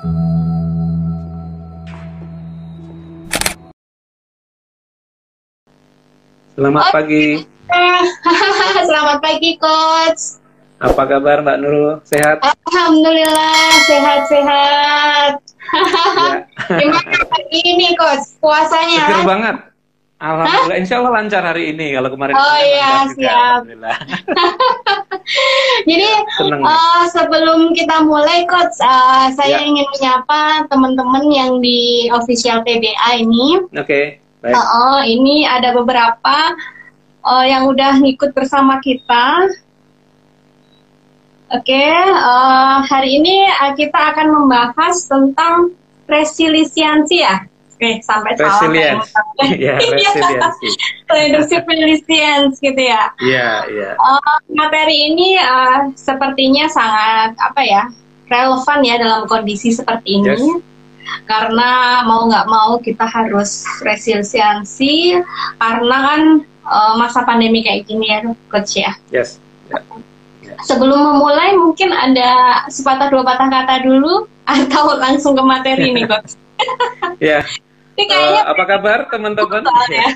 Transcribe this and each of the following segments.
Selamat pagi. Selamat pagi, Coach. Apa kabar Mbak Nurul? Sehat? Alhamdulillah, sehat-sehat. Ya. Gimana pagi ini, Coach? Puasanya? Seger banget. Alhamdulillah, Hah? insya Allah lancar hari ini. Kalau kemarin Oh iya, siap. Jadi uh, sebelum kita mulai, Coach, uh, saya ya. ingin menyapa teman-teman yang di official TDA ini. Oke. Okay. Baik. Uh, uh, ini ada beberapa uh, yang udah ngikut bersama kita. Oke, okay, uh, hari ini uh, kita akan membahas tentang resiliensi ya. Oke, okay, sampai resilience. Iya, resiliensi. Leadership resilience gitu ya. Iya, iya. Uh, materi ini uh, sepertinya sangat apa ya? relevan ya dalam kondisi seperti ini. Yes karena mau nggak mau kita harus resiliensi karena kan uh, masa pandemi kayak gini ya coach ya. Yes. Yeah. Yeah. Sebelum memulai mungkin ada sepatah dua patah kata dulu atau langsung ke materi nih coach. Ya. Uh, apa kabar teman-teman? Ya.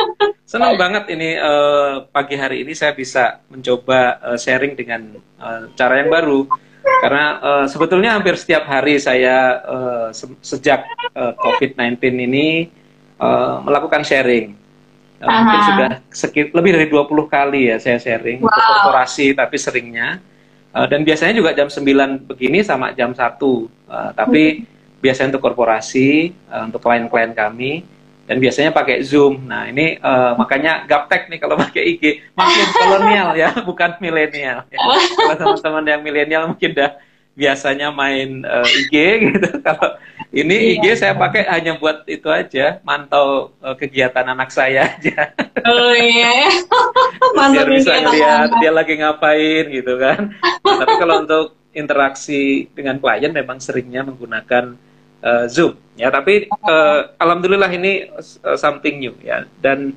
Senang banget ini uh, pagi hari ini saya bisa mencoba uh, sharing dengan uh, cara yang baru karena uh, sebetulnya hampir setiap hari saya uh, se sejak uh, COVID-19 ini uh, melakukan sharing. Uh, mungkin sudah lebih dari 20 kali ya saya sharing wow. untuk korporasi tapi seringnya. Uh, dan biasanya juga jam 9 begini sama jam 1. Uh, tapi hmm. Biasanya untuk korporasi, uh, untuk klien-klien kami dan biasanya pakai Zoom. Nah, ini uh, makanya gaptek nih kalau pakai IG. Maklum kolonial ya, bukan milenial. Ya. Kalau teman-teman yang milenial mungkin udah biasanya main uh, eh, IG gitu. Kalau ini IG iya. saya pakai hanya buat itu aja, mantau uh, kegiatan anak saya aja. Oh iya. Biar bisa lihat dia lagi ngapain gitu kan. Tapi kalau untuk interaksi dengan klien memang seringnya menggunakan uh, Zoom ya tapi uh, alhamdulillah ini uh, something new ya dan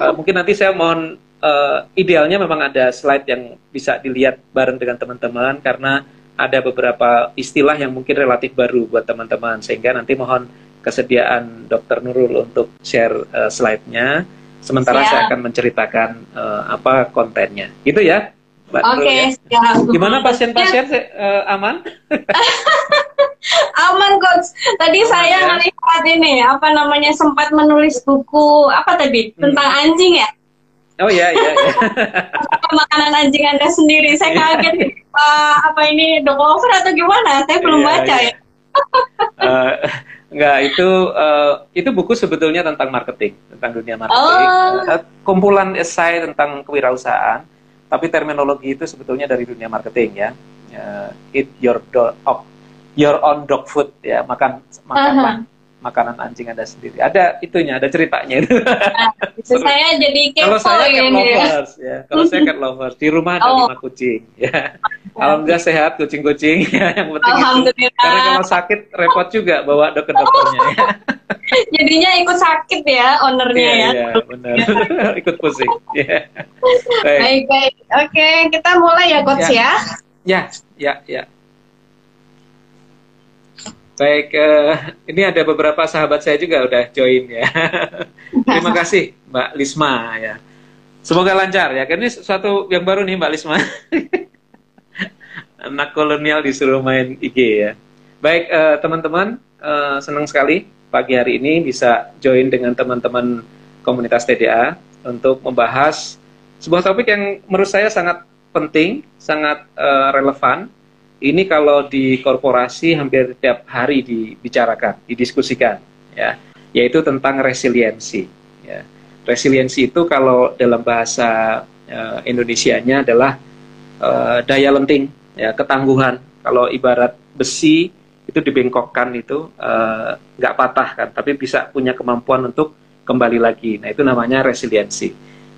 uh, mungkin nanti saya mohon uh, idealnya memang ada slide yang bisa dilihat bareng dengan teman-teman karena ada beberapa istilah yang mungkin relatif baru buat teman-teman sehingga nanti mohon kesediaan Dr. Nurul untuk share uh, slide-nya sementara Siap. saya akan menceritakan uh, apa kontennya gitu ya Mbak Oke, okay, ya. Gimana pasien-pasien uh, aman? aman coach. Tadi saya ya? melihat ini apa namanya sempat menulis buku apa tadi hmm. tentang anjing ya? Oh iya iya. iya. Makanan anjing anda sendiri. Saya kaget uh, apa ini dog lover atau gimana? Saya belum iya, baca iya. ya. uh, enggak itu uh, itu buku sebetulnya tentang marketing tentang dunia marketing. Oh. Uh, kumpulan esai tentang kewirausahaan tapi terminologi itu sebetulnya dari dunia marketing ya. Uh, eat your dog, your own dog food ya, makan makanlah uh -huh. makanan anjing Anda sendiri. Ada itunya, ada ceritanya itu. Nah, saya jadi kepo Kalau saya cat ya. lovers ya. Kalau saya cat lovers di rumah ada oh. lima kucing ya. Alhamdulillah sehat kucing-kucing ya. Yang penting itu. Karena kalau sakit repot juga bawa ke dokternya ya. Jadinya ikut sakit ya ownernya ya. Iya, benar. ikut pusing. Yeah. Baik. baik, baik. Oke, kita mulai ya coach ya. Ya, ya, ya. Baik, uh, ini ada beberapa sahabat saya juga udah join ya. Terima kasih Mbak Lisma ya. Semoga lancar ya. Karena ini sesuatu yang baru nih Mbak Lisma. Anak kolonial disuruh main IG ya. Baik uh, teman-teman, uh, senang sekali pagi hari ini bisa join dengan teman-teman komunitas TDA untuk membahas sebuah topik yang menurut saya sangat penting, sangat uh, relevan. Ini kalau di korporasi hampir tiap hari dibicarakan, didiskusikan, ya, yaitu tentang resiliensi. Ya. Resiliensi itu kalau dalam bahasa uh, Indonesianya adalah uh, daya lenting, ya, ketangguhan. Kalau ibarat besi itu dibengkokkan itu eh, nggak uh, patah kan, tapi bisa punya kemampuan untuk kembali lagi. Nah itu namanya resiliensi.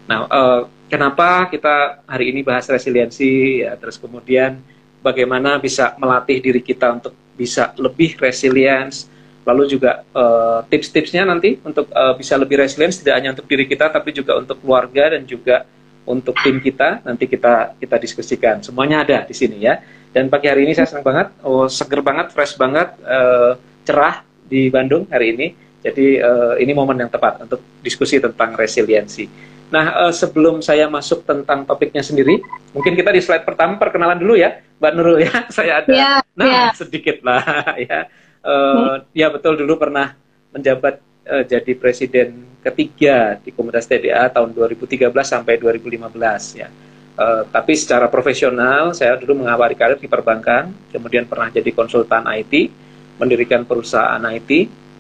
Nah uh, kenapa kita hari ini bahas resiliensi? Ya, terus kemudian bagaimana bisa melatih diri kita untuk bisa lebih resilience. Lalu juga uh, tips-tipsnya nanti untuk uh, bisa lebih resilience tidak hanya untuk diri kita tapi juga untuk keluarga dan juga untuk tim kita. Nanti kita kita diskusikan. Semuanya ada di sini ya. Dan pagi hari ini saya senang banget oh seger banget fresh banget uh, cerah di Bandung hari ini. Jadi uh, ini momen yang tepat untuk diskusi tentang resiliensi nah uh, sebelum saya masuk tentang topiknya sendiri mungkin kita di slide pertama perkenalan dulu ya Mbak Nurul ya saya ada ya, nah ya. sedikit lah ya uh, hmm. ya betul dulu pernah menjabat uh, jadi presiden ketiga di komunitas TDA tahun 2013 sampai 2015 ya. Uh, tapi secara profesional saya dulu mengawali karir di perbankan, kemudian pernah jadi konsultan IT, mendirikan perusahaan IT.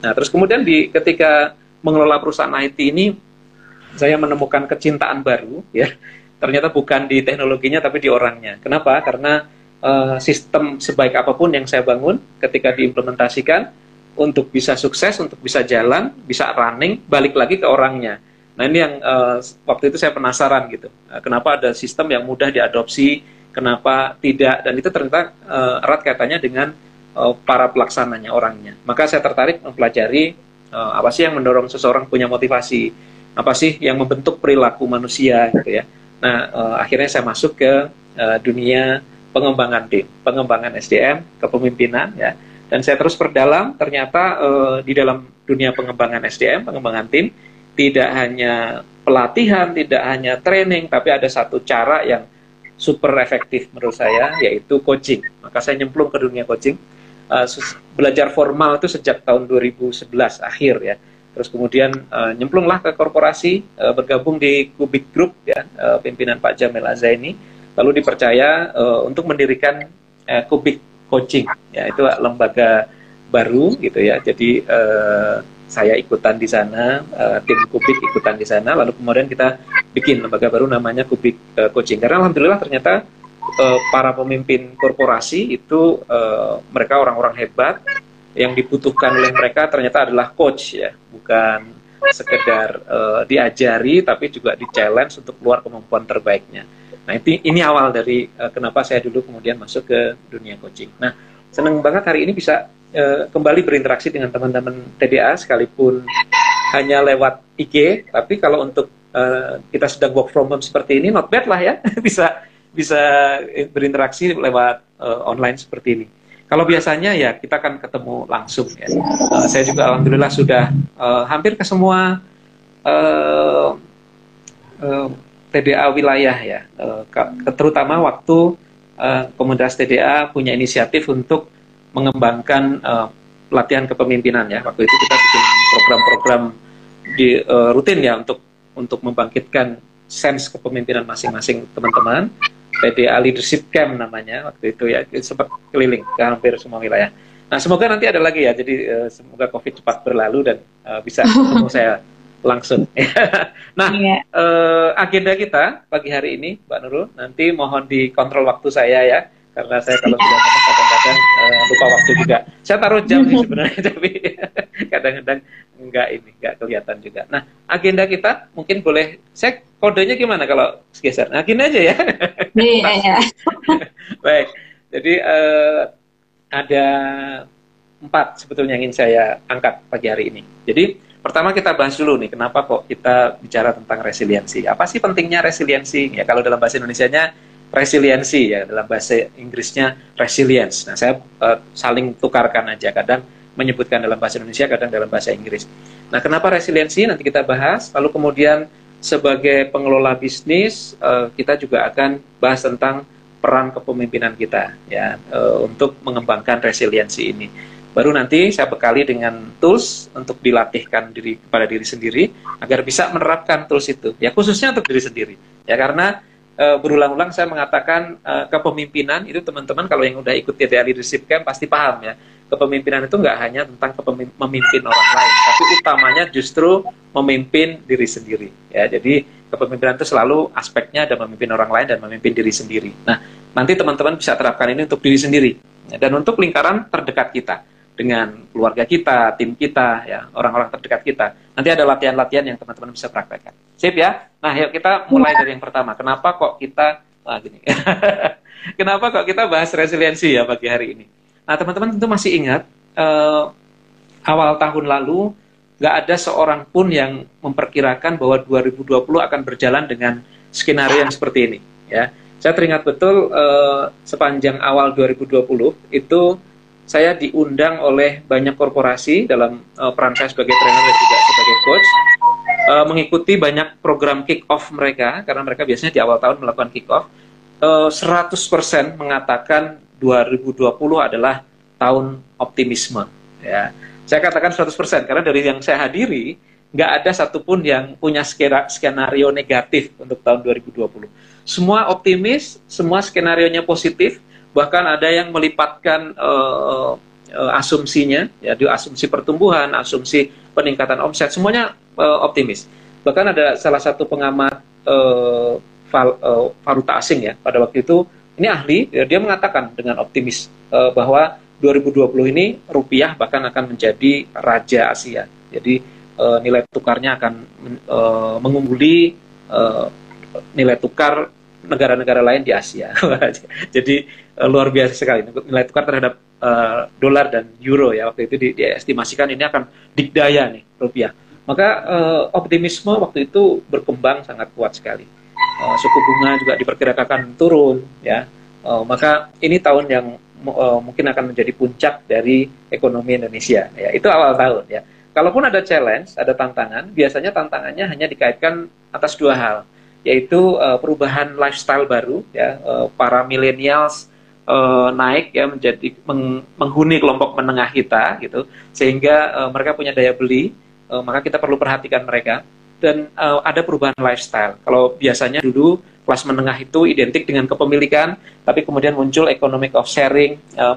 Nah, terus kemudian di ketika mengelola perusahaan IT ini saya menemukan kecintaan baru ya. Ternyata bukan di teknologinya tapi di orangnya. Kenapa? Karena uh, sistem sebaik apa pun yang saya bangun ketika diimplementasikan untuk bisa sukses, untuk bisa jalan, bisa running, balik lagi ke orangnya. Nah ini yang uh, waktu itu saya penasaran gitu, uh, kenapa ada sistem yang mudah diadopsi, kenapa tidak, dan itu ternyata uh, erat kaitannya dengan uh, para pelaksananya, orangnya. Maka saya tertarik mempelajari uh, apa sih yang mendorong seseorang punya motivasi, apa sih yang membentuk perilaku manusia gitu ya. Nah uh, akhirnya saya masuk ke uh, dunia pengembangan tim, pengembangan SDM, kepemimpinan ya dan saya terus perdalam ternyata uh, di dalam dunia pengembangan SDM, pengembangan tim tidak hanya pelatihan, tidak hanya training, tapi ada satu cara yang super efektif menurut saya yaitu coaching. Maka saya nyemplung ke dunia coaching. Uh, belajar formal itu sejak tahun 2011 akhir ya. Terus kemudian uh, nyemplunglah ke korporasi, uh, bergabung di Kubik Group ya, uh, pimpinan Pak Jamil Azaini, lalu dipercaya uh, untuk mendirikan uh, Kubik coaching ya itu lembaga baru gitu ya. Jadi uh, saya ikutan di sana uh, tim Kubik ikutan di sana. Lalu kemudian kita bikin lembaga baru namanya Kubik uh, coaching. Karena alhamdulillah ternyata uh, para pemimpin korporasi itu uh, mereka orang-orang hebat yang dibutuhkan oleh mereka ternyata adalah coach ya bukan sekedar uh, diajari tapi juga di challenge untuk keluar kemampuan terbaiknya Nah ini, ini awal dari uh, kenapa saya dulu kemudian masuk ke dunia coaching. Nah senang banget hari ini bisa uh, kembali berinteraksi dengan teman-teman TDA sekalipun hanya lewat IG. Tapi kalau untuk uh, kita sedang work from home seperti ini, not bad lah ya bisa bisa berinteraksi lewat uh, online seperti ini. Kalau biasanya ya kita akan ketemu langsung ya. Uh, saya juga alhamdulillah sudah uh, hampir ke semua uh, uh, TDA wilayah ya, uh, terutama waktu uh, komunitas TDA punya inisiatif untuk mengembangkan uh, pelatihan kepemimpinan ya. Waktu itu kita bikin program-program di uh, rutin ya untuk untuk membangkitkan sense kepemimpinan masing-masing teman-teman. TDA Leadership Camp namanya waktu itu ya, sempat keliling ke hampir semua wilayah. Nah semoga nanti ada lagi ya, jadi uh, semoga COVID cepat berlalu dan uh, bisa ketemu saya langsung. nah, yeah. Iya. uh, agenda kita pagi hari ini, Mbak Nurul, nanti mohon dikontrol waktu saya ya, karena saya kalau sudah ngomong kadang-kadang uh, lupa waktu juga. Saya taruh jam sih sebenarnya, tapi kadang-kadang enggak ini, enggak kelihatan juga. Nah, agenda kita mungkin boleh, saya kodenya gimana kalau geser? Nah, gini aja ya. Iya, iya. Baik, jadi uh, ada empat sebetulnya yang ingin saya angkat pagi hari ini. Jadi Pertama kita bahas dulu nih, kenapa kok kita bicara tentang resiliensi? Apa sih pentingnya resiliensi? Ya kalau dalam bahasa Indonesia-nya resiliensi ya, dalam bahasa Inggrisnya resilience. Nah, saya uh, saling tukarkan aja, kadang menyebutkan dalam bahasa Indonesia, kadang dalam bahasa Inggris. Nah, kenapa resiliensi? Nanti kita bahas. Lalu kemudian sebagai pengelola bisnis, uh, kita juga akan bahas tentang peran kepemimpinan kita ya uh, untuk mengembangkan resiliensi ini baru nanti saya bekali dengan tools untuk dilatihkan diri kepada diri sendiri agar bisa menerapkan tools itu ya khususnya untuk diri sendiri ya karena e, berulang-ulang saya mengatakan e, kepemimpinan itu teman-teman kalau yang udah ikut TDA Leadership Camp pasti paham ya. Kepemimpinan itu nggak hanya tentang memimpin orang lain tapi utamanya justru memimpin diri sendiri ya. Jadi kepemimpinan itu selalu aspeknya ada memimpin orang lain dan memimpin diri sendiri. Nah nanti teman-teman bisa terapkan ini untuk diri sendiri ya, dan untuk lingkaran terdekat kita dengan keluarga kita, tim kita, ya orang-orang terdekat kita. Nanti ada latihan-latihan yang teman-teman bisa praktekkan. Sip ya. Nah, yuk kita mulai dari yang pertama. Kenapa kok kita ah, gini? Kenapa kok kita bahas resiliensi ya pagi hari ini? Nah, teman-teman tentu masih ingat uh, awal tahun lalu nggak ada seorang pun yang memperkirakan bahwa 2020 akan berjalan dengan skenario yang seperti ini ya. Saya teringat betul uh, sepanjang awal 2020 itu saya diundang oleh banyak korporasi dalam uh, peran saya sebagai trainer dan juga sebagai coach uh, mengikuti banyak program kick off mereka karena mereka biasanya di awal tahun melakukan kick off uh, 100% mengatakan 2020 adalah tahun optimisme ya. Saya katakan 100% karena dari yang saya hadiri nggak ada satupun yang punya skenario negatif untuk tahun 2020 semua optimis, semua skenario nya positif, bahkan ada yang melipatkan uh, asumsinya, ya di asumsi pertumbuhan, asumsi peningkatan omset, semuanya uh, optimis. Bahkan ada salah satu pengamat uh, val, uh, valuta asing ya pada waktu itu, ini ahli, ya, dia mengatakan dengan optimis uh, bahwa 2020 ini rupiah bahkan akan menjadi raja Asia. Jadi uh, nilai tukarnya akan uh, mengungguli uh, nilai tukar negara-negara lain di Asia. Jadi uh, luar biasa sekali nilai tukar terhadap uh, dolar dan euro ya waktu itu di, ini akan dikdaya nih rupiah. Maka uh, optimisme waktu itu berkembang sangat kuat sekali. Uh, suku bunga juga diperkirakan turun ya. Uh, maka ini tahun yang uh, mungkin akan menjadi puncak dari ekonomi Indonesia ya. Itu awal tahun ya. Kalaupun ada challenge, ada tantangan, biasanya tantangannya hanya dikaitkan atas dua hal yaitu uh, perubahan lifestyle baru ya uh, para millennials uh, naik ya menjadi meng, menghuni kelompok menengah kita gitu sehingga uh, mereka punya daya beli uh, maka kita perlu perhatikan mereka. Dan uh, ada perubahan lifestyle. Kalau biasanya dulu kelas menengah itu identik dengan kepemilikan tapi kemudian muncul economic of sharing uh,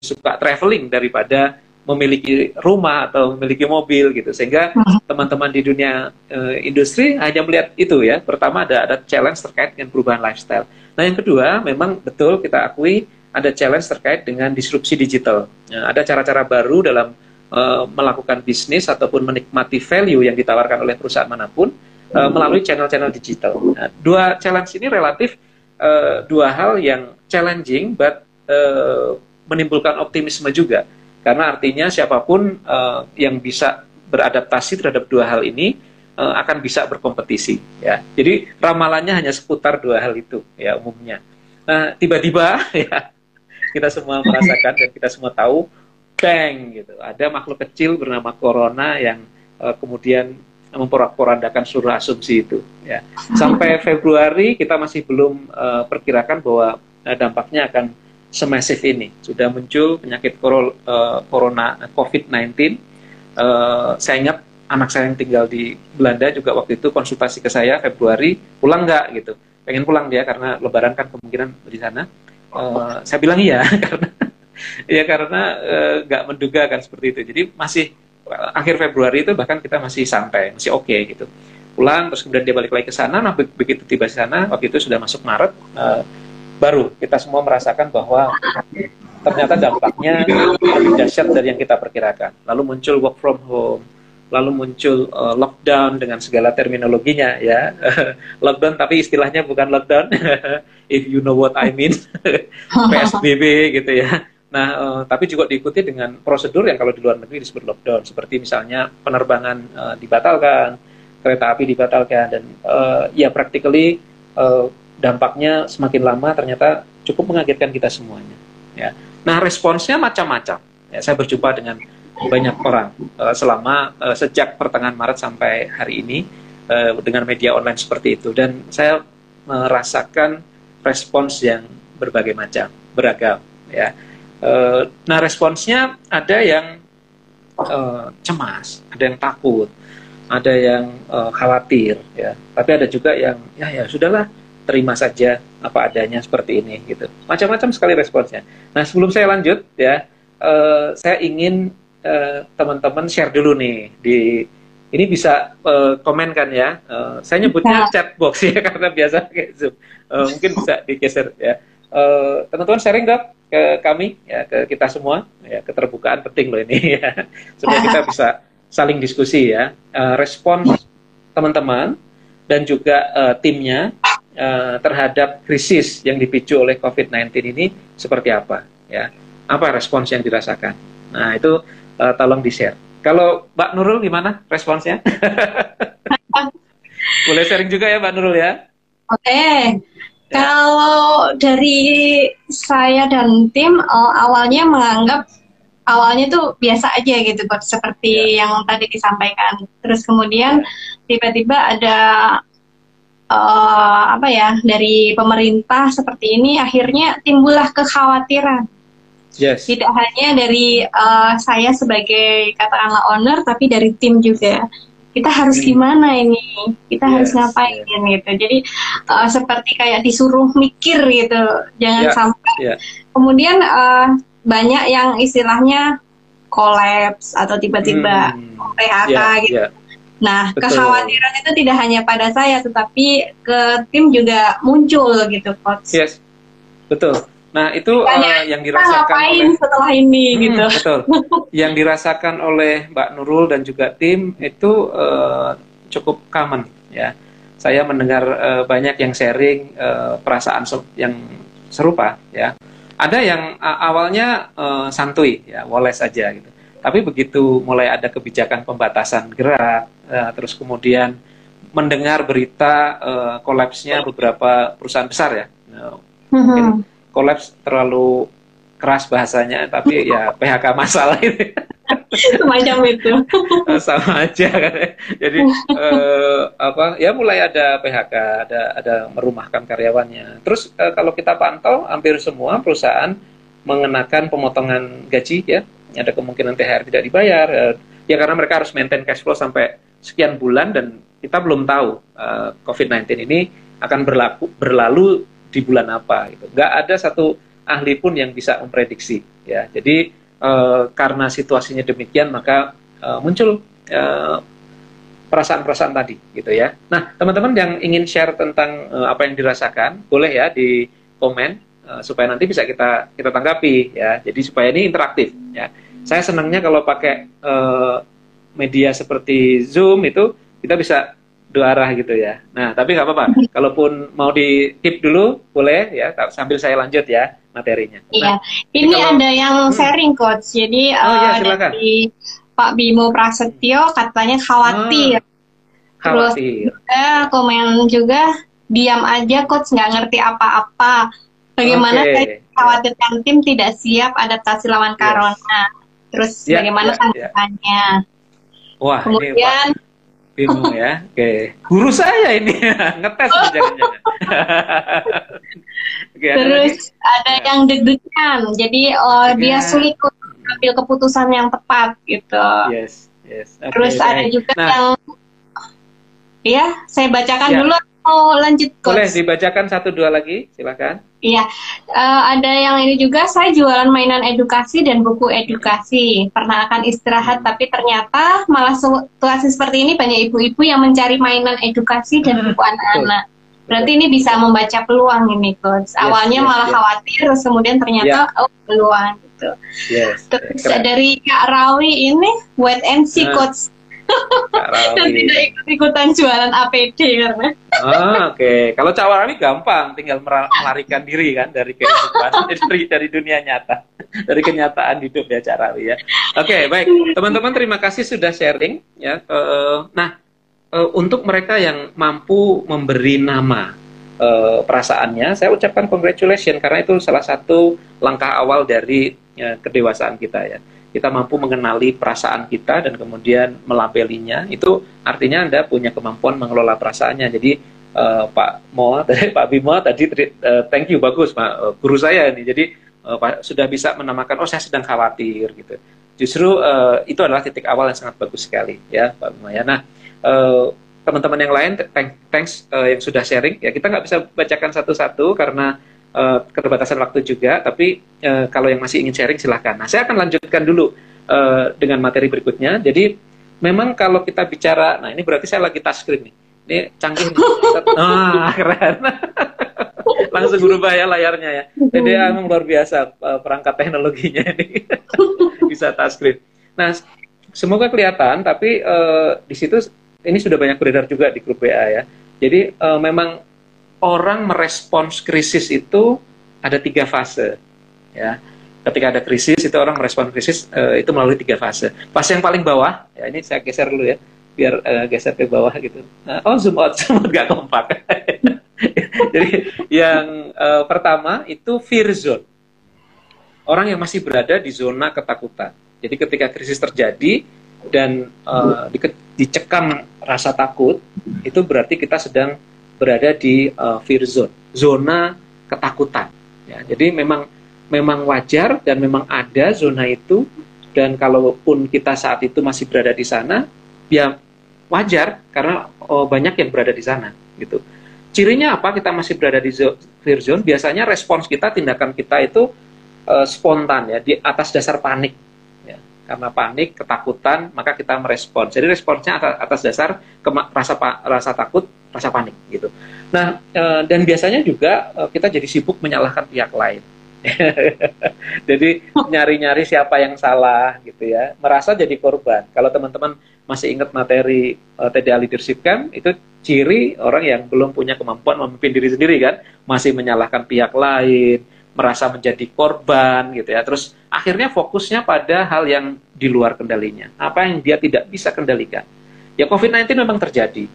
suka traveling daripada memiliki rumah atau memiliki mobil gitu. Sehingga hmm. teman-teman di dunia uh, industri hanya melihat itu ya. Pertama ada ada challenge terkait dengan perubahan lifestyle. Nah yang kedua memang betul kita akui ada challenge terkait dengan disrupsi digital. Nah, ada cara-cara baru dalam uh, melakukan bisnis ataupun menikmati value yang ditawarkan oleh perusahaan mana pun uh, melalui channel-channel digital. Nah, dua challenge ini relatif uh, dua hal yang challenging but uh, menimbulkan optimisme juga karena artinya siapa pun uh, yang bisa beradaptasi terhadap dua hal ini uh, akan bisa berkompetisi ya. Jadi ramalannya hanya seputar dua hal itu ya umumnya. Nah, tiba-tiba ya kita semua merasakan dan kita semua tahu bang gitu. Ada makhluk kecil bernama corona yang uh, kemudian memporak-porandakan seluruh asumsi itu ya. Sampai Februari kita masih belum uh, perkirakan bahwa uh, dampaknya akan semasif ini. Sudah muncul penyakit eh, corona COVID-19. Uh, saya ingat anak saya yang tinggal di Belanda juga waktu itu konsultasi ke saya Februari pulang nggak? gitu. Pengen pulang dia karena Lebaran kan kemungkinan di sana. Saya bilang iya. Karena ya karena nggak menduga kan seperti itu. Jadi masih akhir Februari itu bahkan kita masih santai masih oke okay, gitu. Pulang terus kemudian dia balik lagi ke sana nah begitu tiba di sana waktu itu sudah masuk Maret uh, baru kita semua merasakan bahwa ternyata dampaknya lebih dahsyat dari yang kita perkirakan. Lalu muncul work from home, lalu muncul uh, lockdown dengan segala terminologinya ya. lockdown tapi istilahnya bukan lockdown. If you know what I mean. PSBB gitu ya. Nah, uh, tapi juga diikuti dengan prosedur yang kalau di luar negeri disebut lockdown, seperti misalnya penerbangan uh, dibatalkan, kereta api dibatalkan, dan uh, ya practically uh, dampaknya semakin lama ternyata cukup mengagetkan kita semuanya. Ya. Nah responsnya macam-macam. Ya, saya berjumpa dengan banyak orang uh, selama uh, sejak pertengahan Maret sampai hari ini uh, dengan media online seperti itu dan saya merasakan respons yang berbagai macam, beragam. Ya. Uh, nah responsnya ada yang uh, cemas, ada yang takut, ada yang uh, khawatir, ya. Tapi ada juga yang ya ya sudahlah terima saja apa adanya seperti ini gitu. Macam-macam sekali responsnya. Nah sebelum saya lanjut ya, uh, saya ingin uh, teman-teman share dulu nih di ini bisa uh, komen kan ya. Uh, saya nyebutnya chat box ya karena biasa kayak zoom. Uh, mungkin bisa digeser ya. Uh, teman-teman sharing dong ke kami ya ke kita semua ya keterbukaan penting loh ini ya supaya kita bisa saling diskusi ya uh, respon teman-teman dan juga uh, timnya uh, terhadap krisis yang dipicu oleh COVID-19 ini seperti apa ya apa respons yang dirasakan nah itu uh, tolong di share kalau Mbak Nurul gimana responsnya Boleh sharing juga ya Mbak Nurul ya. Oke. Okay. Ya. Kalau dari saya dan tim uh, awalnya menganggap awalnya tuh biasa aja gitu seperti ya. yang tadi disampaikan. Terus kemudian tiba-tiba ada uh, apa ya dari pemerintah seperti ini akhirnya timbullah kekhawatiran. Yes. Tidak hanya dari uh, saya sebagai katakanlah owner tapi dari tim juga kita harus hmm. gimana ini kita yes, harus ngapain yeah. gitu jadi uh, seperti kayak disuruh mikir gitu jangan yeah, sampai yeah. kemudian uh, banyak yang istilahnya kolaps atau tiba-tiba hmm. PHK yeah, gitu yeah. Nah, Betul. kekhawatiran itu tidak hanya pada saya, tetapi ke tim juga muncul gitu, coach. Yes, betul. Nah itu uh, yang dirasakan oleh setelah ini hmm, gitu. Betul. yang dirasakan oleh Mbak Nurul dan juga tim itu uh, cukup common ya. Saya mendengar uh, banyak yang sharing uh, perasaan yang serupa ya. Ada yang uh, awalnya uh, santuy ya, woles aja gitu. Tapi begitu mulai ada kebijakan pembatasan gerak, uh, terus kemudian mendengar berita uh, kolapsnya beberapa perusahaan besar ya. Uh, mungkin kolaps terlalu keras bahasanya tapi ya PHK masalah ini. Semacam itu. Sama aja kan jadi eh, apa ya mulai ada PHK ada ada merumahkan karyawannya. Terus eh, kalau kita pantau hampir semua perusahaan mengenakan pemotongan gaji ya ada kemungkinan THR tidak dibayar eh, ya karena mereka harus maintain cash flow sampai sekian bulan dan kita belum tahu eh, COVID-19 ini akan berlaku berlalu di bulan apa gitu. Nggak ada satu ahli pun yang bisa memprediksi ya. Jadi e, karena situasinya demikian maka e, muncul perasaan-perasaan tadi gitu ya. Nah teman-teman yang ingin share tentang apa yang dirasakan boleh ya di komen e, supaya nanti bisa kita kita tanggapi ya. Jadi supaya ini interaktif ya. Saya senangnya kalau pakai e, media seperti Zoom itu kita bisa dua arah gitu ya. Nah, tapi nggak apa-apa. Kalaupun mau di tip dulu, boleh ya. Sambil saya lanjut ya materinya. Iya. Nah, ini kalau, ada yang hmm. sharing coach. Jadi oh, uh, ya, dari Pak Bimo Prasetyo katanya khawatir. Oh, khawatir. Terus juga komen juga diam aja coach nggak ngerti apa-apa. Bagaimana okay. khawatirkan tim tidak siap adaptasi lawan yes. corona. Terus yeah, bagaimana yeah, ya. tanggapannya? Yeah. Wah, Kemudian ini, Bimo ya. Oke. Guru saya ini ngetes jangan-jangan. Terus ada, ada yang deg-degan. Jadi oh, ya. dia sulit ambil keputusan yang tepat gitu. Yes, yes. Okay, Terus okay. ada juga nah. yang ya, saya bacakan ya. dulu Oh, lanjut coach. Boleh dibacakan satu dua lagi, silakan. Iya, uh, ada yang ini juga saya jualan mainan edukasi dan buku edukasi. Pernah akan istirahat, tapi ternyata malah situasi seperti ini banyak ibu-ibu yang mencari mainan edukasi dan hmm, buku anak-anak. Berarti ini bisa membaca peluang ini, coach. Awalnya yes, malah yes. khawatir, terus kemudian ternyata yeah. oh peluang gitu. Yes, terus keren. dari Kak Rawi ini wait and see, uh. coach dan tidak ikut-ikutan jualan APD karena. Ah, Oke, okay. kalau Cawarawi gampang, tinggal melarikan diri kan dari kehidupan, dari dari dunia nyata, dari kenyataan hidup ya Carawi ya. Oke, okay, baik teman-teman terima kasih sudah sharing ya. Uh, nah, uh, untuk mereka yang mampu memberi nama uh, perasaannya, saya ucapkan congratulations karena itu salah satu langkah awal dari uh, kedewasaan kita ya kita mampu mengenali perasaan kita dan kemudian melabelinya, itu artinya Anda punya kemampuan mengelola perasaannya. Jadi uh, Pak Mo dari Pak Bimo tadi uh, thank you bagus Pak uh, guru saya ini. Jadi uh, Pak, sudah bisa menamakan oh saya sedang khawatir gitu. Justru uh, itu adalah titik awal yang sangat bagus sekali ya Pak Bimo ya. Nah, uh, teman-teman yang lain thanks uh, yang sudah sharing ya kita nggak bisa bacakan satu-satu karena uh, keterbatasan waktu juga, tapi uh, kalau yang masih ingin sharing silahkan. Nah, saya akan lanjutkan dulu uh, dengan materi berikutnya. Jadi, memang kalau kita bicara, nah ini berarti saya lagi touch screen nih. Ini canggih nih. Ah, keren. Langsung berubah ya layarnya ya. Jadi emang luar biasa perangkat teknologinya ini. Bisa touch screen. Nah, semoga kelihatan, tapi uh, di situ ini sudah banyak beredar juga di grup WA ya. Jadi uh, memang orang merespons krisis itu ada tiga fase. Ya, ketika ada krisis itu orang merespons krisis uh, itu melalui tiga fase. Fase yang paling bawah, ya ini saya geser dulu ya. biar uh, geser ke bawah gitu. Uh, oh zoom out, zoom out gak kompak. Jadi yang uh, pertama itu fear zone. Orang yang masih berada di zona ketakutan. Jadi ketika krisis terjadi dan uh, di, dicekam rasa takut, itu berarti kita sedang berada di uh, fear zone, zona ketakutan. Ya, jadi memang memang wajar dan memang ada zona itu dan kalaupun kita saat itu masih berada di sana, ya wajar karena oh, banyak yang berada di sana gitu. Cirinya apa? Kita masih berada di fear zone. Biasanya respons kita, tindakan kita itu uh, spontan ya, di atas dasar panik. Karena panik, ketakutan, maka kita merespons. Jadi responsnya atas, dasar rasa rasa takut, rasa panik gitu. Nah, uh, dan biasanya juga uh, kita jadi sibuk menyalahkan pihak lain jadi nyari-nyari siapa yang salah gitu ya, merasa jadi korban. Kalau teman-teman masih ingat materi uh, eh, TDA Leadership Camp, itu ciri orang yang belum punya kemampuan memimpin diri sendiri kan, masih menyalahkan pihak lain, merasa menjadi korban gitu ya. Terus akhirnya fokusnya pada hal yang di luar kendalinya, apa yang dia tidak bisa kendalikan. Ya COVID-19 memang terjadi,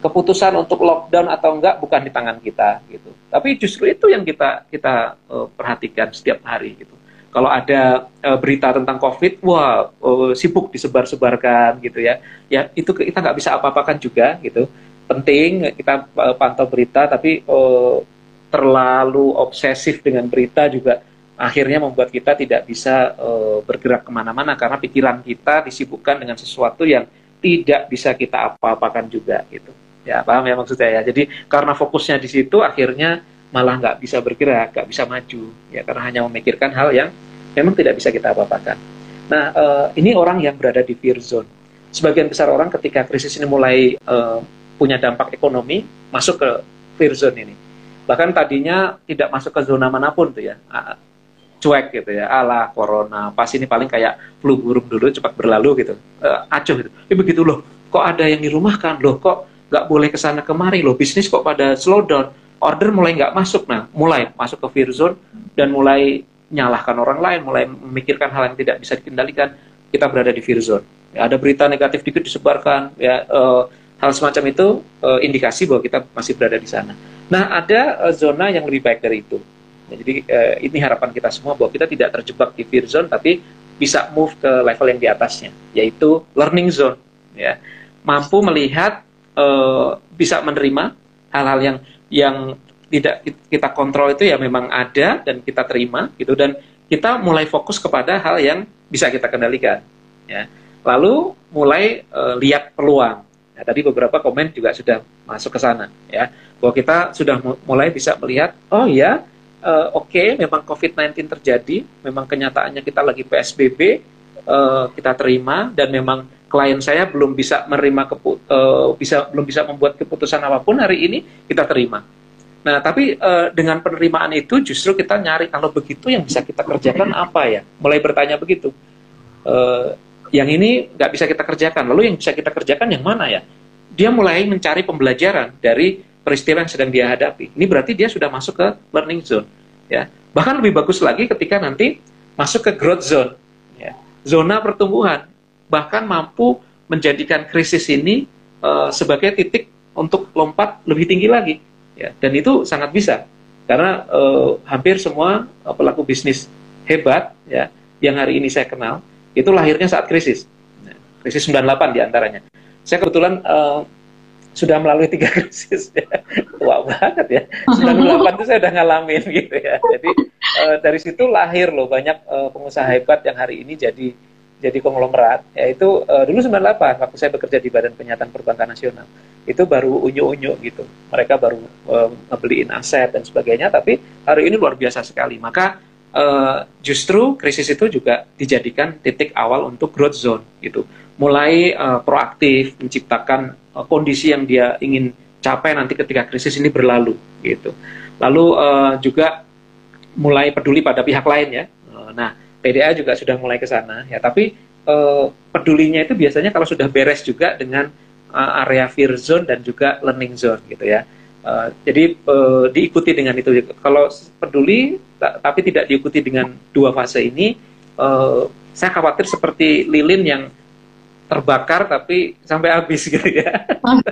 keputusan untuk lockdown atau enggak bukan di tangan kita gitu. Tapi justru itu yang kita kita uh, perhatikan setiap hari gitu. Kalau ada uh, berita tentang COVID, wah uh, sibuk disebar-sebarkan gitu ya. Ya itu kita nggak bisa apa-apakan juga gitu. Penting kita uh, pantau berita, tapi uh, terlalu obsesif dengan berita juga akhirnya membuat kita tidak bisa uh, bergerak ke mana-mana karena pikiran kita disibukkan dengan sesuatu yang tidak bisa kita apa-apakan juga gitu. Ya, paham ya maksudnya ya. Jadi karena fokusnya di situ akhirnya malah nggak bisa bergerak, nggak bisa maju, ya karena hanya memikirkan hal yang memang tidak bisa kita apa-apakan. Nah, uh, ini orang yang berada di fear zone. Sebagian besar orang ketika krisis ini mulai uh, punya dampak ekonomi, masuk ke fear zone ini. Bahkan tadinya tidak masuk ke zona mana pun tuh ya, cuek gitu ya, ala corona, pas ini paling kayak flu burung dulu cepat berlalu gitu, uh, acuh gitu. Ini begitu loh, kok ada yang dirumahkan? Loh, kok nggak boleh ke sana kemari? Loh bisnis kok pada slow down? Order mulai nggak masuk. Nah mulai masuk ke fear zone dan mulai nyalahkan orang lain mulai memikirkan hal yang tidak bisa dikendalikan. Kita berada di fear zone. Ya, ada berita negatif dikit disebarkan ya uh, hal semacam itu uh, indikasi bahwa kita masih berada di sana. Nah ada uh, zona yang lebih baik dari itu. Ya, jadi uh, ini harapan kita semua bahwa kita tidak terjebak di fear zone tapi bisa move ke level yang di atasnya yaitu learning zone ya. Mampu melihat uh, bisa menerima hal-hal yang yang tidak kita kontrol itu ya memang ada dan kita terima gitu. Dan kita mulai fokus kepada hal yang bisa kita kendalikan ya. Lalu mulai uh, lihat peluang ya, tadi beberapa komen juga sudah masuk ke sana ya bahwa kita sudah mulai bisa melihat oh ya uh, oke okay, memang COVID-19 terjadi memang kenyataannya kita lagi PSBB uh, kita terima dan memang klien saya belum bisa menerima uh, bisa belum bisa membuat keputusan apa pun hari ini kita terima. Nah, tapi uh, dengan penerimaan itu justru kita nyari kalau begitu yang bisa kita kerjakan apa ya? Mulai bertanya begitu. Uh, yang ini nggak bisa kita kerjakan, lalu yang bisa kita kerjakan yang mana ya? Dia mulai mencari pembelajaran dari peristiwa yang sedang dia hadapi. Ini berarti dia sudah masuk ke learning zone, ya. Bahkan lebih bagus lagi ketika nanti masuk ke growth zone, ya. Zona pertumbuhan bahkan mampu menjadikan krisis ini uh, sebagai titik untuk lompat lebih tinggi lagi ya dan itu sangat bisa karena uh, hampir semua uh, pelaku bisnis hebat ya yang hari ini saya kenal itu lahirnya saat krisis. Krisis 98 di antaranya. Saya kebetulan uh, sudah melalui tiga krisis. Ya. banget ya. 98 itu saya udah ngalamin gitu ya. Jadi uh, dari situ lahir loh banyak uh, pengusaha hebat yang hari ini jadi jadi konglomerat. Yaitu uh, dulu 98 waktu saya bekerja di Badan Penyataan Perbankan Nasional. Itu baru unyu-unyu gitu. Mereka baru uh, ngebeliin aset dan sebagainya tapi hari ini luar biasa sekali. Maka uh, justru krisis itu juga dijadikan titik awal untuk growth zone gitu. Mulai uh, proaktif menciptakan uh, kondisi yang dia ingin capai nanti ketika krisis ini berlalu gitu. Lalu uh, juga mulai peduli pada pihak lain ya. Uh, nah PDA juga sudah mulai ke sana ya. Tapi uh, pedulinya itu biasanya kalau sudah beres juga dengan uh, area fear zone dan juga learning zone gitu ya uh, jadi uh, diikuti dengan itu kalau peduli tapi tidak diikuti dengan dua fase ini uh, saya khawatir seperti lilin yang terbakar tapi sampai habis gitu ya.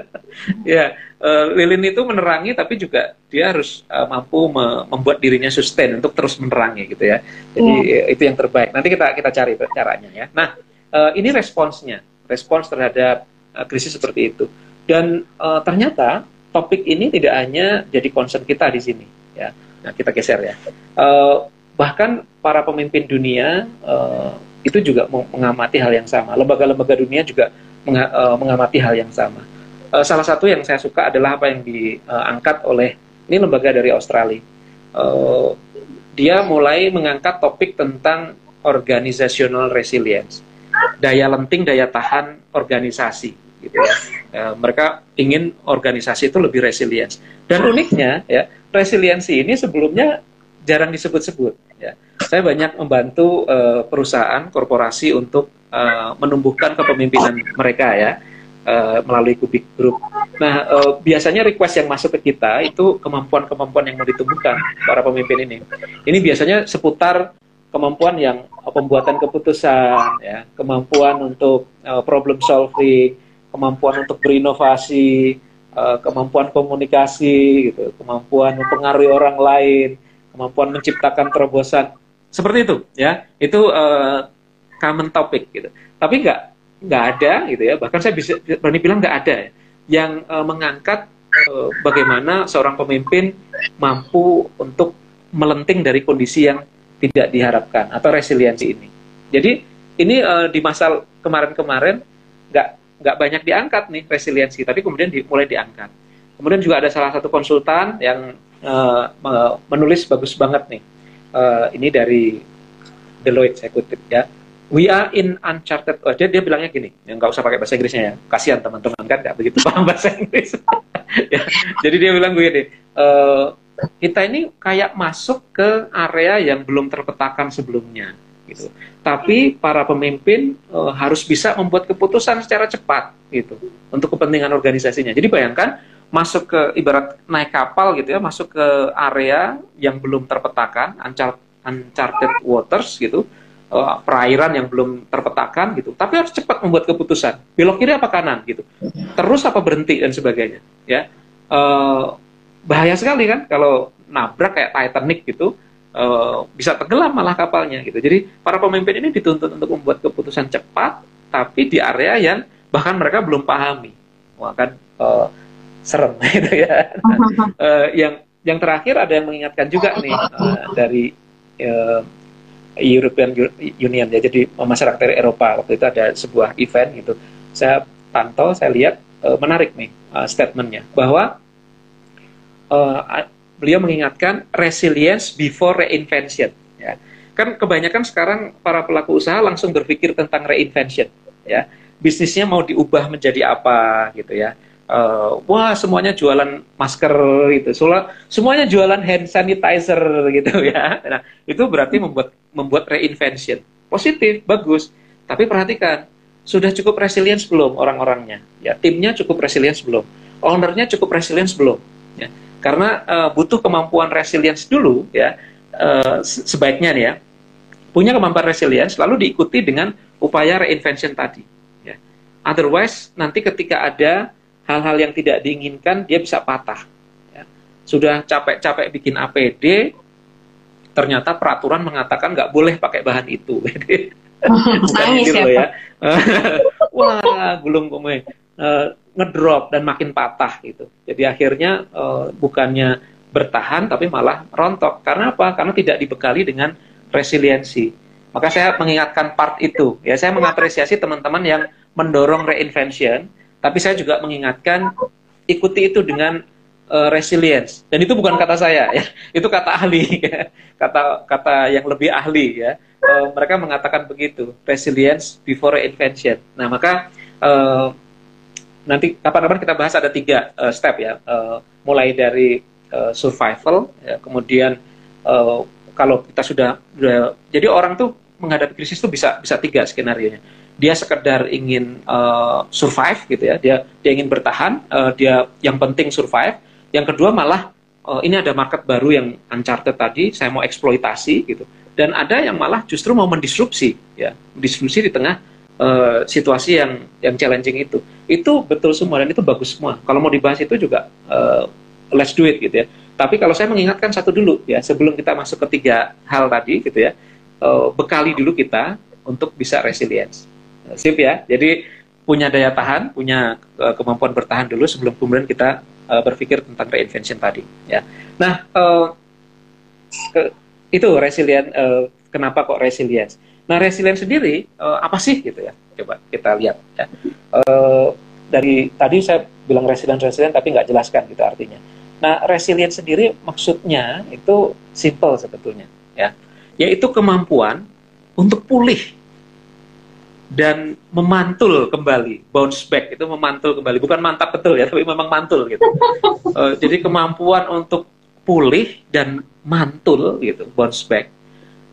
ya, uh, lilin itu menerangi tapi juga dia harus uh, mampu me membuat dirinya sustain untuk terus menerangi gitu ya. Jadi yeah. itu yang terbaik. Nanti kita kita cari caranya ya. Nah, uh, ini responsnya, respons terhadap uh, krisis seperti itu. Dan uh, ternyata topik ini tidak hanya jadi concern kita di sini ya. Nah, kita geser ya. Uh, bahkan para pemimpin dunia uh, itu juga mengamati hal yang sama. Lembaga-lembaga dunia juga uh, mengamati hal yang sama. Uh, salah satu yang saya suka adalah apa yang diangkat oleh ini lembaga dari Australia. Uh, dia mulai mengangkat topik tentang organizational resilience, daya lenting, daya tahan organisasi, gitu ya. Uh, mereka ingin organisasi itu lebih resilience. Dan uniknya, ya, resiliensi ini sebelumnya jarang disebut-sebut. Ya. Saya banyak membantu uh, perusahaan, korporasi untuk uh, menumbuhkan kepemimpinan mereka ya uh, melalui Kubik Group. Nah, uh, biasanya request yang masuk ke kita itu kemampuan-kemampuan yang mau ditumbuhkan para pemimpin ini. Ini biasanya seputar kemampuan yang pembuatan keputusan, ya, kemampuan untuk uh, problem solving, kemampuan untuk berinovasi, uh, kemampuan komunikasi, gitu, kemampuan mempengaruhi orang lain kemampuan menciptakan terobosan. Seperti itu ya. Itu uh, common topic gitu. Tapi nggak nggak ada gitu ya. Bahkan saya bisa berani bilang nggak ada ya, yang uh, mengangkat uh, bagaimana seorang pemimpin mampu untuk melenting dari kondisi yang tidak diharapkan atau resiliensi ini. Jadi ini uh, di masa kemarin-kemarin nggak nggak banyak diangkat nih resiliensi tapi kemudian di, mulai diangkat kemudian juga ada salah satu konsultan yang uh, menulis bagus banget nih. Uh, ini dari Deloitte saya kutip ya. We are in uncharted. Oh, dia dia bilangnya gini, ya, nggak usah pakai bahasa Inggrisnya ya. Kasihan teman-teman kan nggak begitu paham bahasa Inggris. ya, jadi dia bilang begini, uh, kita ini kayak masuk ke area yang belum terpetakan sebelumnya gitu. Tapi para pemimpin uh, harus bisa membuat keputusan secara cepat gitu untuk kepentingan organisasinya. Jadi bayangkan masuk ke ibarat naik kapal gitu ya, masuk ke area yang belum terpetakan, uncharted waters gitu, uh, perairan yang belum terpetakan gitu. Tapi harus cepat membuat keputusan, belok kiri apa kanan gitu, terus apa berhenti dan sebagainya. Ya, uh, bahaya sekali kan kalau nabrak kayak Titanic gitu, uh, bisa tenggelam malah kapalnya gitu. Jadi para pemimpin ini dituntut untuk membuat keputusan cepat, tapi di area yang bahkan mereka belum pahami. Wah kan. Uh, serem gitu ya. uh, yang yang terakhir ada yang mengingatkan juga nih uh, dari uh, European Union ya, jadi masyarakat dari Eropa waktu itu ada sebuah event gitu. Saya pantau, saya lihat uh, menarik nih uh, statementnya bahwa uh, beliau mengingatkan resilience before reinvention. Ya. Kan kebanyakan sekarang para pelaku usaha langsung berpikir tentang reinvention. Ya, bisnisnya mau diubah menjadi apa gitu ya uh, wah semuanya jualan masker gitu, semuanya jualan hand sanitizer gitu ya. Nah itu berarti membuat membuat reinvention positif, bagus. Tapi perhatikan, sudah cukup resilience belum orang-orangnya? Ya timnya cukup resilience belum? Ownernya cukup resilience belum? Ya, karena uh, butuh kemampuan resilience dulu ya. Uh, sebaiknya nih ya punya kemampuan resilience lalu diikuti dengan upaya reinvention tadi. Ya. Otherwise nanti ketika ada hal-hal yang tidak diinginkan dia bisa patah. Ya. Sudah capek-capek bikin APD, ternyata peraturan mengatakan nggak boleh pakai bahan itu. Bukan gitu ya. ya. Wah, gulung uh, ngedrop dan makin patah gitu. Jadi akhirnya uh, bukannya bertahan tapi malah rontok. Karena apa? Karena tidak dibekali dengan resiliensi. Maka saya mengingatkan part itu. Ya, saya mengapresiasi teman-teman yang mendorong reinvention tapi saya juga mengingatkan ikuti itu dengan uh, resilience. Dan itu bukan kata saya ya, itu kata ahli, ya. kata kata yang lebih ahli ya. Uh, mereka mengatakan begitu, resilience before reinvention. Nah maka uh, nanti kapan-kapan kita bahas ada tiga uh, step ya, uh, mulai dari uh, survival, ya, kemudian uh, kalau kita sudah, sudah, jadi orang tuh menghadapi krisis tuh bisa bisa tiga skenario nya. Dia sekedar ingin uh, survive gitu ya. Dia dia ingin bertahan uh, dia yang penting survive. Yang kedua malah uh, ini ada market baru yang uncharted tadi saya mau eksploitasi gitu. Dan ada yang malah justru mau mendisrupsi ya. Disrupsi di tengah uh, situasi yang yang challenging itu. Itu betul semua dan itu bagus semua. Kalau mau dibahas itu juga uh, let's do it gitu ya. Tapi kalau saya mengingatkan satu dulu ya sebelum kita masuk ke tiga hal tadi gitu ya, uh, bekali dulu kita untuk bisa resilience. Sip ya. Jadi punya daya tahan, punya uh, kemampuan bertahan dulu sebelum kemudian kita uh, berpikir tentang reinvention tadi ya. Nah, uh, ke, itu resilient uh, kenapa kok resilience? Nah, resilience sendiri uh, apa sih gitu ya? Coba kita lihat ya. Uh, dari tadi saya bilang resilient resilient tapi nggak jelaskan gitu artinya. Nah, resilient sendiri maksudnya itu simple sebetulnya, ya, yaitu kemampuan untuk pulih dan memantul kembali, bounce back itu memantul kembali, bukan mantap betul ya, tapi memang mantul gitu. uh, jadi kemampuan untuk pulih dan mantul gitu, bounce back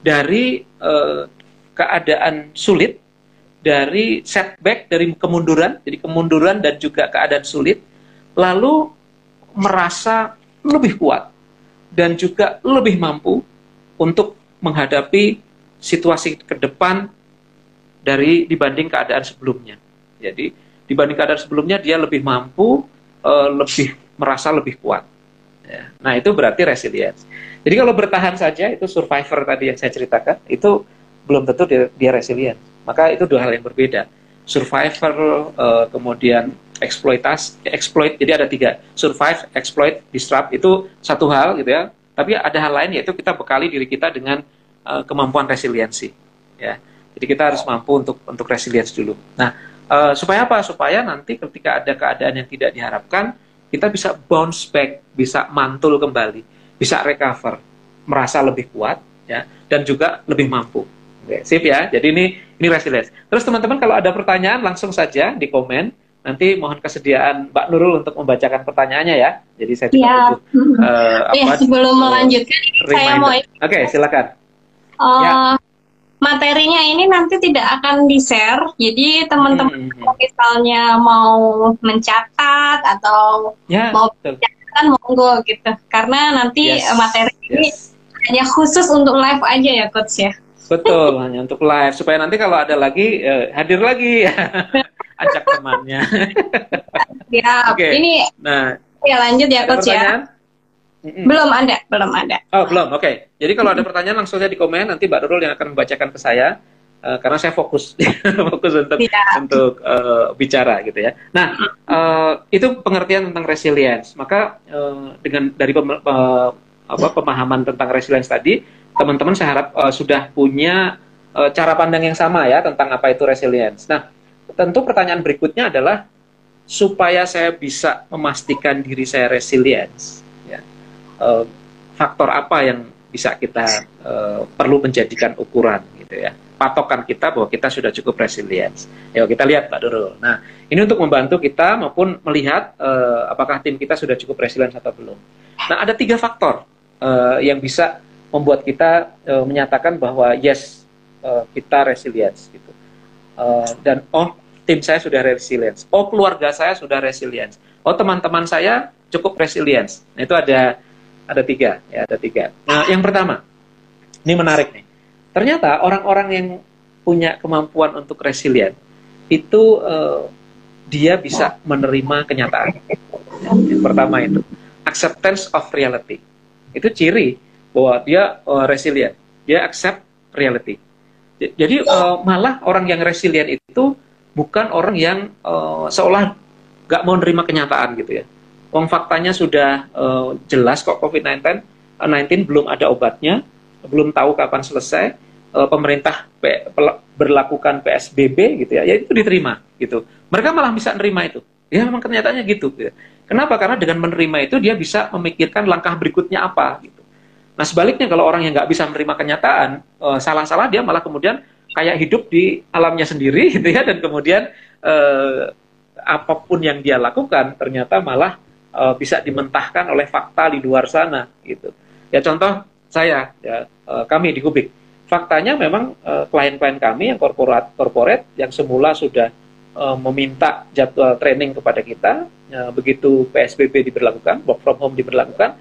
dari uh, keadaan sulit, dari setback, dari kemunduran, jadi kemunduran dan juga keadaan sulit, lalu merasa lebih kuat dan juga lebih mampu untuk menghadapi situasi ke depan dari dibanding keadaan sebelumnya. Jadi dibanding keadaan sebelumnya dia lebih mampu, uh, lebih merasa lebih kuat. Ya. Nah itu berarti resilience. Jadi kalau bertahan saja itu survivor tadi yang saya ceritakan itu belum tentu dia, dia resilient. Maka itu dua hal yang berbeda. Survivor uh, kemudian eksploitas exploit jadi ada tiga. Survive exploit disrupt itu satu hal gitu ya. Tapi ada hal lain yaitu kita bekali diri kita dengan uh, kemampuan resiliensi ya. Jadi kita harus mampu untuk untuk resilience dulu. Nah uh, supaya apa? Supaya nanti ketika ada keadaan yang tidak diharapkan kita bisa bounce back bisa mantul kembali bisa recover merasa lebih kuat ya dan juga lebih mampu Oke, sip ya jadi ini ini resilience terus teman-teman kalau ada pertanyaan langsung saja di komen Nanti mohon kesediaan Mbak Nurul untuk membacakan pertanyaannya ya. Jadi saya juga ya. butuh, uh, ya, sebelum uh, melanjutkan, saya mau. Oke, okay, silakan. Uh, ya. Materinya ini nanti tidak akan di-share, jadi teman-teman hmm. misalnya mau mencatat atau ya, mau mencatat monggo gitu, karena nanti yes. materi yes. ini hanya khusus untuk live aja ya coach ya. Betul, hanya untuk live supaya nanti kalau ada lagi uh, hadir lagi. ajak temannya. ya, okay. ini nah, ya lanjut ya coach ya. Belum ada, belum ada. Oh, belum. Oke. Okay. Jadi kalau ada pertanyaan langsung saja di komen nanti Mbak Nurul yang akan membacakan ke saya. Uh, karena saya fokus fokus untuk ya. untuk uh, bicara gitu ya. Nah uh, itu pengertian tentang resilience. Maka uh, dengan dari pem, uh, apa, pemahaman tentang resilience tadi, teman-teman saya harap uh, sudah punya uh, cara pandang yang sama ya tentang apa itu resilience. Nah tentu pertanyaan berikutnya adalah supaya saya bisa memastikan diri saya resilience, ya, uh, faktor apa yang bisa kita uh, perlu menjadikan ukuran gitu ya, patokan kita bahwa kita sudah cukup resilience. Yuk kita lihat Pak Durul. Nah ini untuk membantu kita maupun melihat uh, apakah tim kita sudah cukup resilient atau belum. Nah ada tiga faktor uh, yang bisa membuat kita uh, menyatakan bahwa yes uh, kita resilience gitu uh, dan oh tim saya sudah resilience, oh keluarga saya sudah resilience, oh teman-teman saya cukup resilience. Nah itu ada ada tiga ya ada tiga. Nah yang pertama ini menarik nih. Ternyata orang-orang yang punya kemampuan untuk resilient itu uh, dia bisa menerima kenyataan. Yang pertama itu acceptance of reality. Itu ciri bahwa dia uh, resilient. Dia accept reality. Jadi uh, malah orang yang resilient itu bukan orang yang uh, seolah nggak mau nerima kenyataan gitu ya. Wong faktanya sudah uh, jelas kok COVID-19 19 belum ada obatnya, belum tahu kapan selesai. Uh, pemerintah berlakukan PSBB gitu ya, ya itu diterima gitu. Mereka malah bisa nerima itu. Ya memang kenyataannya gitu. gitu. Kenapa? Karena dengan menerima itu dia bisa memikirkan langkah berikutnya apa gitu. Nah sebaliknya kalau orang yang nggak bisa menerima kenyataan, uh, salah-salah dia malah kemudian kayak hidup di alamnya sendiri gitu ya, dan kemudian uh, apa pun yang dia lakukan ternyata malah uh, bisa dimentahkan oleh fakta di luar sana gitu. Ya contoh saya, ya, uh, kami di Kubik, faktanya memang klien-klien kami yang korporat korporat yang semula sudah meminta jadwal training kepada kita, uh, begitu PSBB diberlakukan, work from home diberlakukan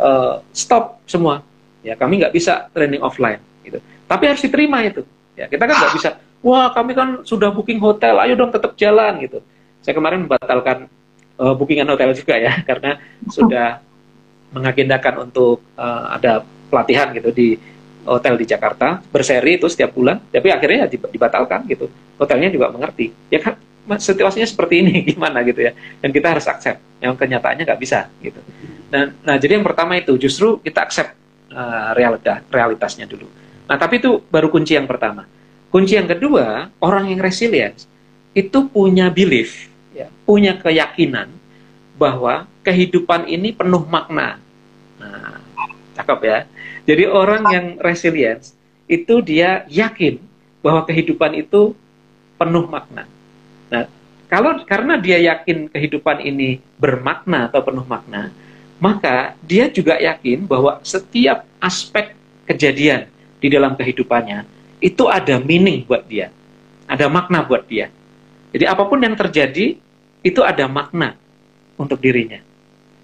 uh, stop semua. Ya, kami nggak bisa training offline. Gitu. Tapi harus diterima itu. Ya, kita kan nggak bisa, wah kami kan sudah booking hotel, ayo dong tetap jalan gitu. Saya kemarin membatalkan uh, bookingan hotel juga ya, karena sudah mengagendakan untuk uh, ada pelatihan gitu di hotel di Jakarta berseri itu setiap bulan, tapi akhirnya dibatalkan gitu. Hotelnya juga mengerti, ya kan situasinya seperti ini gimana gitu ya, dan kita harus accept. Yang kenyataannya nggak bisa gitu. Nah, nah jadi yang pertama itu justru kita accept uh, realita, realitasnya dulu. Nah tapi itu baru kunci yang pertama. Kunci yang kedua, orang yang resilient itu punya belief, ya, punya keyakinan bahwa kehidupan ini penuh makna. Nah, cakep ya. Jadi orang yang resilient itu dia yakin bahwa kehidupan itu penuh makna. Nah, kalau karena dia yakin kehidupan ini bermakna atau penuh makna, maka dia juga yakin bahwa setiap aspek kejadian di dalam kehidupannya itu ada meaning buat dia, ada makna buat dia. Jadi apa pun yang terjadi itu ada makna untuk dirinya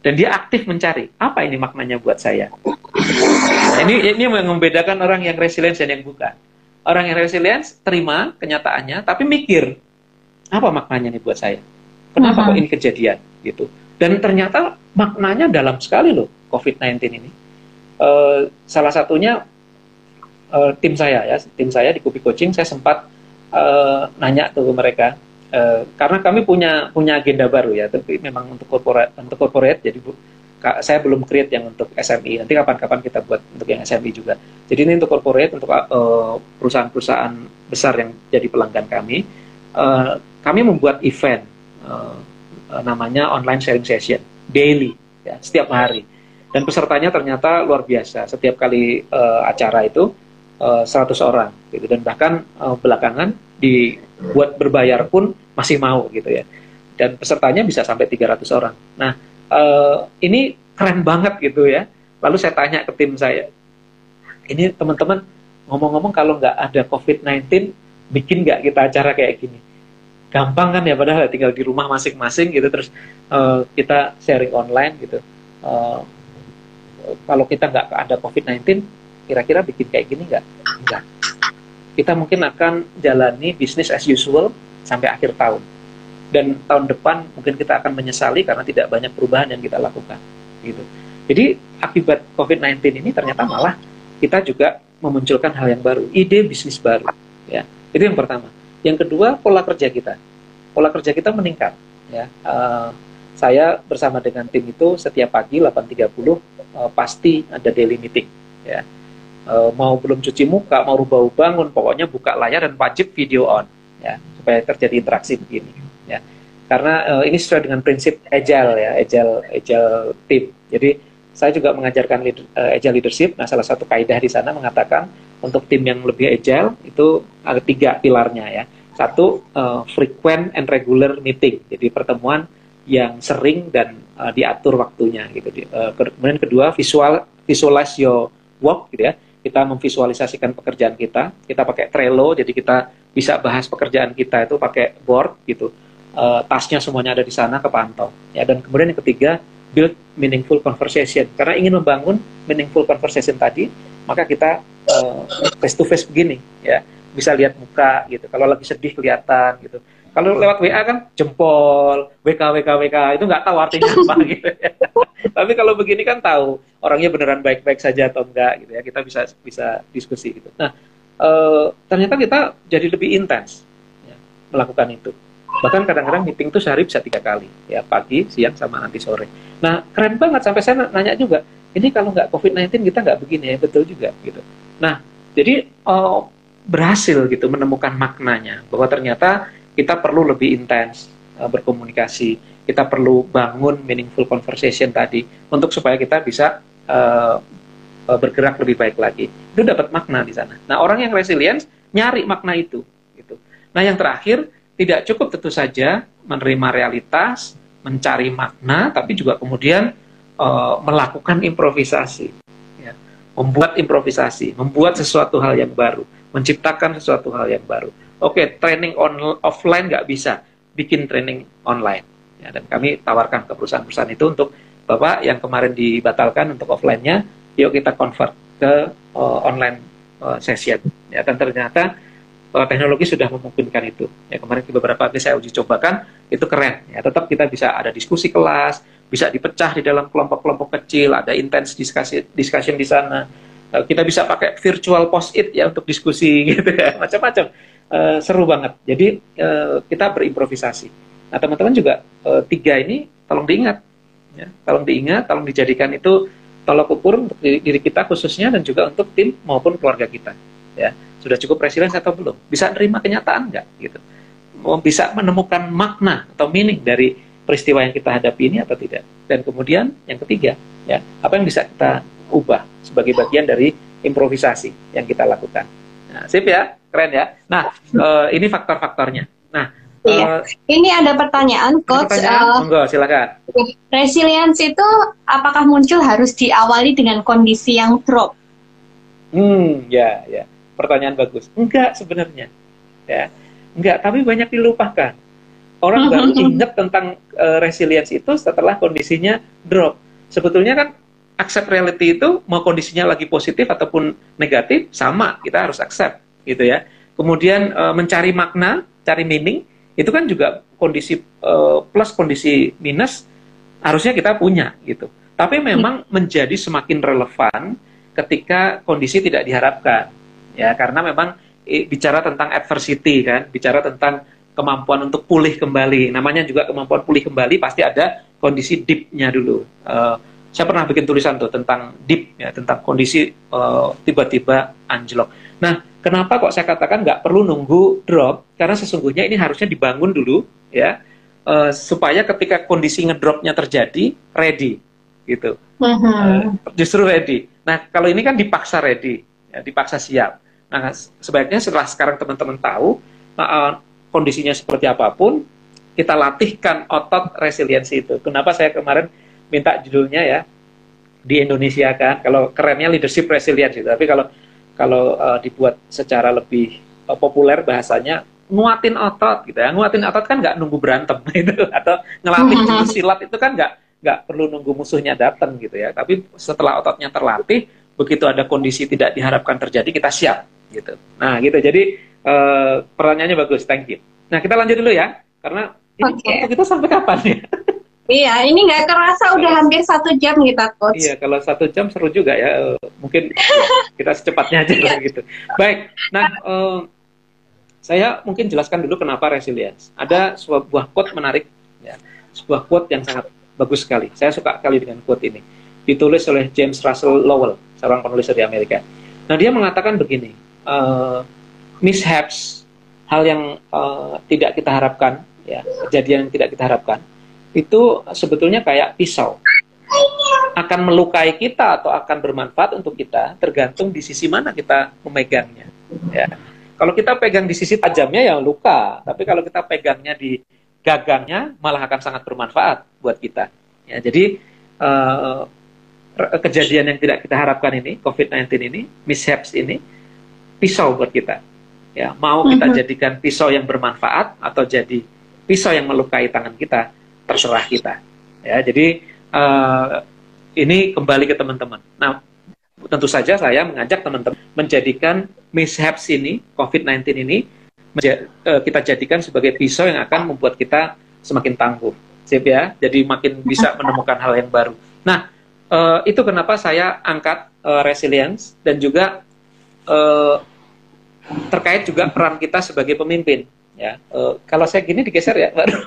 dan dia aktif mencari apa ini maknanya buat saya. Nah, ini ini yang membedakan orang yang resilience dan yang bukan. Orang yang resilience terima kenyataannya tapi mikir apa maknanya nih buat saya. Kenapa uh -huh. kok ini kejadian gitu. Dan ternyata maknanya dalam sekali loh COVID-19 ini. Uh, salah satunya uh, tim saya ya, tim saya di Kupi Coaching saya sempat uh, nanya tuh ke mereka Uh, karena kami punya punya agenda baru ya, tapi memang untuk corporate untuk corporate jadi bu, saya belum create yang untuk SME. Nanti kapan-kapan kita buat untuk yang SME juga. Jadi ini untuk corporate untuk perusahaan-perusahaan besar yang jadi pelanggan kami. Uh, kami membuat event uh, namanya online sharing session daily ya setiap hari. Dan pesertanya ternyata luar biasa. Setiap kali uh, acara itu uh, 100 orang gitu dan bahkan uh, belakangan dibuat berbayar pun masih mau gitu ya. Dan pesertanya bisa sampai 300 orang. Nah, uh, ini keren banget gitu ya. Lalu saya tanya ke tim saya, ini teman-teman ngomong-ngomong kalau nggak ada COVID-19, bikin nggak kita acara kayak gini? Gampang kan ya, padahal tinggal di rumah masing-masing gitu, terus uh, kita sharing online gitu. Uh, kalau kita nggak ada COVID-19, kira-kira bikin kayak gini nggak? Enggak. Kita mungkin akan jalani bisnis as usual, sampai akhir tahun. Dan tahun depan mungkin kita akan menyesali karena tidak banyak perubahan yang kita lakukan. Gitu. Jadi akibat COVID-19 ini ternyata malah kita juga memunculkan hal yang baru, ide bisnis baru. Ya, itu yang pertama. Yang kedua pola kerja kita, pola kerja kita meningkat. Ya, uh, saya bersama dengan tim itu setiap pagi 8.30 uh, eh, pasti ada daily meeting. Ya, uh, mau belum cuci muka, mau rubah bangun, pokoknya buka layar dan wajib video on. Ya, supaya terjadi interaksi begini ya karena uh, ini sesuai dengan prinsip agile ya agile agile team jadi saya juga mengajarkan lead, uh, agile leadership nah salah satu kaidah di sana mengatakan untuk tim yang lebih agile itu ada tiga pilarnya ya. Satu uh, frequent and regular meeting. Jadi pertemuan yang sering dan uh, diatur waktunya gitu. Uh, kemudian kedua visual visualize your work gitu ya. Kita memvisualisasikan pekerjaan kita. Kita pakai Trello jadi kita bisa bahas pekerjaan kita itu pakai board gitu. Uh, tasnya semuanya ada di sana kepantau. Ya dan kemudian yang ketiga build meaningful conversation. Karena ingin membangun meaningful conversation tadi maka kita uh, face to face begini ya. Bisa lihat muka gitu. Kalau lagi sedih kelihatan gitu. Kalau lewat WA kan jempol WK WK WK itu nggak tahu artinya apa gitu. Ya. tapi kalau begini kan tahu orangnya beneran baik-baik saja atau enggak gitu ya. Kita bisa bisa diskusi gitu. Nah uh, ternyata kita jadi lebih intens ya, melakukan itu. Bahkan kadang-kadang meeting itu sehari bisa tiga kali, ya pagi, siang, sama nanti sore. Nah keren banget sampai saya nanya juga, ini kalau nggak COVID-19 kita nggak begini ya, betul juga gitu. Nah jadi uh, berhasil gitu menemukan maknanya bahwa ternyata kita perlu lebih intens uh, berkomunikasi, kita perlu bangun meaningful conversation tadi untuk supaya kita bisa uh, bergerak lebih baik lagi. Itu dapat makna di sana. Nah, orang yang resilience nyari makna itu gitu. Nah, yang terakhir tidak cukup tentu saja menerima realitas, mencari makna, tapi juga kemudian uh, melakukan improvisasi. Ya. Membuat improvisasi, membuat sesuatu hal yang baru, menciptakan sesuatu hal yang baru. Oke, training on offline nggak bisa, bikin training online. Ya, dan kami tawarkan ke perusahaan-perusahaan itu untuk Bapak yang kemarin dibatalkan untuk offline-nya, yuk kita convert ke uh, online uh, session ya dan ternyata uh, teknologi sudah memungkinkan itu. Ya kemarin beberapa kali saya uji cobakan itu keren. Ya tetap kita bisa ada diskusi kelas, bisa dipecah di dalam kelompok-kelompok kecil, ada intens diskusi discussion di sana. Uh, kita bisa pakai virtual post it ya untuk diskusi gitu ya, macam-macam. Uh, seru banget. Jadi uh, kita berimprovisasi. Nah teman-teman juga uh, tiga ini tolong diingat, ya, tolong diingat, tolong dijadikan itu tolok ukur untuk diri kita khususnya dan juga untuk tim maupun keluarga kita. Ya sudah cukup resilience atau belum? Bisa nerima kenyataan nggak? Gitu. Bisa menemukan makna atau meaning dari peristiwa yang kita hadapi ini atau tidak? Dan kemudian yang ketiga, ya apa yang bisa kita ubah sebagai bagian dari improvisasi yang kita lakukan. Nah, sip ya, keren ya. Nah, uh, ini faktor-faktornya. Nah, Iya. Uh, ini ada pertanyaan, coach. Pertanyaan? Uh, silakan. Resilience itu apakah muncul harus diawali dengan kondisi yang drop? Hmm, ya, ya pertanyaan bagus. Enggak sebenarnya. Ya. Enggak, tapi banyak dilupakan. Orang baru ingat tentang uh, resilience itu setelah kondisinya drop. Sebetulnya kan accept reality itu mau kondisinya lagi positif ataupun negatif sama, kita harus accept gitu ya. Kemudian uh, mencari makna, cari meaning itu kan juga kondisi uh, plus kondisi minus harusnya kita punya gitu. Tapi memang menjadi semakin relevan ketika kondisi tidak diharapkan ya karena memang bicara tentang adversity kan, bicara tentang kemampuan untuk pulih kembali. Namanya juga kemampuan pulih kembali pasti ada kondisi deep-nya dulu. Uh, saya pernah bikin tulisan tuh tentang deep ya, tentang kondisi uh, tiba-tiba anjlok. Nah, kenapa kok saya katakan nggak perlu nunggu drop? Karena sesungguhnya ini harusnya dibangun dulu ya, uh, supaya ketika kondisi ngedropnya terjadi ready gitu. Uh, justru ready. Nah, kalau ini kan dipaksa ready, ya, dipaksa siap. Nah, sebaiknya setelah sekarang teman-teman tahu uh, kondisinya seperti apa pun, kita latihkan otot resiliensi itu. Kenapa saya kemarin minta judulnya ya di Indonesia kan, kalau kerennya leadership resilience gitu. Tapi kalau kalau uh, dibuat secara lebih uh, populer bahasanya nguatin otot gitu ya. Nguatin otot kan nggak nunggu berantem gitu atau ngelatih jurus silat itu kan nggak nggak perlu nunggu musuhnya datang gitu ya. Tapi setelah ototnya terlatih, begitu ada kondisi tidak diharapkan terjadi kita siap gitu. Nah, gitu. Jadi uh, pertanyaannya bagus, thank you. Nah, kita lanjut dulu ya, karena ini okay. kita sampai kapan ya? Iya, ini nggak kerasa udah hampir satu jam kita, coach. Iya, kalau satu jam seru juga ya. Mungkin kita secepatnya aja lah gitu. Baik, nah uh, saya mungkin jelaskan dulu kenapa resilience. Ada sebuah quote menarik, ya, sebuah quote yang sangat bagus sekali. Saya suka sekali dengan quote ini. Ditulis oleh James Russell Lowell, seorang penulis dari Amerika. Nah, dia mengatakan begini, uh, mishaps, hal yang uh, tidak kita harapkan, ya kejadian yang tidak kita harapkan, itu sebetulnya kayak pisau akan melukai kita atau akan bermanfaat untuk kita tergantung di sisi mana kita memegangnya. Ya. Kalau kita pegang di sisi tajamnya ya luka, tapi kalau kita pegangnya di gagangnya malah akan sangat bermanfaat buat kita. Ya, jadi uh, kejadian yang tidak kita harapkan ini, COVID-19 ini, mishaps ini, pisau buat kita. Ya, mau kita uh-huh. jadikan pisau yang bermanfaat atau jadi pisau yang melukai tangan kita, terserah kita. Ya, jadi uh, ini kembali ke teman-teman. Nah, tentu saja saya mengajak teman-teman menjadikan mishaps ini, COVID-19 ini, uh, kita jadikan sebagai pisau yang akan membuat kita semakin tangguh. Sip ya, jadi makin bisa menemukan hal yang baru. Nah, uh, itu kenapa saya angkat uh, resilience dan juga uh, terkait juga peran kita sebagai pemimpin. Ya, uh, kalau saya gini digeser ya, baru.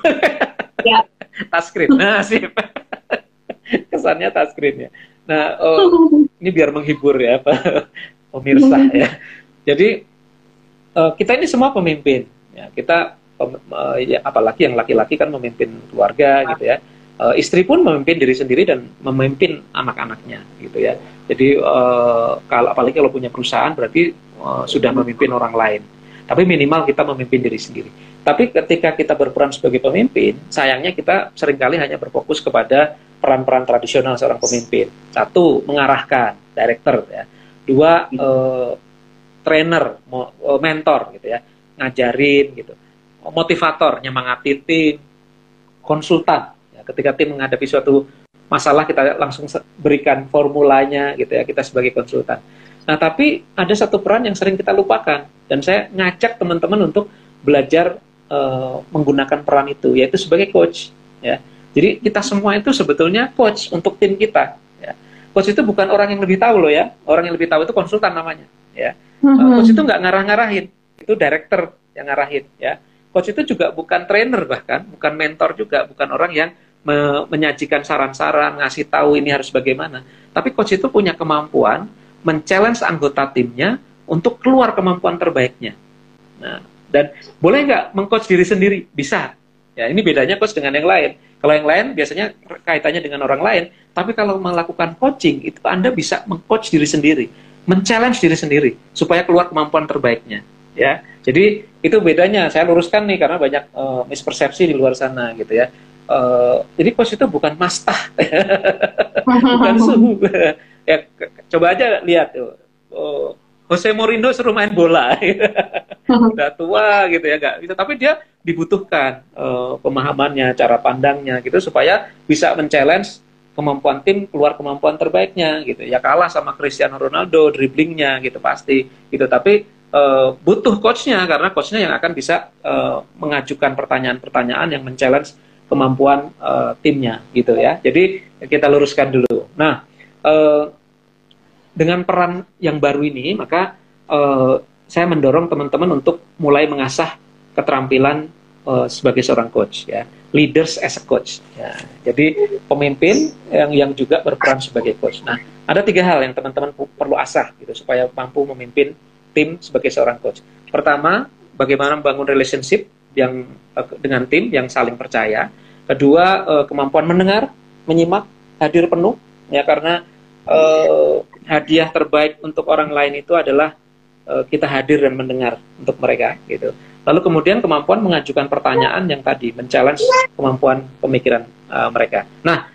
Ya. touchscreen. Nah, sip. Kesannya touchscreen ya. Nah, uh, ini biar menghibur ya, Pak pemirsa ya. Jadi uh, kita ini semua pemimpin. Ya, kita uh, ya, apalagi yang laki-laki kan memimpin keluarga gitu ya. Uh, istri pun memimpin diri sendiri dan memimpin anak-anaknya gitu ya. Jadi uh, kalau apalagi kalau punya perusahaan berarti uh, sudah memimpin orang lain. Tapi minimal kita memimpin diri sendiri. Tapi ketika kita berperan sebagai pemimpin, sayangnya kita sering kali hanya berfokus kepada peran-peran tradisional seorang pemimpin. Satu, mengarahkan, director ya. Dua, uh, trainer, mentor gitu ya, ngajarin gitu. Motivator, nyemangati tim, konsultan. Ketika tim menghadapi suatu masalah kita langsung berikan formulanya gitu ya kita sebagai konsultan Nah, tapi ada satu peran yang sering kita lupakan dan saya ngajak teman-teman untuk belajar uh, menggunakan peran itu yaitu sebagai coach ya. Jadi kita semua itu sebetulnya coach untuk tim kita ya. Coach itu bukan orang yang lebih tahu loh ya. Orang yang lebih tahu itu konsultan namanya ya. Mm-hmm. coach itu nggak ngarah-ngarahin, itu director yang ngarahin ya. Coach itu juga bukan trainer bahkan, bukan mentor juga, bukan orang yang me- menyajikan saran-saran, ngasih tahu ini harus bagaimana. Tapi coach itu punya kemampuan men-challenge anggota timnya untuk keluar kemampuan terbaiknya. Nah, dan boleh nggak mengcoach diri sendiri? Bisa. Ya, ini bedanya coach dengan yang lain. Kalau yang lain biasanya kaitannya dengan orang lain, tapi kalau melakukan coaching itu Anda bisa mengcoach diri sendiri, men-challenge diri sendiri supaya keluar kemampuan terbaiknya ya. Jadi itu bedanya. Saya luruskan nih karena banyak uh, mispersepsi di luar sana gitu ya. Uh, jadi coach itu bukan mastah, bukan suhu. ya coba aja lihat tuh. Oh, Jose Mourinho suruh main bola, udah tua gitu ya, gak gitu. Tapi dia dibutuhkan uh, pemahamannya, cara pandangnya gitu supaya bisa men-challenge kemampuan tim keluar kemampuan terbaiknya gitu. Ya kalah sama Cristiano Ronaldo dribblingnya gitu pasti gitu. Tapi uh, butuh coachnya karena coachnya yang akan bisa uh, mengajukan pertanyaan-pertanyaan yang men-challenge kemampuan uh, timnya gitu ya. Jadi kita luruskan dulu. Nah, uh, dengan peran yang baru ini maka uh, saya mendorong teman-teman untuk mulai mengasah keterampilan uh, sebagai seorang coach ya. Leaders as a coach. Ya. Jadi pemimpin yang yang juga berperan sebagai coach. Nah, ada tiga hal yang teman-teman perlu asah gitu supaya mampu memimpin tim sebagai seorang coach. Pertama, bagaimana membangun relationship yang uh, dengan tim yang saling percaya. Kedua, uh, kemampuan mendengar, menyimak, hadir penuh ya karena uh, hadiah terbaik untuk orang lain itu adalah kita hadir dan mendengar untuk mereka gitu. Lalu kemudian kemampuan mengajukan pertanyaan yang tadi men-challenge kemampuan pemikiran uh, mereka. Nah,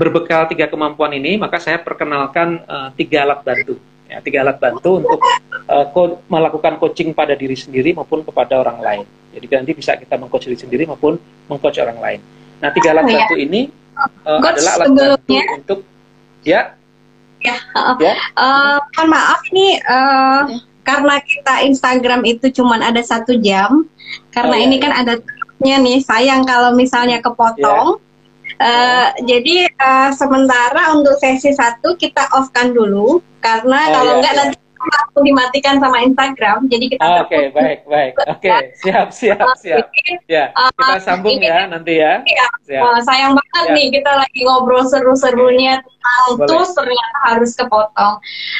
berbekal tiga kemampuan ini, maka saya perkenalkan uh, tiga alat bantu ya, tiga alat bantu untuk uh, co melakukan coaching pada diri sendiri maupun kepada orang lain. Jadi nanti bisa kita mengcoach diri sendiri maupun mengcoach orang lain. Nah, tiga alat oh, bantu ya. ini uh, adalah alat bantu untuk ya. Ya, uh, ya. Uh, mohon maaf nih uh, ya. karena kita Instagram itu cuma ada satu jam. Karena oh, ya, ini kan ada nih sayang kalau misalnya kepotong. Ya. Uh, jadi uh, sementara untuk sesi satu kita off kan dulu karena oh, kalau iya, enggak iya. nanti langsung dimatikan sama Instagram. Jadi kita oh, Oke, okay, baik, baik. Oke, okay. siap, siap, siap. ya, kita sambung ini, ya nanti ya. Iya. Siap. Uh, sayang banget siap. nih kita lagi ngobrol seru-serunya tentang tools ternyata harus kepotong.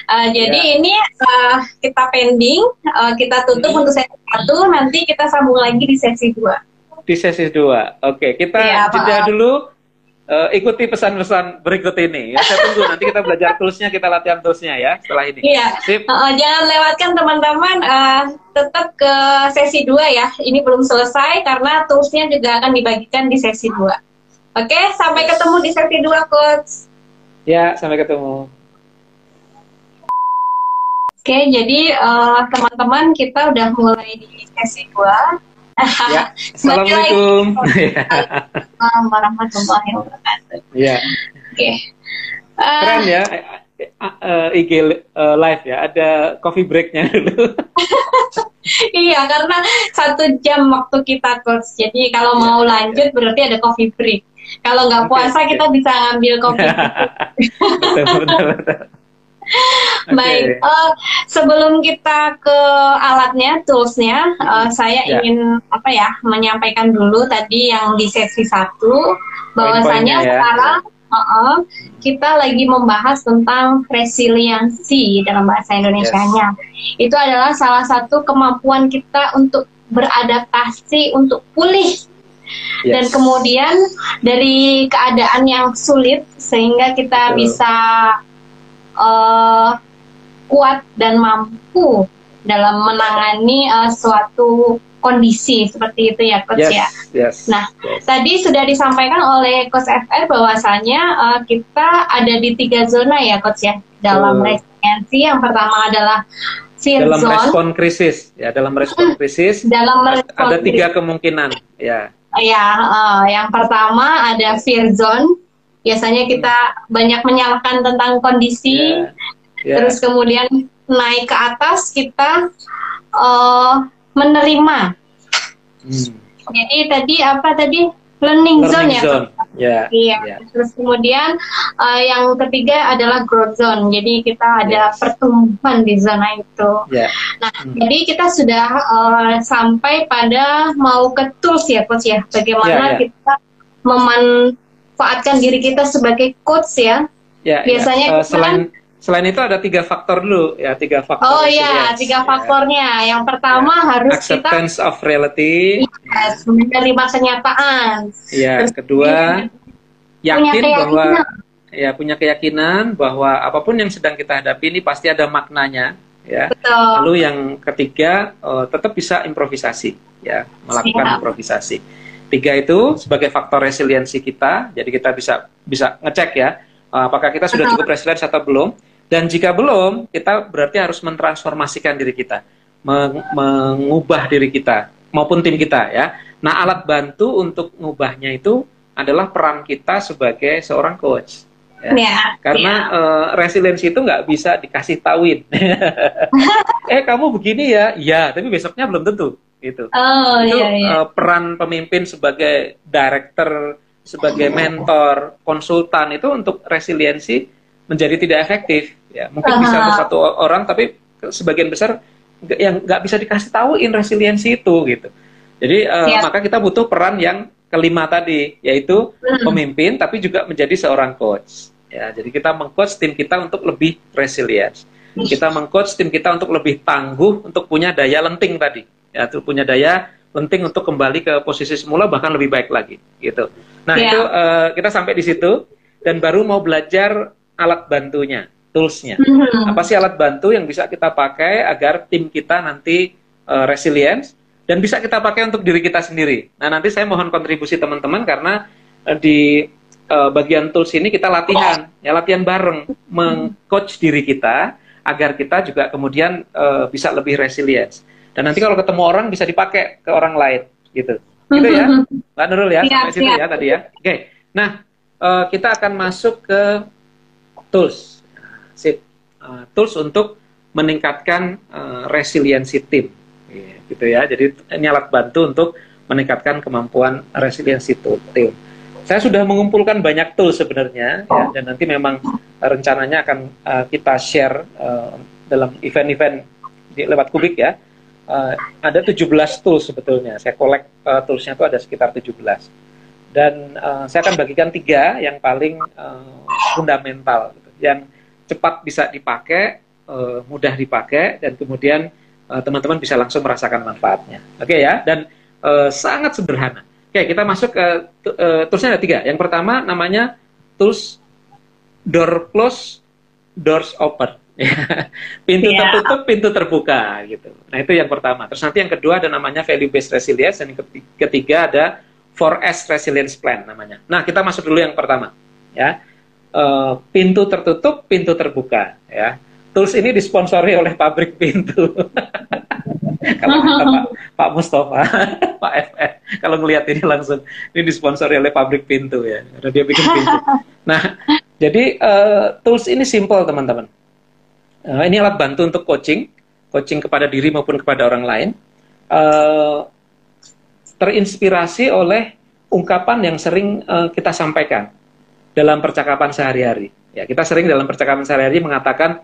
Uh, jadi ya. ini uh, kita pending, uh, kita tutup hmm. untuk sesi satu, nanti kita sambung lagi di sesi dua. Di sesi dua, oke. Okay. Kita ya, jeda dulu uh, ikuti pesan-pesan berikut ini ya. Saya tunggu nanti kita belajar toolsnya, kita latihan toolsnya ya setelah ini. Iya. Sip. Uh, jangan lewatkan teman-teman uh, tetap ke sesi 2 ya. Ini belum selesai karena toolsnya juga akan dibagikan di sesi 2. Oke, sampai ketemu di sesi 2 coach. Ya, sampai ketemu. Oke, jadi teman-teman uh, kita udah mulai di sesi 2 ya. Assalamualaikum. Assalamualaikum warahmatullahi wabarakatuh. Ya. Oke. Okay. Uh, Keren ya. Uh, IG uh, live ya, ada coffee breaknya dulu. iya, karena satu jam waktu kita coach. Jadi kalau ya, mau ya, lanjut ya. berarti ada coffee break. Kalau nggak puasa okay, kita bisa ngambil coffee break. betul, betul, betul. Baik, uh, sebelum kita ke alatnya, toolsnya, uh, saya yeah. ingin apa ya menyampaikan dulu tadi yang di sesi satu, bahwasanya ya. sekarang uh -uh, kita lagi membahas tentang resiliensi dalam bahasa Indonesia-nya. Yes. Itu adalah salah satu kemampuan kita untuk beradaptasi, untuk pulih Yes. dan kemudian dari keadaan yang sulit sehingga kita Betul. bisa uh, kuat dan mampu dalam menangani uh, suatu kondisi seperti itu ya coach yes, ya. Yes, nah yes. tadi sudah disampaikan oleh coach FR bahwasanya uh, kita ada di tiga zona ya coach ya dalam uh, resiliensi yang pertama adalah fear dalam zone. respon krisis ya dalam respon hmm, krisis dalam respon ada tiga krisis. kemungkinan ya. Ya uh, yang pertama ada fear zone biasanya kita banyak menyalahkan tentang kondisi yeah. Yeah. terus kemudian naik ke atas kita uh, menerima. Hmm. Jadi tadi apa tadi learning, learning zone, ya, zone. Yeah. Iya. Yeah. Terus kemudian uh, yang ketiga adalah growth zone. Jadi kita ada yes. pertumbuhan di zona itu. Yeah. Nah, hmm. jadi kita sudah uh, sampai pada mau ke tools ya, coach ya. Bagaimana yeah, yeah. kita memanfaatkan diri kita sebagai coach ya. Yeah, ya. Biasanya yeah. Uh, selain selain itu ada tiga faktor dulu ya tiga faktor oh iya tiga ya. faktornya yang pertama ya. harus acceptance kita, of reality yes, menerima kenyataan ya Terus kedua yakin bahwa ya punya keyakinan bahwa apa pun yang sedang kita hadapi ini pasti ada maknanya ya Betul. lalu yang ketiga uh, tetap bisa improvisasi ya melakukan Siap. improvisasi tiga itu sebagai faktor resiliensi kita jadi kita bisa bisa ngecek ya uh, apakah kita sudah cukup resilient atau belum dan jika belum, kita berarti harus mentransformasikan diri kita, meng mengubah diri kita maupun tim kita ya. Nah, alat bantu untuk mengubahnya itu adalah peran kita sebagai seorang coach. Ya. Ya, Karena ya. Uh, resiliensi itu nggak bisa dikasih tauin. eh kamu begini ya, ya, tapi besoknya belum tentu. Gitu. Oh, itu iya, iya. Uh, peran pemimpin sebagai director, sebagai mentor, konsultan itu untuk resiliensi menjadi tidak efektif ya mungkin bisa untuk satu orang tapi sebagian besar yang nggak bisa dikasih tahuin resiliensi itu gitu jadi uh, maka kita butuh peran yang kelima tadi yaitu hmm. pemimpin tapi juga menjadi seorang coach ya jadi kita mengcoach tim kita untuk lebih resilient kita mengcoach tim kita untuk lebih tangguh untuk punya daya lenting tadi ya untuk punya daya lenting untuk kembali ke posisi semula bahkan lebih baik lagi gitu nah yeah. itu uh, kita sampai di situ dan baru mau belajar alat bantunya, toolsnya. Mm-hmm. Apa sih alat bantu yang bisa kita pakai agar tim kita nanti uh, resilience dan bisa kita pakai untuk diri kita sendiri. Nah nanti saya mohon kontribusi teman-teman karena uh, di uh, bagian tools ini kita latihan, ya latihan bareng, mengcoach diri kita agar kita juga kemudian uh, bisa lebih resilience. Dan nanti kalau ketemu orang bisa dipakai ke orang lain, gitu. Gitu ya. Mbak Nurul ya, sampai situ ya tadi ya. Oke, nah uh, kita akan masuk ke tools, sip, uh, tools untuk meningkatkan uh, resiliensi tim, yeah, gitu ya. Jadi ini alat bantu untuk meningkatkan kemampuan resiliensi tim. Saya sudah mengumpulkan banyak tools sebenarnya, ya, dan nanti memang rencananya akan uh, kita share uh, dalam event-event lewat kubik ya. Uh, ada 17 tools sebetulnya. Saya kolek uh, toolsnya itu ada sekitar 17 dan uh, saya akan bagikan tiga yang paling uh, fundamental yang cepat bisa dipakai, uh, mudah dipakai, dan kemudian eh, teman-teman uh, bisa langsung merasakan manfaatnya. Oke okay, ya, dan uh, sangat sederhana. Oke, kita masuk ke uh, toolsnya ada tiga. Yang pertama namanya tools door close, doors open. pintu yeah. tertutup, pintu terbuka gitu. Nah itu yang pertama. Terus nanti yang kedua ada namanya value based resilience, dan yang ketiga ada 4S resilience plan namanya. Nah kita masuk dulu yang pertama ya uh, pintu tertutup, pintu terbuka. Ya, tools ini disponsori oleh pabrik pintu. kalau Pak, Mustafa, Pak FF, kalau ngelihat ini langsung ini disponsori oleh pabrik pintu ya, karena dia bikin pintu. Nah, jadi uh, tools ini simple teman-teman. Uh, ini alat bantu untuk coaching, coaching kepada diri maupun kepada orang lain. Uh, terinspirasi oleh ungkapan yang sering uh, kita sampaikan dalam percakapan sehari-hari. Ya, kita sering dalam percakapan sehari-hari mengatakan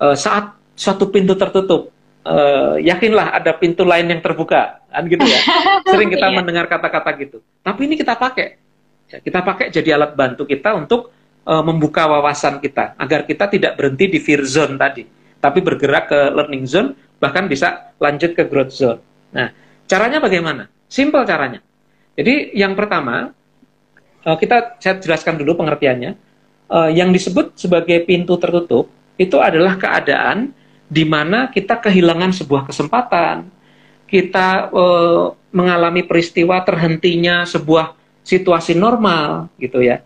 uh, saat suatu pintu tertutup, uh, yakinlah ada pintu lain yang terbuka, kan gitu ya. Sering kita iya. mendengar kata-kata gitu. Tapi ini kita pakai, ya, kita pakai jadi alat bantu kita untuk uh, membuka wawasan kita agar kita tidak berhenti di fear zone tadi, tapi bergerak ke learning zone, bahkan bisa lanjut ke growth zone. Nah, caranya bagaimana? Simple caranya. Jadi yang pertama uh, kita saya jelaskan dulu pengertiannya. Uh, yang disebut sebagai pintu tertutup itu adalah keadaan di mana kita kehilangan sebuah kesempatan, kita uh, mengalami peristiwa terhentinya sebuah situasi normal, gitu ya.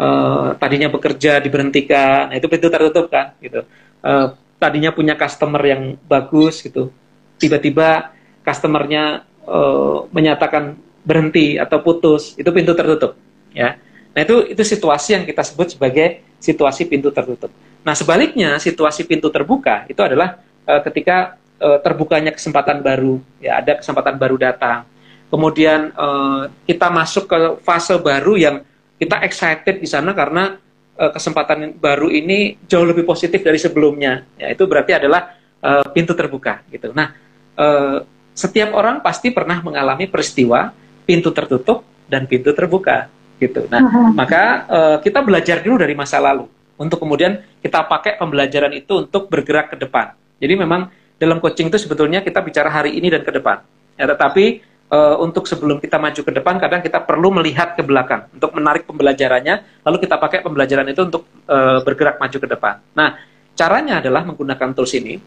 Uh, tadinya bekerja diberhentikan, nah itu pintu tertutup kan, gitu. Uh, tadinya punya customer yang bagus, gitu. Tiba-tiba customernya uh, menyatakan berhenti atau putus, itu pintu tertutup ya. Nah itu itu situasi yang kita sebut sebagai situasi pintu tertutup. Nah, sebaliknya situasi pintu terbuka itu adalah uh, ketika uh, terbukanya kesempatan baru, ya ada kesempatan baru datang. Kemudian uh, kita masuk ke fase baru yang kita excited di sana karena uh, kesempatan baru ini jauh lebih positif dari sebelumnya. Ya, itu berarti adalah uh, pintu terbuka gitu. Nah, uh, setiap orang pasti pernah mengalami peristiwa pintu tertutup dan pintu terbuka gitu. Nah, maka uh, kita belajar dulu dari masa lalu untuk kemudian kita pakai pembelajaran itu untuk bergerak ke depan. Jadi memang dalam coaching itu sebetulnya kita bicara hari ini dan ke depan. Ya, tetapi uh, untuk sebelum kita maju ke depan, kadang kita perlu melihat ke belakang untuk menarik pembelajarannya, lalu kita pakai pembelajaran itu untuk uh, bergerak maju ke depan. Nah, caranya adalah menggunakan tools ini.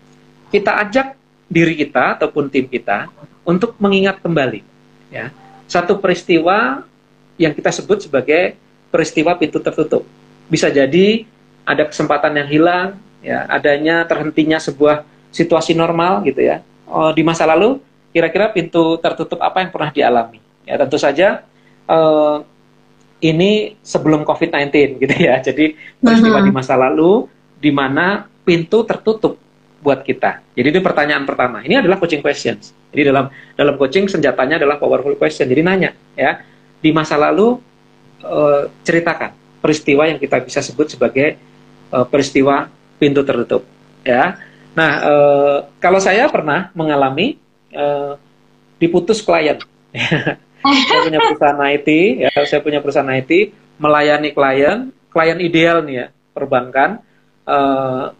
Kita ajak diri kita ataupun tim kita untuk mengingat kembali, ya, satu peristiwa yang kita sebut sebagai peristiwa pintu tertutup. Bisa jadi ada kesempatan yang hilang, ya, adanya terhentinya sebuah situasi normal gitu ya. Oh, di masa lalu kira-kira pintu tertutup apa yang pernah dialami? Ya, tentu saja uh, ini sebelum COVID-19 gitu ya. Jadi peristiwa uh -huh. di masa lalu di mana pintu tertutup buat kita. Jadi ini pertanyaan pertama. Ini adalah coaching questions. Jadi dalam dalam coaching senjatanya adalah powerful question. Jadi nanya ya di masa lalu uh, ceritakan peristiwa yang kita bisa sebut sebagai uh, peristiwa pintu tertutup ya. Nah uh, kalau saya pernah mengalami uh, diputus klien. Saya punya perusahaan IT ya saya punya perusahaan IT melayani klien klien ideal nih ya perbankan. Uh,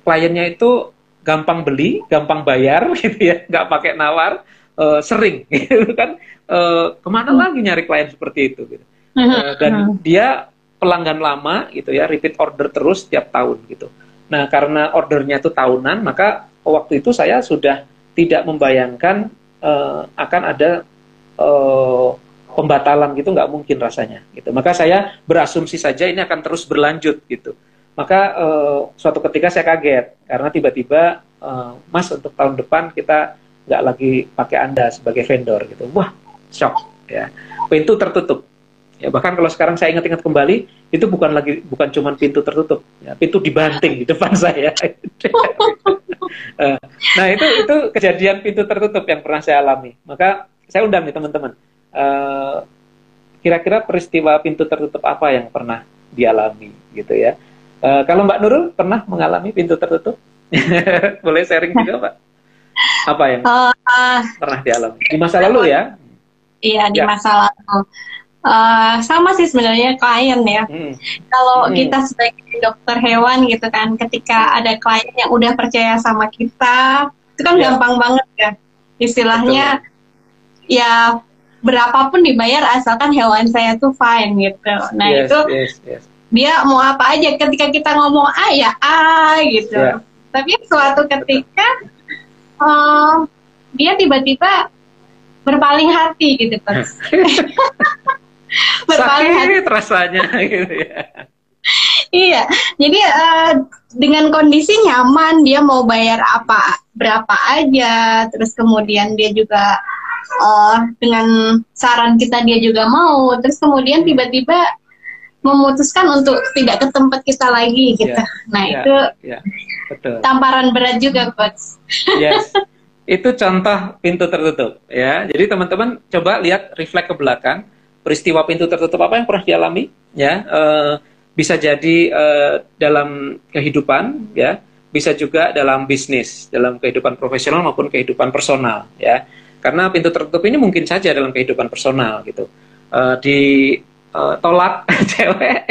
kliennya itu gampang beli gampang bayar gitu ya nggak pakai nawar uh, sering gitu kan. Uh, ke mana lagi nyari klien seperti itu gitu. Uh, dan hmm. dia pelanggan lama gitu ya repeat order terus setiap tahun gitu. Nah karena ordernya itu tahunan maka waktu itu saya sudah tidak membayangkan uh, akan ada uh, pembatalan gitu nggak mungkin rasanya gitu. Maka saya berasumsi saja ini akan terus berlanjut gitu. Maka uh, suatu ketika saya kaget karena tiba-tiba uh, Mas untuk tahun depan kita nggak lagi pakai Anda sebagai vendor gitu. Wah, shock ya. Pintu tertutup. Ya, bahkan kalau sekarang saya ingat-ingat kembali, itu bukan lagi bukan cuma pintu tertutup, ya, pintu dibanting di depan saya. Eh, nah, itu itu kejadian pintu tertutup yang pernah saya alami. Maka saya undang nih teman-teman. Uh, kira-kira peristiwa pintu tertutup apa yang pernah dialami gitu ya. Uh, kalau Mbak Nurul pernah mengalami pintu tertutup? Boleh sharing juga, Pak? Apa yang uh, pernah dialami di masa lalu ya? Iya di ya. masa lalu. Uh, sama sih sebenarnya klien ya. Hmm. Kalau hmm. kita sebagai dokter hewan gitu kan, ketika ada klien yang udah percaya sama kita, itu kan yeah. gampang banget ya. Istilahnya Betul. ya berapapun dibayar asalkan hewan saya tuh fine gitu. Nah yes, itu yes, yes. dia mau apa aja. Ketika kita ngomong A ya A gitu. Yeah. Tapi suatu ketika uh, dia tiba-tiba berpaling hati gitu kan. berpaling Sakit rasanya gitu ya. iya, jadi uh, dengan kondisi nyaman dia mau bayar apa berapa aja, terus kemudian dia juga uh, dengan saran kita dia juga mau, terus kemudian tiba-tiba memutuskan untuk tidak ke tempat kita lagi gitu. Yeah, nah yeah, itu yeah, betul. tamparan berat juga, coach. Yes. itu contoh pintu tertutup ya. Jadi teman-teman coba lihat reflect ke belakang peristiwa pintu tertutup apa yang pernah dialami ya. Uh, bisa jadi uh, dalam kehidupan ya, bisa juga dalam bisnis, dalam kehidupan profesional maupun kehidupan personal ya. Karena pintu tertutup ini mungkin saja dalam kehidupan personal gitu. Uh, di uh, tolak cewek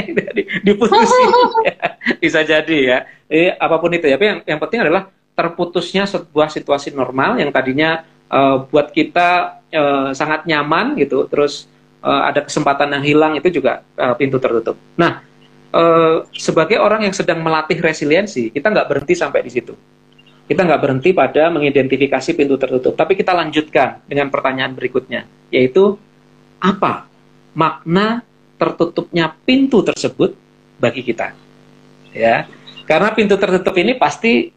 diputusin ya. bisa jadi ya. Eh, apa pun itu ya. Tapi yang, yang penting adalah terputusnya sebuah situasi normal yang tadinya uh, buat kita uh, sangat nyaman gitu, terus uh, ada kesempatan yang hilang itu juga uh, pintu tertutup. Nah, uh, sebagai orang yang sedang melatih resiliensi, kita nggak berhenti sampai di situ. Kita nggak berhenti pada mengidentifikasi pintu tertutup, tapi kita lanjutkan dengan pertanyaan berikutnya, yaitu apa makna tertutupnya pintu tersebut bagi kita, ya. Karena pintu tertutup ini pasti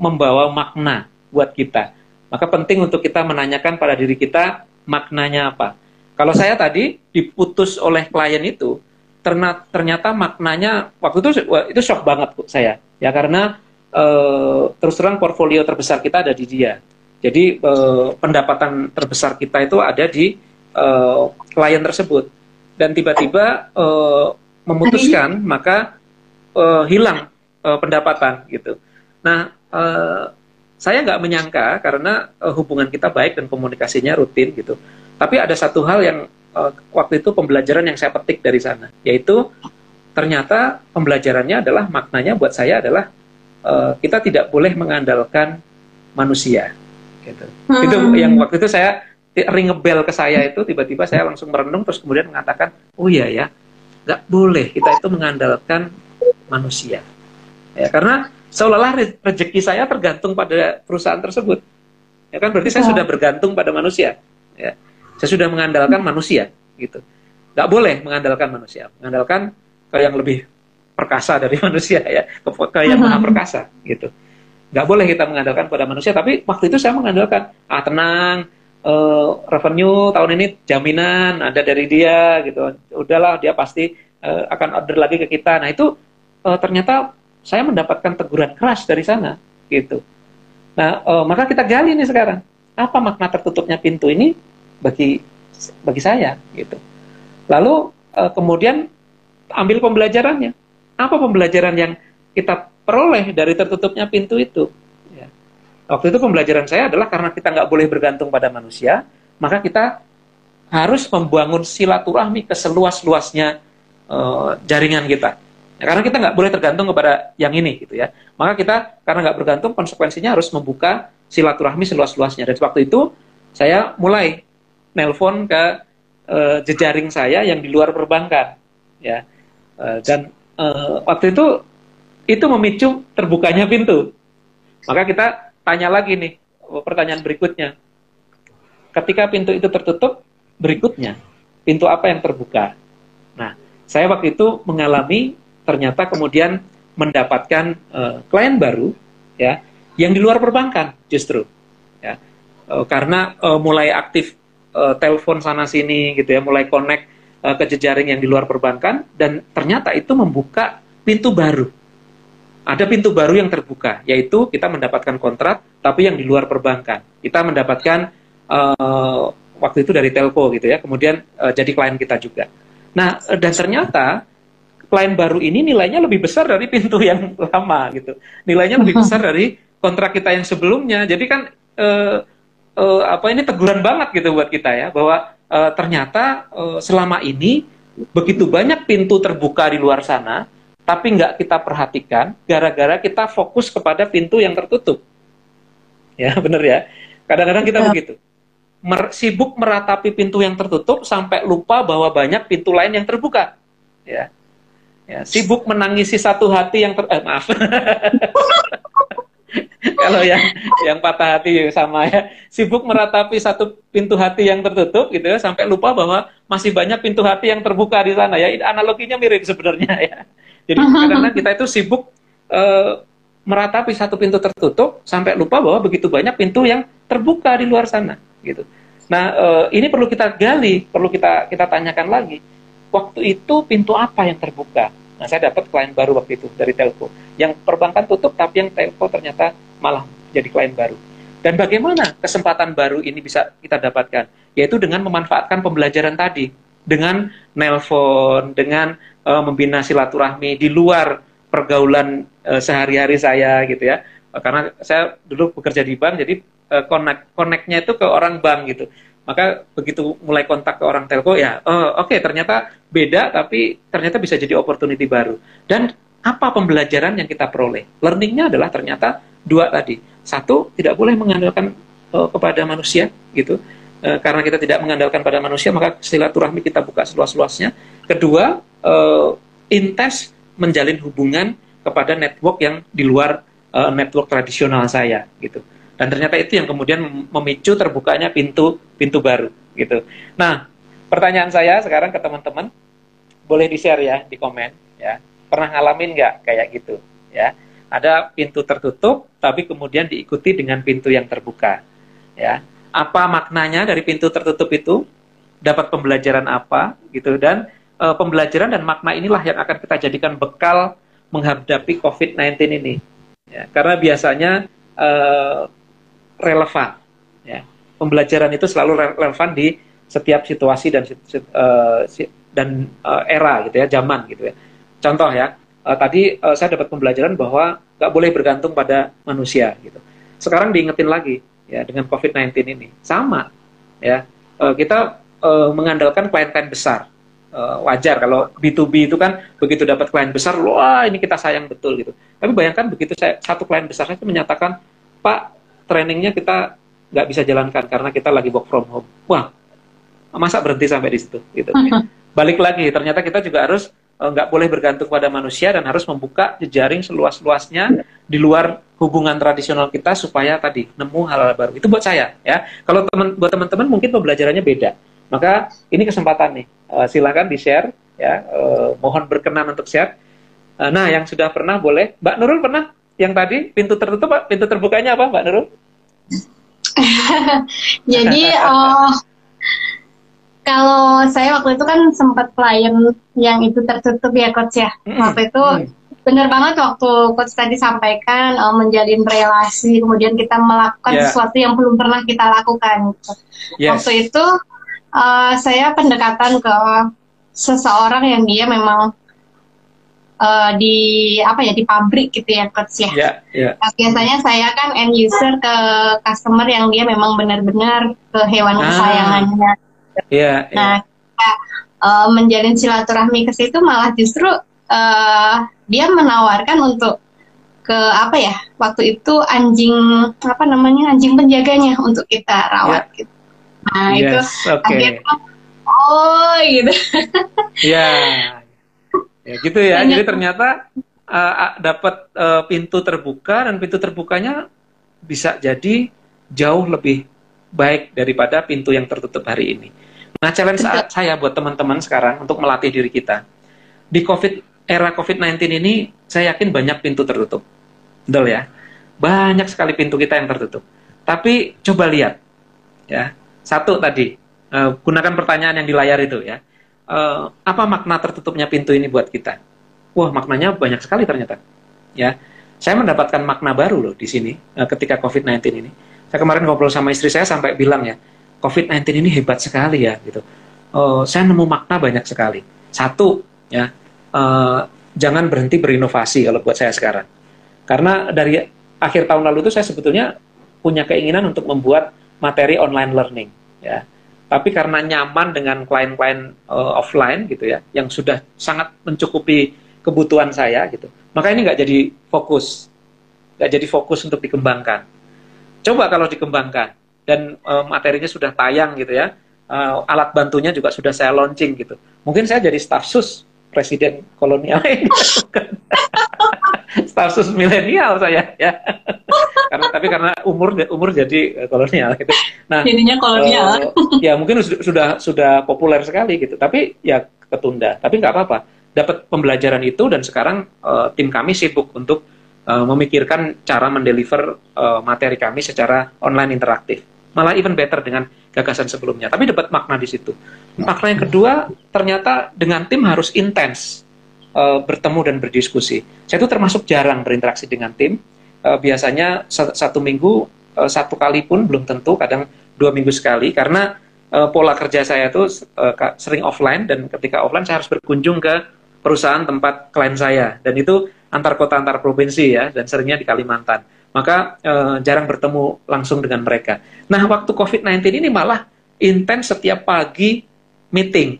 membawa makna buat kita. Maka penting untuk kita menanyakan pada diri kita maknanya apa. Kalau saya tadi diputus oleh klien itu, ternyata, ternyata maknanya waktu itu itu shock banget bu saya. Ya karena uh, terus terang portfolio terbesar kita ada di dia. Jadi uh, pendapatan terbesar kita itu ada di uh, klien tersebut. Dan tiba-tiba uh, memutuskan maka uh, hilang uh, pendapatan gitu. Nah uh, saya nggak menyangka karena hubungan kita baik dan komunikasinya rutin gitu tapi ada satu hal yang uh, waktu itu pembelajaran yang saya petik dari sana, yaitu ternyata pembelajarannya adalah maknanya buat saya adalah uh, kita tidak boleh mengandalkan manusia. Gitu. Hmm. Itu yang waktu itu saya ring bell ke saya itu tiba-tiba saya langsung merenung terus kemudian mengatakan, oh iya ya, nggak boleh kita itu mengandalkan manusia. Ya, karena seolah-olah rezeki saya tergantung pada perusahaan tersebut. Ya kan berarti saya sudah bergantung pada manusia. Ya. Saya sudah mengandalkan manusia, gitu. Gak boleh mengandalkan manusia, mengandalkan ke yang lebih perkasa dari manusia ya, ke, ke yang maha perkasa, gitu. Gak boleh kita mengandalkan pada manusia, tapi waktu itu saya mengandalkan, ah tenang, uh, revenue tahun ini jaminan ada dari dia, gitu. Udahlah, dia pasti uh, akan order lagi ke kita. Nah itu uh, ternyata saya mendapatkan teguran keras dari sana, gitu. Nah, uh, maka kita gali nih sekarang. Apa makna tertutupnya pintu ini? Bagi bagi saya gitu. Lalu uh, kemudian ambil pembelajarannya. Apa pembelajaran yang kita peroleh dari tertutupnya pintu itu? Ya. Waktu itu pembelajaran saya adalah karena kita nggak boleh bergantung pada manusia, maka kita harus membangun silaturahmi ke seluas-luasnya uh, jaringan kita. Ya, karena kita nggak boleh tergantung kepada yang ini gitu ya. Maka kita karena nggak bergantung konsekuensinya harus membuka silaturahmi seluas-luasnya. Dan waktu itu saya mulai nelpon ke uh, jejaring saya yang di luar perbankan ya. Uh, dan uh, waktu itu itu memicu terbukanya pintu. Maka kita tanya lagi nih pertanyaan berikutnya. Ketika pintu itu tertutup berikutnya pintu apa yang terbuka? Nah saya waktu itu mengalami ternyata kemudian mendapatkan uh, klien baru ya yang di luar perbankan justru ya. Karena uh, mulai aktif uh, telepon sana sini gitu ya, mulai connect uh, ke jejaring yang di luar perbankan dan ternyata itu membuka pintu baru. Ada pintu baru yang terbuka, yaitu kita mendapatkan kontrak tapi yang di luar perbankan. Kita mendapatkan uh, waktu itu dari telco gitu ya, kemudian uh, jadi klien kita juga. Nah, dan ternyata klien baru ini nilainya lebih besar dari pintu yang lama gitu. Nilainya lebih besar dari kontrak kita yang sebelumnya. Jadi kan uh, uh, apa ini teguran banget gitu buat kita ya bahwa uh, ternyata uh, selama ini begitu banyak pintu terbuka di luar sana tapi nggak kita perhatikan gara-gara kita fokus kepada pintu yang tertutup. Ya benar ya? Kadang-kadang kita ya. begitu. Mer sibuk meratapi pintu yang tertutup sampai lupa bahwa banyak pintu lain yang terbuka. Ya. Ya sibuk menangisi satu hati yang ter eh, maaf kalau yang yang patah hati sama ya. Sibuk meratapi satu pintu hati yang tertutup gitu ya sampai lupa bahwa masih banyak pintu hati yang terbuka di sana ya. Analoginya mirip sebenarnya ya. Jadi kadang-kadang kita itu sibuk uh, meratapi satu pintu tertutup sampai lupa bahwa begitu banyak pintu yang terbuka di luar sana gitu. Nah uh, ini perlu kita gali perlu kita kita tanyakan lagi. Waktu itu pintu apa yang terbuka Nah, saya dapat klien baru waktu itu dari telco. Yang perbankan tutup, tapi yang telco ternyata malah jadi klien baru. Dan bagaimana kesempatan baru ini bisa kita dapatkan? Yaitu dengan memanfaatkan pembelajaran tadi, dengan nelpon, dengan uh, membina silaturahmi di luar pergaulan uh, sehari-hari saya gitu ya. Karena saya dulu bekerja di bank, jadi uh, connect itu ke orang bank gitu. Maka begitu mulai kontak ke orang telco ya, uh, oke okay, ternyata beda, tapi ternyata bisa jadi opportunity baru. Dan apa pembelajaran yang kita peroleh? Learningnya adalah ternyata dua tadi. Satu, tidak boleh mengandalkan uh, kepada manusia, gitu. Uh, karena kita tidak mengandalkan pada manusia, maka silaturahmi kita buka seluas-luasnya. Kedua, uh, intens menjalin hubungan kepada network yang di luar uh, network tradisional saya, gitu. Dan ternyata itu yang kemudian memicu terbukanya pintu pintu baru, gitu. Nah, pertanyaan saya sekarang ke teman-teman, boleh di-share ya di komen, ya. Pernah ngalamin nggak kayak gitu, ya? ada pintu tertutup tapi kemudian diikuti dengan pintu yang terbuka ya apa maknanya dari pintu tertutup itu dapat pembelajaran apa gitu dan uh, pembelajaran dan makna inilah yang akan kita jadikan bekal menghadapi COVID-19 ini. Ya, karena biasanya uh, relevan. Ya. Pembelajaran itu selalu relevan di setiap situasi dan uh, dan uh, era gitu ya, zaman gitu ya. Contoh ya, uh, tadi saya dapat pembelajaran bahwa nggak boleh bergantung pada manusia gitu. Sekarang diingetin lagi ya dengan COVID-19 ini sama ya. Kita mengandalkan klien-klien besar. Wajar kalau B2B itu kan begitu dapat klien besar, wah ini kita sayang betul gitu. Tapi bayangkan begitu saya satu klien besar saja menyatakan, Pak trainingnya kita nggak bisa jalankan karena kita lagi work from home. Wah, masa berhenti sampai di situ gitu. Balik lagi, ternyata kita juga harus Eh, nggak boleh bergantung pada manusia dan harus membuka jejaring seluas-luasnya di luar hubungan tradisional kita supaya tadi nemu hal-hal baru. Itu buat saya ya. Kalau teman buat teman-teman mungkin pembelajarannya beda. Maka ini kesempatan nih. Uh, silakan di-share ya. Uh, mohon berkenan untuk share. Uh, nah, yang sudah pernah boleh Mbak Nurul pernah yang tadi pintu tertutup Pak, pintu terbukanya apa Mbak Nurul? Jadi uh, kalau saya waktu itu kan sempat klien yang itu tertutup ya coach ya. Mm -hmm. Waktu itu mm. benar banget waktu coach tadi sampaikan uh, menjalin relasi, kemudian kita melakukan yeah. sesuatu yang belum pernah kita lakukan. Gitu. Yes. Waktu itu uh, saya pendekatan ke seseorang yang dia memang uh, di apa ya di pabrik gitu ya coach ya. Yeah, yeah. Nah, biasanya saya kan end user ke customer yang dia memang benar-benar ke hewan ah. kesayangannya Iya. Yeah, nah, kita uh, menjalin silaturahmi ke situ malah justru uh, dia menawarkan untuk ke apa ya waktu itu anjing apa namanya anjing penjaganya untuk kita rawat yeah. gitu. Nah yes, itu okay. akhirnya oh gitu. Iya. ya gitu ya. Banyak. Jadi ternyata uh, dapat uh, pintu terbuka dan pintu terbukanya bisa jadi jauh lebih baik daripada pintu yang tertutup hari ini. Nah, challenge saat saya buat teman-teman sekarang untuk melatih diri kita. Di COVID era COVID-19 ini, saya yakin banyak pintu tertutup. Betul ya? Banyak sekali pintu kita yang tertutup. Tapi coba lihat. Ya. Satu tadi, uh, gunakan pertanyaan yang di layar itu ya. Uh, apa makna tertutupnya pintu ini buat kita? Wah, maknanya banyak sekali ternyata. Ya. Saya mendapatkan makna baru loh di sini uh, ketika COVID-19 ini. Saya kemarin ngobrol sama istri saya sampai bilang ya, COVID-19 ini hebat sekali ya gitu. Uh, saya nemu makna banyak sekali. Satu ya, uh, jangan berhenti berinovasi kalau buat saya sekarang. Karena dari akhir tahun lalu itu saya sebetulnya punya keinginan untuk membuat materi online learning ya. Tapi karena nyaman dengan klien-klien uh, offline gitu ya, yang sudah sangat mencukupi kebutuhan saya gitu. Maka ini nggak jadi fokus, nggak jadi fokus untuk dikembangkan. Coba kalau dikembangkan, dan uh, materinya sudah tayang gitu ya. Uh, alat bantunya juga sudah saya launching gitu. Mungkin saya jadi staf sus presiden kolonial staf sus milenial saya ya. karena tapi karena umur umur jadi kolonial gitu. Nah, jadinya kolonial. Uh, ya mungkin sudah sudah populer sekali gitu. Tapi ya ketunda. Tapi nggak apa-apa. Dapat pembelajaran itu dan sekarang uh, tim kami sibuk untuk uh, memikirkan cara mendeliver uh, materi kami secara online interaktif malah even better dengan gagasan sebelumnya. Tapi dapat makna di situ. Makna yang kedua, ternyata dengan tim harus intens uh, bertemu dan berdiskusi. Saya itu termasuk jarang berinteraksi dengan tim. Uh, biasanya satu minggu uh, satu kali pun belum tentu, kadang dua minggu sekali karena uh, pola kerja saya itu uh, sering offline dan ketika offline saya harus berkunjung ke perusahaan tempat klien saya dan itu antar kota antar provinsi ya dan seringnya di Kalimantan maka uh, jarang bertemu langsung dengan mereka. Nah, waktu COVID-19 ini malah intens setiap pagi meeting,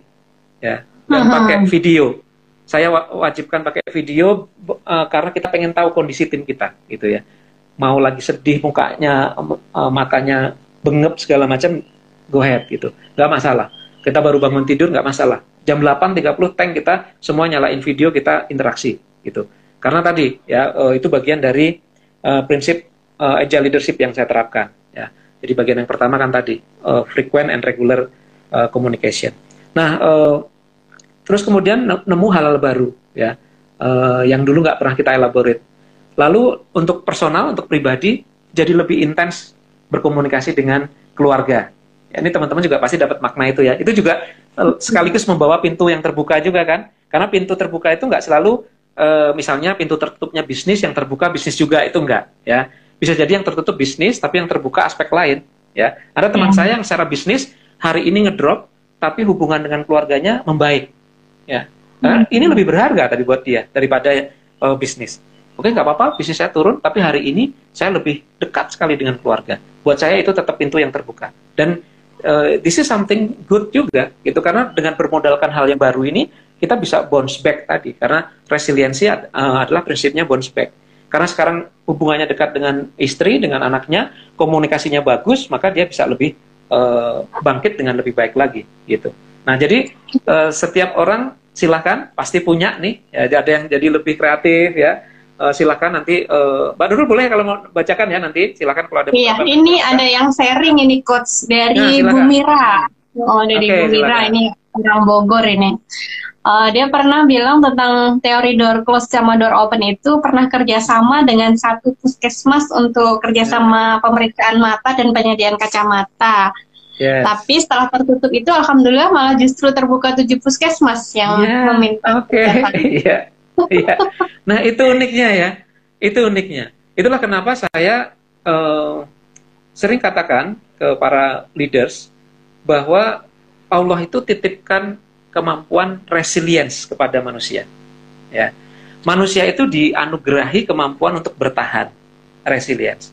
ya, dan uh-huh. pakai video. Saya wajibkan pakai video uh, karena kita pengen tahu kondisi tim kita, gitu ya. Mau lagi sedih mukanya, uh, matanya bengep segala macam, go ahead gitu, nggak masalah. Kita baru bangun tidur nggak masalah. Jam 8.30 tank kita semua nyalain video kita interaksi gitu. Karena tadi ya uh, itu bagian dari uh, prinsip uh, agile leadership yang saya terapkan. Ya. Jadi bagian yang pertama kan tadi uh, frequent and regular uh, communication. Nah, uh, terus kemudian nemu hal-hal baru ya uh, yang dulu nggak pernah kita elaborate. Lalu untuk personal, untuk pribadi jadi lebih intens berkomunikasi dengan keluarga. Ya, ini teman-teman juga pasti dapat makna itu ya. Itu juga sekaligus membawa pintu yang terbuka juga kan karena pintu terbuka itu nggak selalu uh, misalnya pintu tertutupnya bisnis yang terbuka bisnis juga itu enggak ya. Bisa jadi yang tertutup bisnis tapi yang terbuka aspek lain ya. Ada teman hmm. saya yang secara bisnis hari ini ngedrop tapi hubungan dengan keluarganya membaik ya. Nah, hmm. ini lebih berharga tadi buat dia daripada uh, bisnis. Oke nggak apa-apa bisnis saya turun tapi hari ini saya lebih dekat sekali dengan keluarga. Buat saya itu tetap pintu yang terbuka. Dan uh, this is something good juga gitu. Karena dengan bermodalkan hal yang baru ini kita bisa bounce back tadi karena resiliensi uh, adalah prinsipnya bounce back karena sekarang hubungannya dekat dengan istri dengan anaknya komunikasinya bagus maka dia bisa lebih uh, bangkit dengan lebih baik lagi gitu nah jadi uh, setiap orang silahkan pasti punya nih ya ada yang jadi lebih kreatif ya uh, silakan nanti uh, Mbak Nurul boleh kalau mau bacakan ya nanti silakan kalau ada Iya, ini ada yang sharing ini coach dari nah, Bumira. Oh, dari okay, Bumira silakan. ini orang Bogor ini. Uh, dia pernah bilang tentang teori door close sama door open itu pernah kerjasama dengan satu puskesmas untuk kerjasama pemeriksaan mata dan penyediaan kacamata. Yes. Tapi setelah tertutup itu alhamdulillah malah justru terbuka tujuh puskesmas yang yeah. meminta. Oke. Okay. Iya. Iya. Nah itu uniknya ya. Itu uniknya. Itulah kenapa saya uh, sering katakan ke para leaders bahwa Allah itu titipkan kemampuan resilience kepada manusia. Ya. Manusia itu dianugerahi kemampuan untuk bertahan, resilience.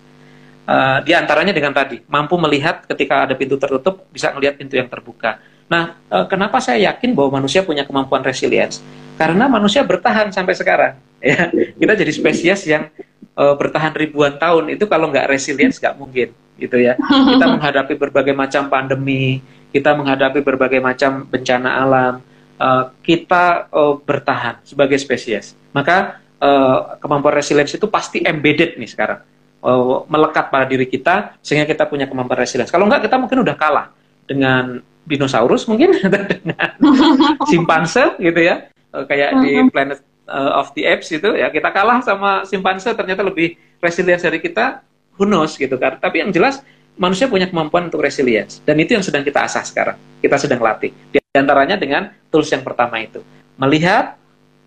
Uh, di antaranya dengan tadi, mampu melihat ketika ada pintu tertutup, bisa melihat pintu yang terbuka. Nah, uh, kenapa saya yakin bahwa manusia punya kemampuan resilience? Karena manusia bertahan sampai sekarang. Ya, kita jadi spesies yang uh, bertahan ribuan tahun itu kalau nggak resilience nggak mungkin, gitu ya. Kita menghadapi berbagai macam pandemi, kita menghadapi berbagai macam bencana alam, uh, kita uh, bertahan sebagai spesies. Maka uh, kemampuan resilience itu pasti embedded nih sekarang, uh, melekat pada diri kita sehingga kita punya kemampuan resilience. Kalau enggak kita mungkin udah kalah dengan dinosaurus mungkin dengan simpanse gitu ya, uh, kayak di mm-hmm. Planet uh, of the Apes itu ya kita kalah sama simpanse ternyata lebih resilience dari kita, who knows gitu kan. Tapi yang jelas manusia punya kemampuan untuk resilience. Dan itu yang sedang kita asah sekarang. Kita sedang latih. Di antaranya dengan tools yang pertama itu. Melihat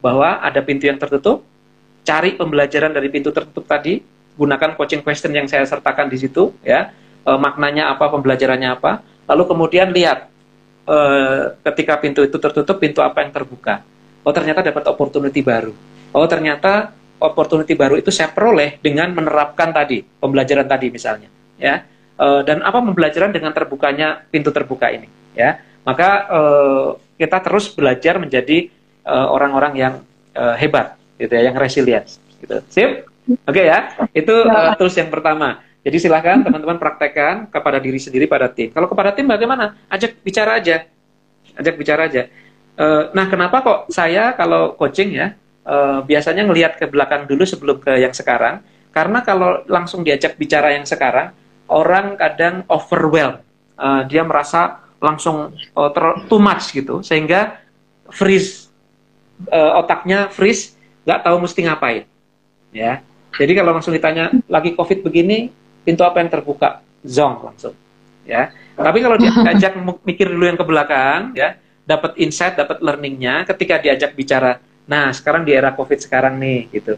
bahwa ada pintu yang tertutup cari pembelajaran dari pintu tertutup tadi gunakan coaching question yang saya sertakan di situ ya. E, maknanya apa pembelajarannya apa. Lalu kemudian lihat e, ketika pintu itu tertutup pintu apa yang terbuka. Oh ternyata dapat opportunity baru. Oh ternyata opportunity baru itu saya peroleh dengan menerapkan tadi pembelajaran tadi misalnya ya uh, dan apa pembelajaran dengan terbukanya pintu terbuka ini ya? Maka uh, kita terus belajar menjadi eh, orang-orang yang hebat gitu ya yang resilient gitu. Sip? Oke okay, ya? Itu tools yang pertama. Jadi silahkan teman-teman praktekkan kepada diri sendiri pada tim. Kalau kepada tim bagaimana? Ajak bicara aja. Ajak bicara aja. Nah kenapa kok saya kalau coaching ya biasanya ngelihat ke belakang dulu sebelum ke yang sekarang? Karena kalau langsung diajak bicara yang sekarang orang kadang overwhelmed, uh, dia merasa langsung uh, ter too much gitu, sehingga freeze uh, otaknya freeze, nggak tahu mesti ngapain, ya. Jadi kalau langsung ditanya lagi covid begini, pintu apa yang terbuka, zong langsung, ya. Tapi kalau diajak mikir dulu yang ke belakang, ya, dapat insight, dapat learningnya, ketika diajak bicara, nah sekarang di era covid sekarang nih, gitu,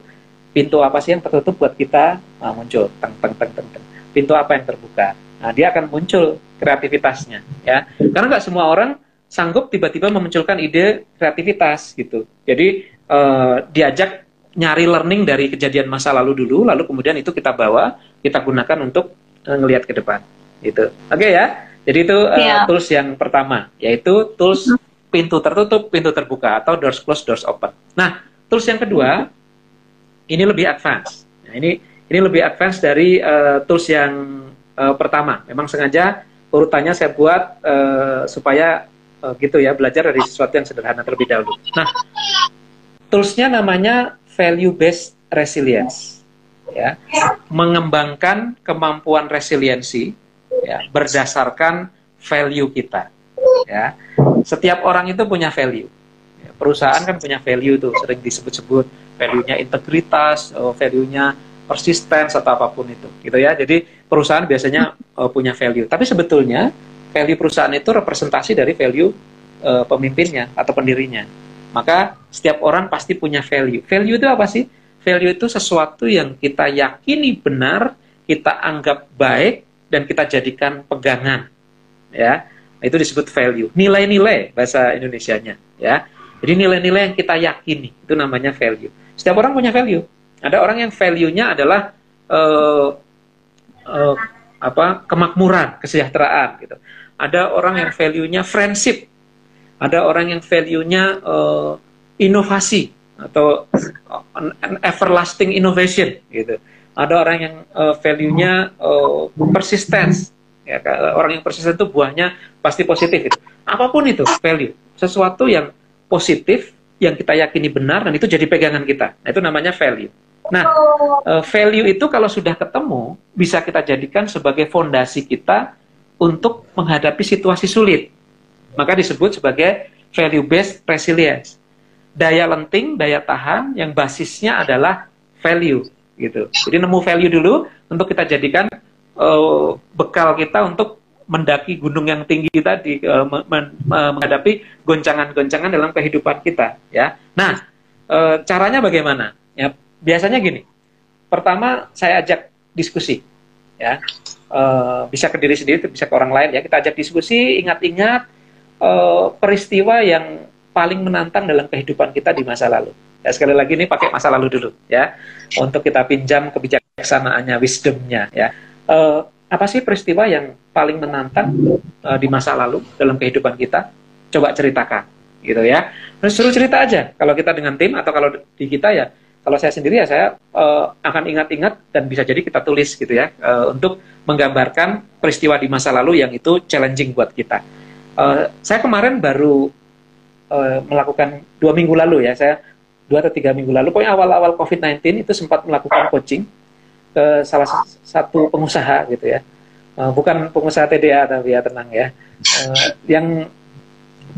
pintu apa sih yang tertutup buat kita, nah, muncul, teng teng teng teng teng pintu apa yang terbuka. Nah, dia akan muncul kreativitasnya, ya. Karena nggak semua orang sanggup tiba-tiba memunculkan ide kreativitas gitu. Jadi uh, diajak nyari learning dari kejadian masa lalu dulu, lalu kemudian itu kita bawa, kita gunakan untuk uh, ngelihat ke depan, gitu. Oke okay, ya. Jadi itu uh, yeah. tools yang pertama, yaitu tools mm-hmm. pintu tertutup, pintu terbuka atau doors close, doors open. Nah, tools yang kedua ini lebih advance. Nah, ini ini lebih advance dari uh, tools yang uh, pertama. Memang sengaja urutannya saya buat uh, supaya uh, gitu ya belajar dari sesuatu yang sederhana terlebih dahulu. Nah, toolsnya namanya value based resilience, ya, mengembangkan kemampuan resiliensi ya, berdasarkan value kita. Ya, setiap orang itu punya value. Perusahaan kan punya value tuh sering disebut-sebut value-nya integritas, oh, value-nya persistence atau apa pun itu gitu ya jadi perusahaan biasanya uh, punya value tapi sebetulnya value perusahaan itu representasi dari value uh, pemimpinnya atau pendirinya. Maka setiap orang pasti punya value. Value itu apa sih? Value itu sesuatu yang kita yakini benar, kita anggap baik dan kita jadikan pegangan. Ya. Itu disebut value. Nilai-nilai bahasa Indonesianya, ya. Jadi nilai-nilai yang kita yakini itu namanya value. Setiap orang punya value. Ada orang yang value-nya adalah uh, uh, apa kemakmuran, kesejahteraan gitu. Ada orang yang value-nya friendship. Ada orang yang value-nya uh, inovasi atau an everlasting innovation gitu. Ada orang yang uh, value-nya uh, persistence. Ya, orang yang persisten itu buahnya pasti positif itu. Apa pun itu value, sesuatu yang positif yang kita yakini benar dan itu jadi pegangan kita. Nah, itu namanya value. Nah, uh, value itu kalau sudah ketemu bisa kita jadikan sebagai fondasi kita untuk menghadapi situasi sulit. Maka disebut sebagai value based resilience. Daya lenting, daya tahan yang basisnya adalah value gitu. Jadi nemu value dulu untuk kita jadikan uh, bekal kita untuk mendaki gunung yang tinggi tadi uh, menghadapi goncangan-goncangan dalam kehidupan kita ya. Nah, uh, caranya bagaimana? Ya, biasanya gini. Pertama saya ajak diskusi, ya. Uh, bisa ke diri sendiri, bisa ke orang lain ya. Kita ajak diskusi, ingat-ingat uh, peristiwa yang paling menantang dalam kehidupan kita di masa lalu. Ya, sekali lagi ini pakai masa lalu dulu ya, untuk kita pinjam kebijaksanaannya, wisdomnya ya. Uh, apa sih peristiwa yang paling menantang uh, di masa lalu dalam kehidupan kita? Coba ceritakan, gitu ya. Terus suruh cerita aja. Kalau kita dengan tim atau kalau di kita ya kalau saya sendiri ya saya uh, akan ingat-ingat dan bisa jadi kita tulis gitu ya uh, untuk menggambarkan peristiwa di masa lalu yang itu challenging buat kita. Uh, saya kemarin baru uh, melakukan dua minggu lalu ya saya dua atau tiga minggu lalu pokoknya awal-awal COVID-19 itu sempat melakukan coaching ke salah satu pengusaha gitu ya uh, bukan pengusaha TDA tapi ya tenang ya uh, yang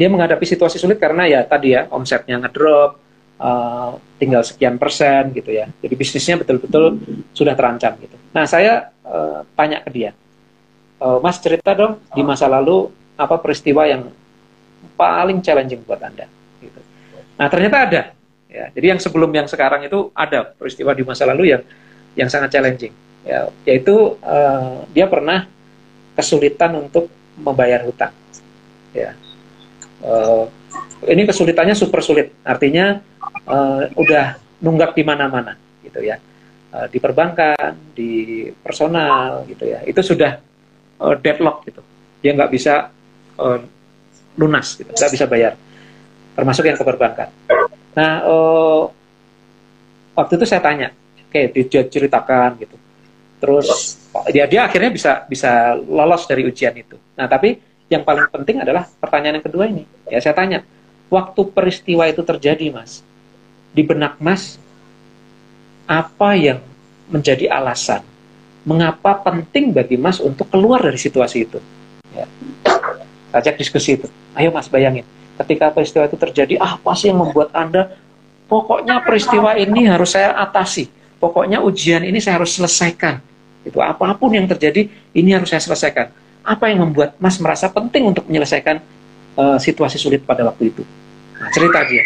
dia menghadapi situasi sulit karena ya tadi ya omsetnya ngedrop uh, tinggal sekian persen gitu ya. Jadi bisnisnya betul-betul sudah terancam gitu. Nah saya uh, tanya ke dia, Mas cerita dong di masa lalu apa peristiwa yang paling challenging buat anda. Gitu. Nah ternyata ada. Ya, jadi yang sebelum yang sekarang itu ada peristiwa di masa lalu yang yang sangat challenging. Ya, yaitu uh, dia pernah kesulitan untuk membayar hutang. Ya, uh, ini kesulitannya super sulit. Artinya uh, udah nunggak di mana-mana gitu ya. Uh, di perbankan di personal gitu ya. Itu sudah uh, deadlock gitu. Dia nggak bisa uh, lunas gitu. Nggak bisa bayar. Termasuk yang ke perbankan. Nah uh, waktu itu saya tanya oke okay, dia ceritakan gitu terus dia dia akhirnya bisa bisa lolos dari ujian itu nah tapi yang paling penting adalah pertanyaan yang kedua ini ya saya tanya waktu peristiwa itu terjadi mas di benak Mas apa yang menjadi alasan mengapa penting bagi Mas untuk keluar dari situasi itu. Ya. Ajak diskusi itu. Ayo Mas bayangin, ketika peristiwa itu terjadi, apa sih yang membuat Anda pokoknya peristiwa ini harus saya atasi. Pokoknya ujian ini saya harus selesaikan. Itu apa pun yang terjadi, ini harus saya selesaikan. Apa yang membuat Mas merasa penting untuk menyelesaikan uh, situasi sulit pada waktu itu? Nah, cerita dia.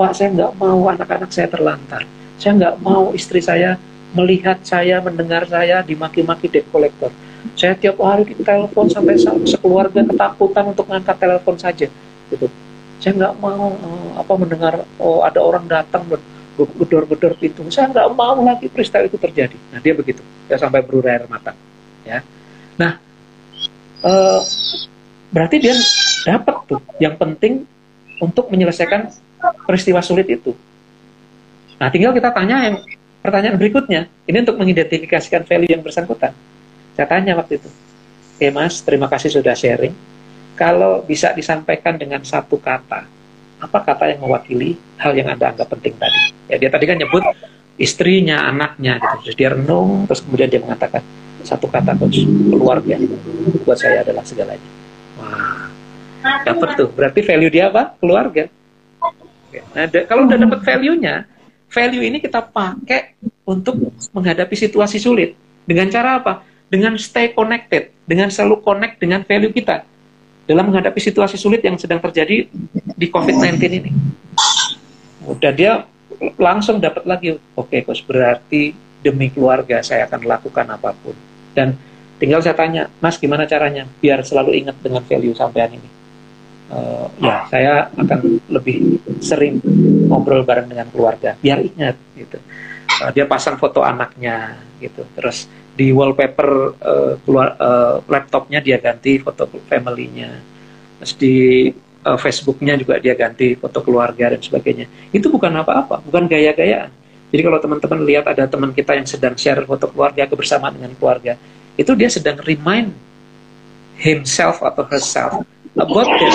Pak saya nggak mau anak-anak saya terlantar. Saya nggak mau istri saya melihat saya, mendengar saya dimaki-maki debt collector. Saya tiap hari ditelepon sampai sekeluarga ketakutan untuk ngangkat telepon saja. Gitu. Saya nggak mau uh, apa mendengar oh ada orang datang gedor-gedor pintu. Saya nggak mau lagi peristiwa itu terjadi. Nah dia begitu, ya sampai berurai air mata. Ya. Nah, uh, berarti dia dapat tuh yang penting untuk menyelesaikan peristiwa sulit itu. Nah, tinggal kita tanya yang pertanyaan berikutnya. Ini untuk mengidentifikasikan value yang bersangkutan. Saya tanya waktu itu, oke mas, terima kasih sudah sharing. Kalau bisa disampaikan dengan satu kata, apa kata yang mewakili hal yang Anda anggap penting tadi? Ya, dia tadi kan nyebut istrinya, anaknya, gitu. Terus dia renung, terus kemudian dia mengatakan, satu kata coach, keluarga buat saya adalah segalanya. Wah, dapat tuh. Berarti value dia apa? Keluarga. Nah, kalau udah dapat value-nya, value ini kita pakai untuk menghadapi situasi sulit. Dengan cara apa? Dengan stay connected, dengan selalu connect dengan value kita. Dalam menghadapi situasi sulit yang sedang terjadi di COVID-19 ini. Udah dia langsung dapat lagi, oke okay, coach berarti demi keluarga saya akan lakukan apa pun. Dan tinggal saya tanya, Mas gimana caranya biar selalu ingat dengan value sampean ini? Uh, ya saya akan lebih sering ngobrol bareng dengan keluarga biar ingat gitu. Uh, dia pasang foto anaknya gitu. Terus di wallpaper uh, keluar uh, laptopnya dia ganti foto family-nya. Terus di uh, Facebooknya juga dia ganti foto keluarga dan sebagainya. Itu bukan apa-apa, bukan gaya-gayaan. Jadi kalau teman-teman lihat ada teman kita yang sedang share foto keluarga kebersamaan dengan keluarga, itu dia sedang remind himself atau herself about their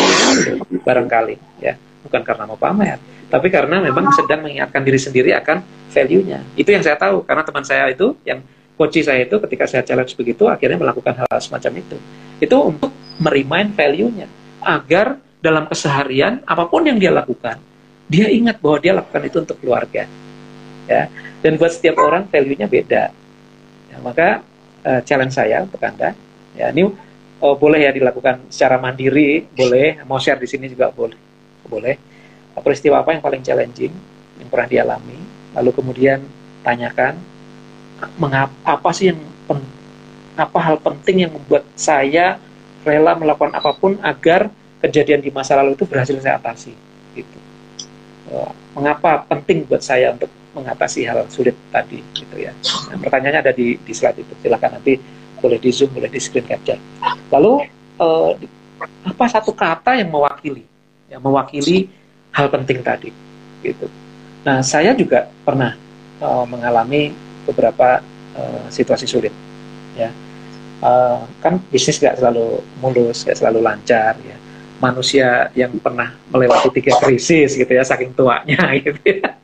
barangkali ya bukan karena mau pamer tapi karena memang sedang mengingatkan diri sendiri akan value-nya itu yang saya tahu karena teman saya itu yang coach saya itu ketika saya challenge begitu akhirnya melakukan hal, -hal semacam itu itu untuk merimain value-nya agar dalam keseharian apa pun yang dia lakukan, dia ingat bahwa dia lakukan itu untuk keluarga. Ya. Dan buat setiap orang value-nya beda. Ya, maka uh, challenge saya untuk Anda, ya ini uh, boleh ya dilakukan secara mandiri, boleh, mau share di sini juga boleh. Boleh. Peristiwa apa yang paling challenging yang pernah dialami, lalu kemudian tanyakan mengapa apa sih yang pen, apa hal penting yang membuat saya rela melakukan apa pun agar kejadian di masa lalu itu berhasil saya atasi gitu. Eh, mengapa penting buat saya untuk mengatasi hal sulit tadi gitu ya. Nah, pertanyaannya ada di, di slide itu. Silahkan nanti boleh di zoom boleh di screen capture. Lalu uh, apa satu kata yang mewakili yang mewakili hal penting tadi gitu. Nah saya juga pernah uh, mengalami beberapa uh, situasi sulit ya uh, kan bisnis gak selalu mulus gak selalu lancar ya manusia yang pernah melewati tiga krisis gitu ya saking tuanya gitu ya.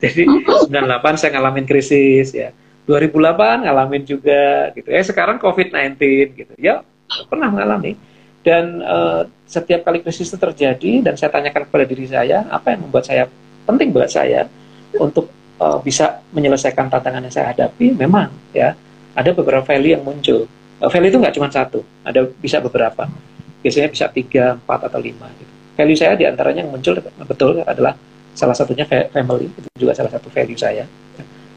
Jadi 98 saya ngalamin krisis ya. 2008 ngalamin juga gitu ya. Sekarang COVID-19 gitu. Ya pernah mengalami dan uh, setiap kali krisis itu terjadi dan saya tanyakan kepada diri saya apa yang membuat saya penting buat saya untuk uh, bisa menyelesaikan tantangan yang saya hadapi memang ya ada beberapa value yang muncul uh, value itu nggak cuma satu ada bisa beberapa biasanya bisa tiga, empat atau lima. Gitu. Value saya di antaranya yang muncul betul adalah salah satunya family itu juga salah satu value saya.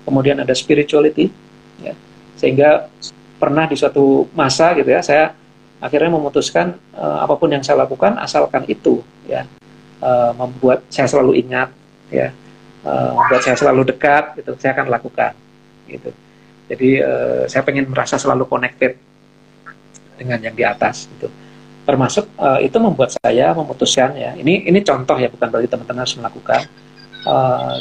Kemudian ada spirituality, ya. sehingga pernah di suatu masa gitu ya saya akhirnya memutuskan uh, apa pun yang saya lakukan asalkan itu ya uh, membuat saya selalu ingat ya uh, membuat saya selalu dekat gitu saya akan lakukan gitu. Jadi uh, saya pengen merasa selalu connected dengan yang di atas gitu. Termasuk uh, itu membuat saya memutuskan ya. Ini ini contoh ya bukan berarti teman-teman harus melakukan. Uh,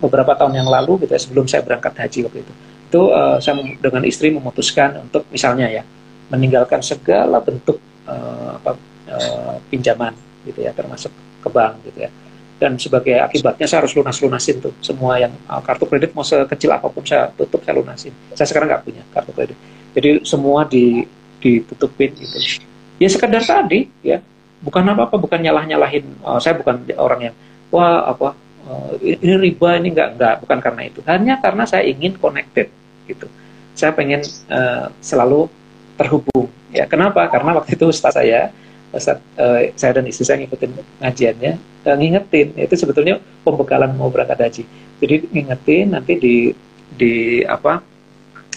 beberapa tahun yang lalu gitu ya sebelum saya berangkat haji waktu itu itu uh, saya dengan istri memutuskan untuk misalnya ya meninggalkan segala bentuk uh, apa, uh, pinjaman gitu ya termasuk ke bank gitu ya dan sebagai akibatnya saya harus lunas lunasin tuh semua yang uh, kartu kredit mau sekecil apa pun saya tutup saya lunasin. Saya sekarang nggak punya kartu kredit. Jadi semua di ditutupin gitu. Ya sekedar tadi ya. Bukan apa apa bukan nyalah nyalahin uh, saya bukan orang yang wah apa uh, ini riba ini enggak enggak bukan karena itu. Hanya karena saya ingin connected gitu. Saya pengen uh, selalu terhubung. Ya kenapa? Karena waktu itu ustaz saya saat uh, saya dan istri saya ngikutin ngajiannya uh, ngingetin itu sebetulnya pembekalan mau berangkat haji. Jadi ngingetin nanti di di apa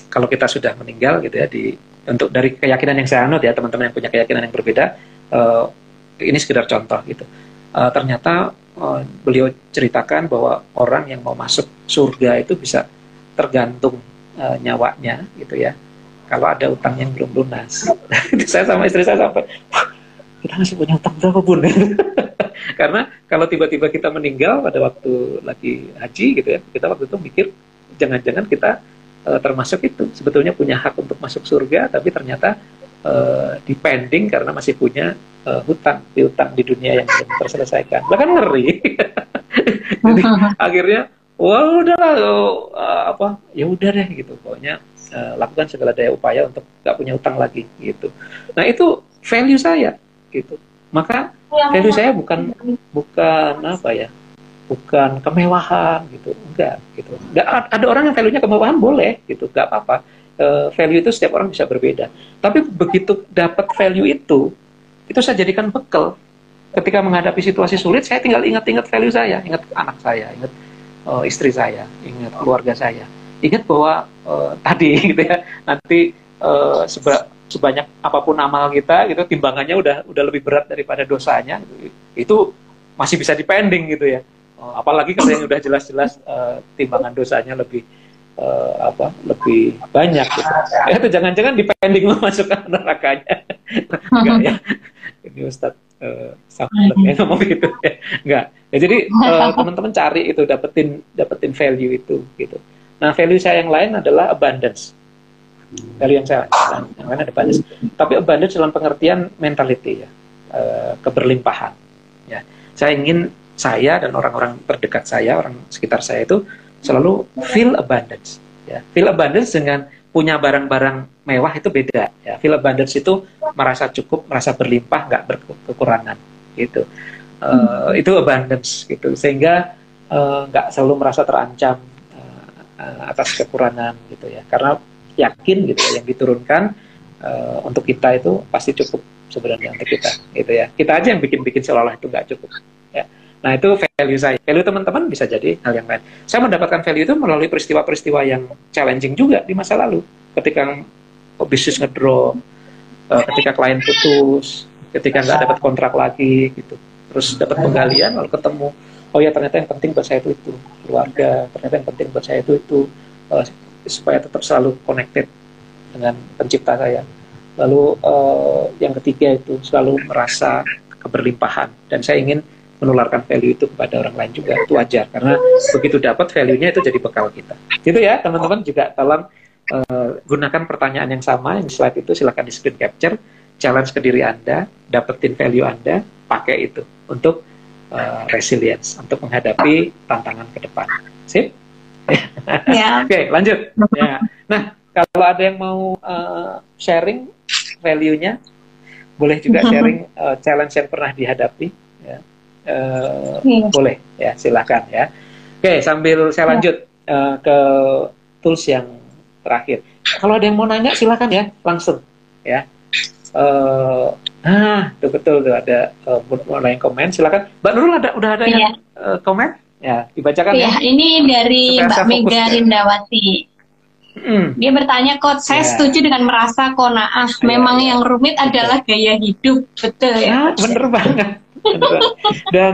kalau kita sudah meninggal gitu ya di untuk dari keyakinan yang saya anut ya teman-teman yang punya keyakinan yang berbeda uh, ini sekedar contoh gitu. Uh, ternyata uh, beliau ceritakan bahwa orang yang mau masuk surga itu bisa tergantung uh, nyawanya gitu ya. Kalau ada utang yang belum lunas. Saya sama istri saya sampai kita masih punya utang berapa pun karena kalau tiba-tiba kita meninggal pada waktu lagi haji gitu ya kita waktu itu mikir jangan-jangan kita uh, termasuk itu. Sebetulnya punya hak untuk masuk surga tapi ternyata uh, dipending karena masih punya uh, hutang piutang di dunia yang belum terselesaikan. Bahkan ngeri. Jadi akhirnya wah udahlah apa ya udah deh gitu. Pokoknya uh, lakukan segala daya upaya untuk nggak punya utang lagi gitu. Nah itu value saya gitu. Maka value saya bukan bukan apa ya bukan kemewahan gitu enggak gitu. Ada orang yang value-nya kemewahan boleh gitu enggak apa-apa. E, value itu setiap orang bisa berbeda. Tapi begitu dapat value itu itu saya jadikan bekal. Ketika menghadapi situasi sulit saya tinggal ingat-ingat value saya ingat anak saya ingat uh, istri saya ingat keluarga saya. Ingat bahwa uh, tadi gitu ya nanti uh, seba, sebanyak apa pun amal kita gitu timbangannya udah udah lebih berat daripada dosanya itu masih bisa dipending gitu ya. Uh, apalagi kalau yang udah jelas-jelas uh, timbangan dosanya lebih uh, apa lebih banyak gitu. ya itu jangan-jangan dipending lo masuk ke nerakanya. Enggak ya. Ini Ustadz uh, sampai ya ngomong gitu ya. Enggak. Ya jadi uh, teman-teman cari itu dapetin dapetin value itu gitu. Nah value saya yang lain adalah abundance value yang saya yang lain ada abundance tapi abundance dalam pengertian mentality ya uh, keberlimpahan ya. Saya ingin saya dan orang-orang terdekat saya orang sekitar saya itu selalu feel abundance ya. Feel abundance dengan punya barang-barang mewah itu beda ya. Feel abundance itu merasa cukup merasa berlimpah nggak berkekurangan gitu. Uh, itu abundance gitu. Sehingga eh, nggak uh, selalu merasa terancam atas kekurangan gitu ya. Karena yakin gitu yang diturunkan uh, untuk kita itu pasti cukup sebenarnya untuk kita gitu ya kita aja yang bikin-bikin seolah-olah itu nggak cukup ya Nah itu value saya. Value teman-teman bisa jadi hal yang lain. Saya mendapatkan value itu melalui peristiwa-peristiwa yang challenging juga di masa lalu. Ketika bisnis ngedrop, uh, ketika klien putus, ketika nggak dapat kontrak lagi gitu. Terus dapat penggalian lalu ketemu, oh ya ternyata yang penting buat saya itu itu keluarga, ternyata yang penting buat saya itu itu uh, supaya tetap selalu connected dengan pencipta saya. Lalu uh, yang ketiga itu selalu merasa keberlimpahan. Dan saya ingin menularkan value itu kepada orang lain juga. Itu wajar karena begitu dapat value-nya itu jadi bekal kita. Gitu ya teman-teman. Juga tolong uh, gunakan pertanyaan yang sama yang slide itu silahkan di screen capture. Challenge ke diri anda dapetin value anda pakai itu untuk uh, resilience untuk menghadapi tantangan ke depan. Sip ya. oke okay, lanjut. Ya. Nah kalau ada yang mau uh, sharing value-nya boleh juga sharing uh, challenge yang pernah dihadapi uh, hmm. boleh. Ya silakan ya. Oke sambil saya iya. lanjut uh, ke tools yang terakhir. Kalau ada yang mau nanya silakan ya. Langsung ya. Uh, ah tuh betul tuh ada uh, mau nanya komen silakan. Mbak Nurul ada udah ada yang uh, komen ya dibacakan ya, ya. ini dari Mbak Mega ya. Rindawati Hmm. Dia bertanya, kok saya yeah. setuju dengan merasa konaah. Yeah, Memang yeah. yang rumit adalah gaya hidup, betul ya? ya bener banget. Dan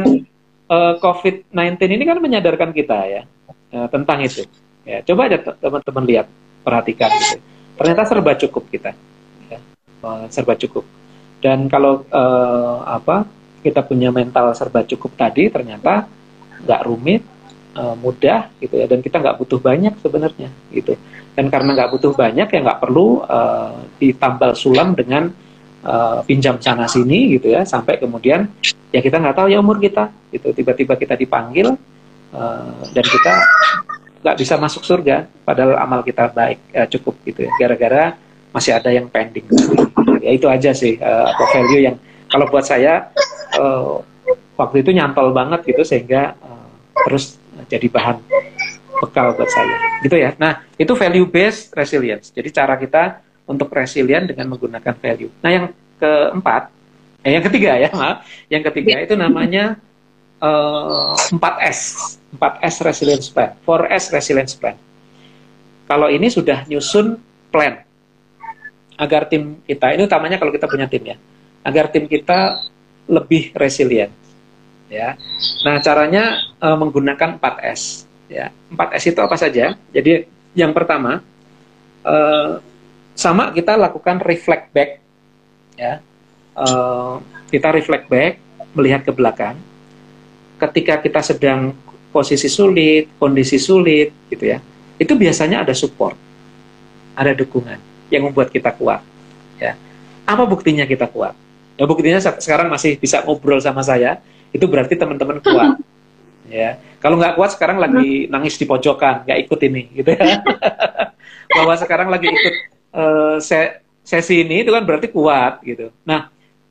uh, COVID-19 ini kan menyadarkan kita ya uh, tentang itu. Ya, coba aja teman-teman lihat, perhatikan gitu. Ternyata serba cukup kita, ya, uh, serba cukup. Dan kalau uh, apa kita punya mental serba cukup tadi, ternyata nggak rumit, uh, mudah gitu ya. Dan kita nggak butuh banyak sebenarnya gitu. Dan karena nggak butuh banyak ya nggak perlu uh, ditambal sulam dengan uh, pinjam sana sini gitu ya sampai kemudian ya kita nggak tahu ya umur kita gitu tiba-tiba kita dipanggil uh, dan kita nggak bisa masuk surga padahal amal kita baik uh, cukup gitu ya gara-gara masih ada yang pending ya itu aja sih uh, apa value yang kalau buat saya uh, waktu itu nyantol banget gitu sehingga terus jadi bahan bekal buat saya gitu ya nah itu value based resilience jadi cara kita untuk resilient dengan menggunakan value. Nah, yang keempat, eh, yang ketiga ya, maaf, yang ketiga itu namanya uh, 4S, 4S resilience plan, 4S resilience plan. Kalau ini sudah nyusun plan agar tim kita, ini utamanya kalau kita punya tim ya, agar tim kita lebih resilient. Ya, nah caranya uh, menggunakan 4S. Ya, 4S itu apa saja? Jadi yang pertama uh, sama kita lakukan reflect back ya. Uh, kita reflect back melihat ke belakang. Ketika kita sedang posisi sulit kondisi sulit gitu ya itu biasanya ada support ada dukungan yang membuat kita kuat ya. Apa buktinya kita kuat? Ya buktinya sekarang masih bisa ngobrol sama saya itu berarti teman-teman kuat ya kalau nggak kuat sekarang lagi nangis di pojokan nggak ikut ini gitu ya bahwa sekarang lagi ikut uh, se sesi ini itu kan berarti kuat gitu. Nah,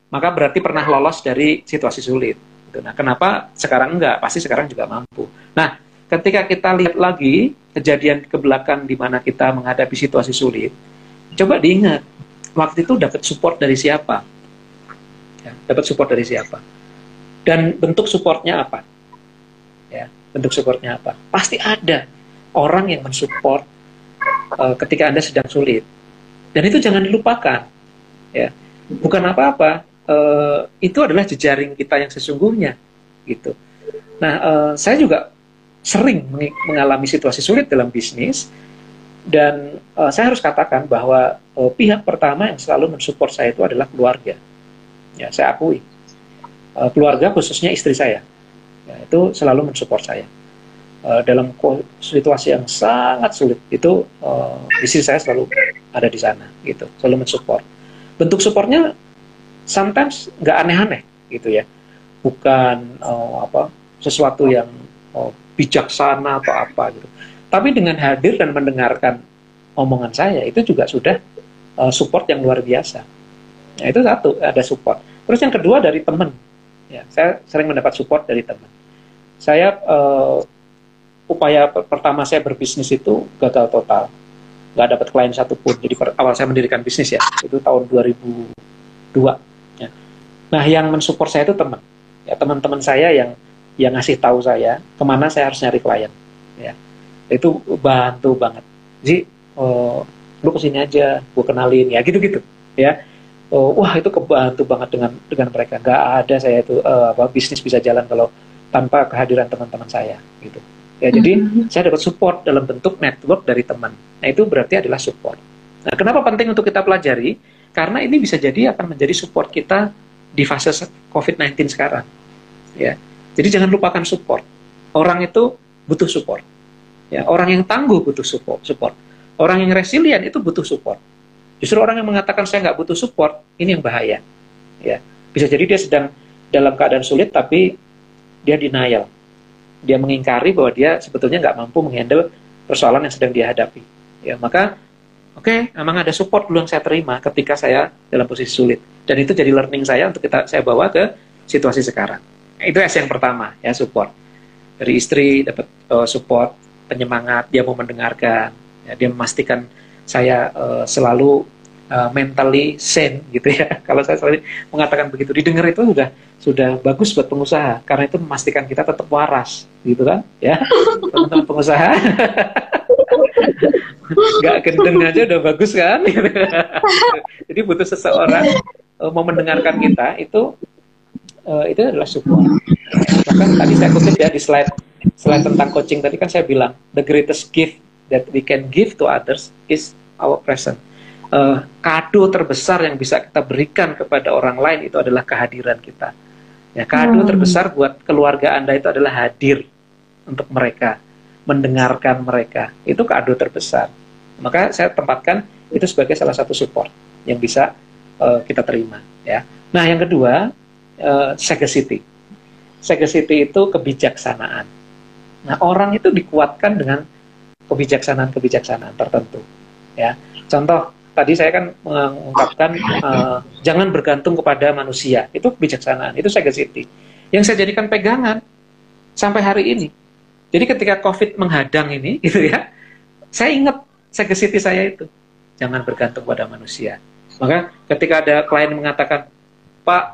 maka berarti pernah lolos dari situasi sulit. Gitu. Nah, kenapa sekarang enggak? Pasti sekarang juga mampu. Nah, ketika kita lihat lagi kejadian ke belakang di mana kita menghadapi situasi sulit, coba diingat waktu itu dapat support dari siapa? Ya, dapat support dari siapa? Dan bentuk supportnya apa? Ya, bentuk supportnya apa? Pasti ada orang yang mensupport uh, ketika anda sedang sulit. Dan itu jangan dilupakan. Ya, bukan apa-apa. Uh, itu adalah jejaring kita yang sesungguhnya, gitu. Nah, uh, saya juga sering mengalami situasi sulit dalam bisnis dan uh, saya harus katakan bahwa uh, pihak pertama yang selalu mensupport saya itu adalah keluarga. Ya, saya akui. Uh, keluarga khususnya istri saya. Ya, itu selalu mensupport saya. Uh, dalam situasi yang sangat sulit itu uh, istri saya selalu ada di sana gitu, selalu mensupport. Bentuk supportnya sometimes nggak aneh-aneh gitu ya. Bukan uh, apa sesuatu yang uh, bijaksana atau apa gitu tapi dengan hadir dan mendengarkan omongan saya itu juga sudah uh, support yang luar biasa. Nah, itu satu, ada support. Terus yang kedua dari teman. Ya, saya sering mendapat support dari teman. Saya uh, upaya pertama saya berbisnis itu gagal total. Nggak dapat klien satupun. Jadi per, awal saya mendirikan bisnis ya, itu tahun 2002. Ya. Nah, yang mensupport saya itu teman. Ya, teman-teman saya yang yang ngasih tahu saya ke mana saya harus nyari klien. Ya itu bantu banget jadi oh, lu ke sini aja gue kenalin ya gitu gitu ya oh, wah itu kebantu banget dengan dengan mereka. Nggak ada saya itu uh, apa bisnis bisa jalan kalau tanpa kehadiran teman-teman saya gitu. Ya jadi mm-hmm. saya dapat support dalam bentuk network dari teman. Nah itu berarti adalah support. Nah kenapa penting untuk kita pelajari? Karena ini bisa jadi akan menjadi support kita di fase COVID-19 sekarang ya. Jadi jangan lupakan support. Orang itu butuh support Ya, orang yang tangguh butuh support, support. Orang yang resilient itu butuh support. Justru orang yang mengatakan saya nggak butuh support, ini yang bahaya. Ya, bisa jadi dia sedang dalam keadaan sulit tapi dia denial. Dia mengingkari bahwa dia sebetulnya nggak mampu menghandle persoalan yang sedang dia hadapi. Ya, maka oke, okay, memang ada support dulu yang saya terima ketika saya dalam posisi sulit. Dan itu jadi learning saya untuk kita saya bawa ke situasi sekarang. Itu S yang pertama, ya support. Dari istri dapat uh, support, penyemangat, dia mau mendengarkan, ya, dia memastikan saya uh, selalu uh, mentally sane gitu ya. Kalau saya selalu mengatakan begitu, didengar itu sudah sudah bagus buat pengusaha karena itu memastikan kita tetap waras, gitu kan? Ya, teman-teman pengusaha. Gak gendeng aja udah bagus kan? Jadi butuh seseorang uh, mau mendengarkan kita itu uh, itu adalah support. Bahkan tadi saya kutip ya di slide selain tentang coaching tadi kan saya bilang the greatest gift that we can give to others is our present. Uh, kado terbesar yang bisa kita berikan kepada orang lain itu adalah kehadiran kita. Ya, kado hmm. terbesar buat keluarga Anda itu adalah hadir untuk mereka, mendengarkan mereka. Itu kado terbesar. Maka saya tempatkan itu sebagai salah satu support yang bisa uh, kita terima. Ya. Nah, yang kedua, uh, sagacity. Sagacity itu kebijaksanaan Nah, orang itu dikuatkan dengan kebijaksanaan-kebijaksanaan tertentu. Ya, contoh tadi saya kan mengungkapkan uh, jangan bergantung kepada manusia. Itu kebijaksanaan, itu sagacity. Yang saya jadikan pegangan sampai hari ini. Jadi ketika COVID menghadang ini, gitu ya, saya ingat sagacity saya itu. Jangan bergantung pada manusia. Maka ketika ada klien mengatakan, Pak,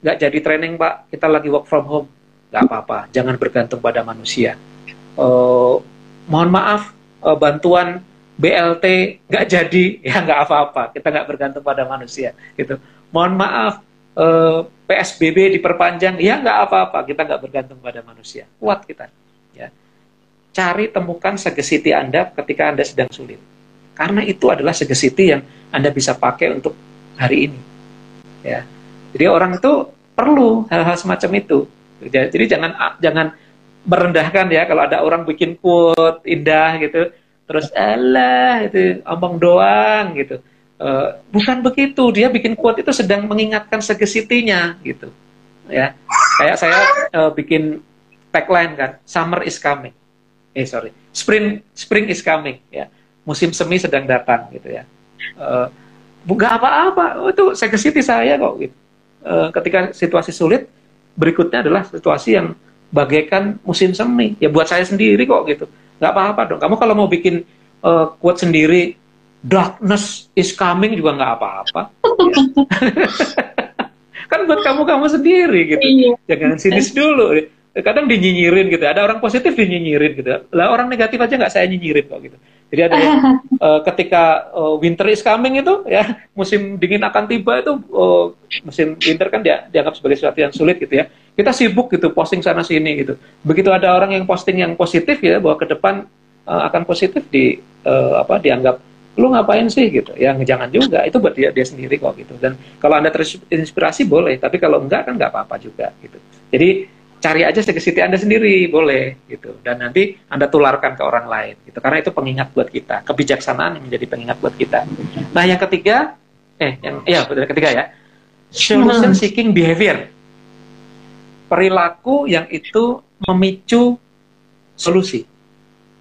nggak jadi training Pak, kita lagi work from home. Nggak apa-apa, jangan bergantung pada manusia uh, mohon maaf uh, bantuan BLT nggak jadi ya nggak apa-apa. Kita nggak bergantung pada manusia gitu. Mohon maaf eh, PSBB diperpanjang ya nggak apa-apa. Kita nggak bergantung pada manusia. Kuat kita ya. Cari temukan segesiti anda ketika anda sedang sulit. Karena itu adalah segesiti yang anda bisa pakai untuk hari ini ya. Jadi orang itu perlu hal-hal semacam itu. Jadi jangan jangan merendahkan ya kalau ada orang bikin quote indah gitu terus Allah itu omong doang gitu. Uh, bukan begitu dia bikin quote itu sedang mengingatkan segesitinya gitu. Ya kayak saya uh, bikin tagline kan summer is coming. Eh sorry spring spring is coming ya. Musim semi sedang datang gitu ya. Uh, apa-apa oh, itu segesiti saya kok gitu. Uh, ketika situasi sulit berikutnya adalah situasi yang bagaikan musim semi. Ya buat saya sendiri kok gitu. Nggak apa-apa dong. Kamu kalau mau bikin uh, quote sendiri, darkness is coming juga nggak apa-apa. ya. kan buat kamu kamu sendiri gitu iya. jangan sinis dulu kadang dinyinyirin gitu ada orang positif dinyinyirin gitu lah orang negatif aja nggak saya nyinyirin kok gitu jadi ada uh, ketika uh, winter is coming itu ya musim dingin akan tiba itu uh, musim winter kan dia dianggap sebagai sesuatu yang sulit gitu ya. Kita sibuk gitu posting sana sini gitu. Begitu ada orang yang posting yang positif ya bahwa ke depan uh, akan positif di uh, apa dianggap lu ngapain sih? gitu. Ya jangan juga itu buat dia dia sendiri kok gitu. Dan kalau anda terinspirasi boleh. Tapi kalau enggak kan nggak apa-apa juga gitu. Jadi cari aja segesti anda sendiri boleh gitu. Dan nanti anda tularkan ke orang lain gitu. Karena itu pengingat buat kita kebijaksanaan yang menjadi pengingat buat kita. Nah yang ketiga eh yang ya ketiga ya. Solution seeking behavior. Perilaku yang itu memicu solusi.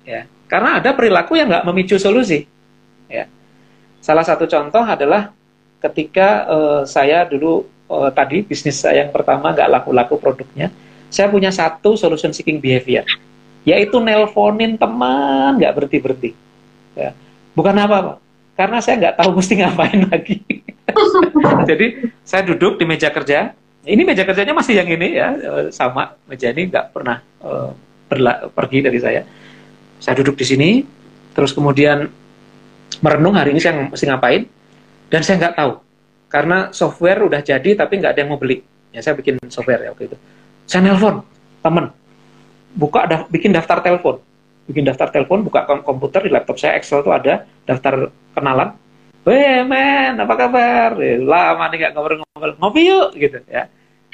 Ya. Karena ada perilaku yang nggak memicu solusi. Ya. Salah satu contoh adalah ketika uh, saya dulu uh, tadi bisnis saya yang pertama nggak laku-laku produknya, saya punya satu solution seeking behavior, yaitu nelponin teman nggak berhenti berhenti. Ya. Bukan apa-apa, karena saya nggak tahu mesti ngapain lagi. Jadi saya duduk di meja kerja. Ini meja kerjanya masih yang ini ya, eh, sama meja ini nggak pernah uh, pergi dari saya. Saya duduk di sini, terus kemudian merenung hari ini saya mesti ngapain dan saya nggak tahu karena software udah jadi tapi nggak ada yang mau beli ya saya bikin software ya waktu itu saya nelpon temen buka da bikin daftar telepon bikin daftar telepon buka komputer di laptop saya Excel tuh ada daftar kenalan Weh men, apa kabar? Lama nih gak ngobrol-ngobrol, ngopi yuk gitu ya.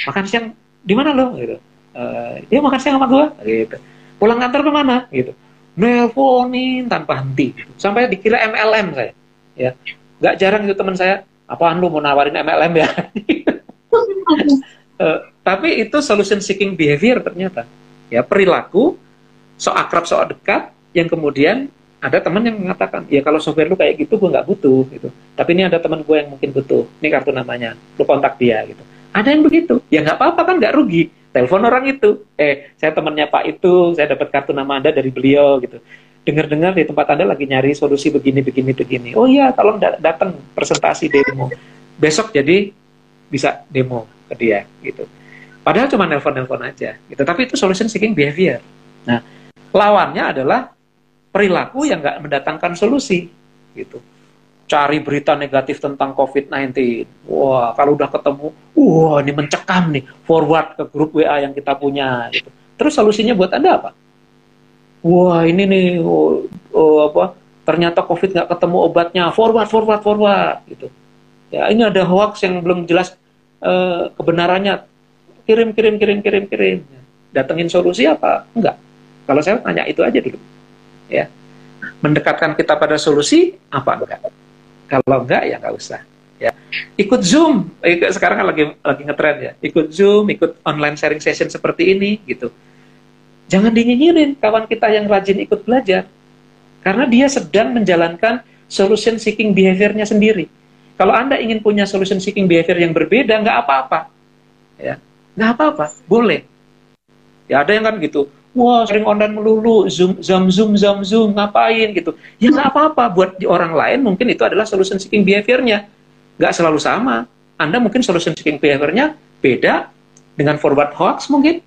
Makan siang di mana lo? Gitu. Uh, ya makan siang sama gua gitu. Pulang kantor ke mana? Gitu nelponin tanpa henti sampai dikira MLM saya ya nggak jarang itu teman saya apaan lu mau nawarin MLM ya uh, tapi itu solution seeking behavior ternyata. Ya perilaku so akrab so dekat yang kemudian ada teman yang mengatakan ya kalau software lu kayak gitu gue nggak butuh gitu. Tapi ini ada teman gue yang mungkin butuh ini kartu namanya lu kontak dia gitu. Ada yang begitu. Ya nggak apa-apa kan nggak rugi. Telepon orang itu eh saya temannya pak itu saya dapat kartu nama anda dari beliau gitu. Dengar-dengar di tempat anda lagi nyari solusi begini begini begini. Oh iya tolong da datang presentasi demo. Besok jadi bisa demo ke dia gitu padahal cuma nelpon-nelpon aja gitu tapi itu solution seeking behavior nah lawannya adalah perilaku yang nggak mendatangkan solusi gitu cari berita negatif tentang COVID-19. Wah, kalau udah ketemu, wah ini mencekam nih, forward ke grup WA yang kita punya. Gitu. Terus solusinya buat Anda apa? Wah, ini nih, oh, oh, apa? Ternyata COVID nggak ketemu obatnya, forward, forward, forward. Gitu. Ya, ini ada hoax yang belum jelas uh, kebenarannya. Kirim, kirim, kirim, kirim, kirim. Datengin solusi apa? Enggak. Kalau saya tanya itu aja dulu. Ya, mendekatkan kita pada solusi apa enggak? Kalau enggak ya enggak usah. Ya. Ikut Zoom, sekarang kan lagi lagi ngetrend ya. Ikut Zoom, ikut online sharing session seperti ini gitu. Jangan dinyinyirin kawan kita yang rajin ikut belajar. Karena dia sedang menjalankan solution seeking behaviornya sendiri. Kalau Anda ingin punya solution seeking behavior yang berbeda, nggak apa-apa. Ya, nggak apa-apa, boleh. Ya ada yang kan gitu, wah sering online melulu, zoom, zoom, zoom, zoom, zoom, ngapain gitu. Ya nggak apa-apa, buat di orang lain mungkin itu adalah solution seeking behaviornya. Nggak selalu sama. Anda mungkin solution seeking behaviornya beda dengan forward hoax mungkin,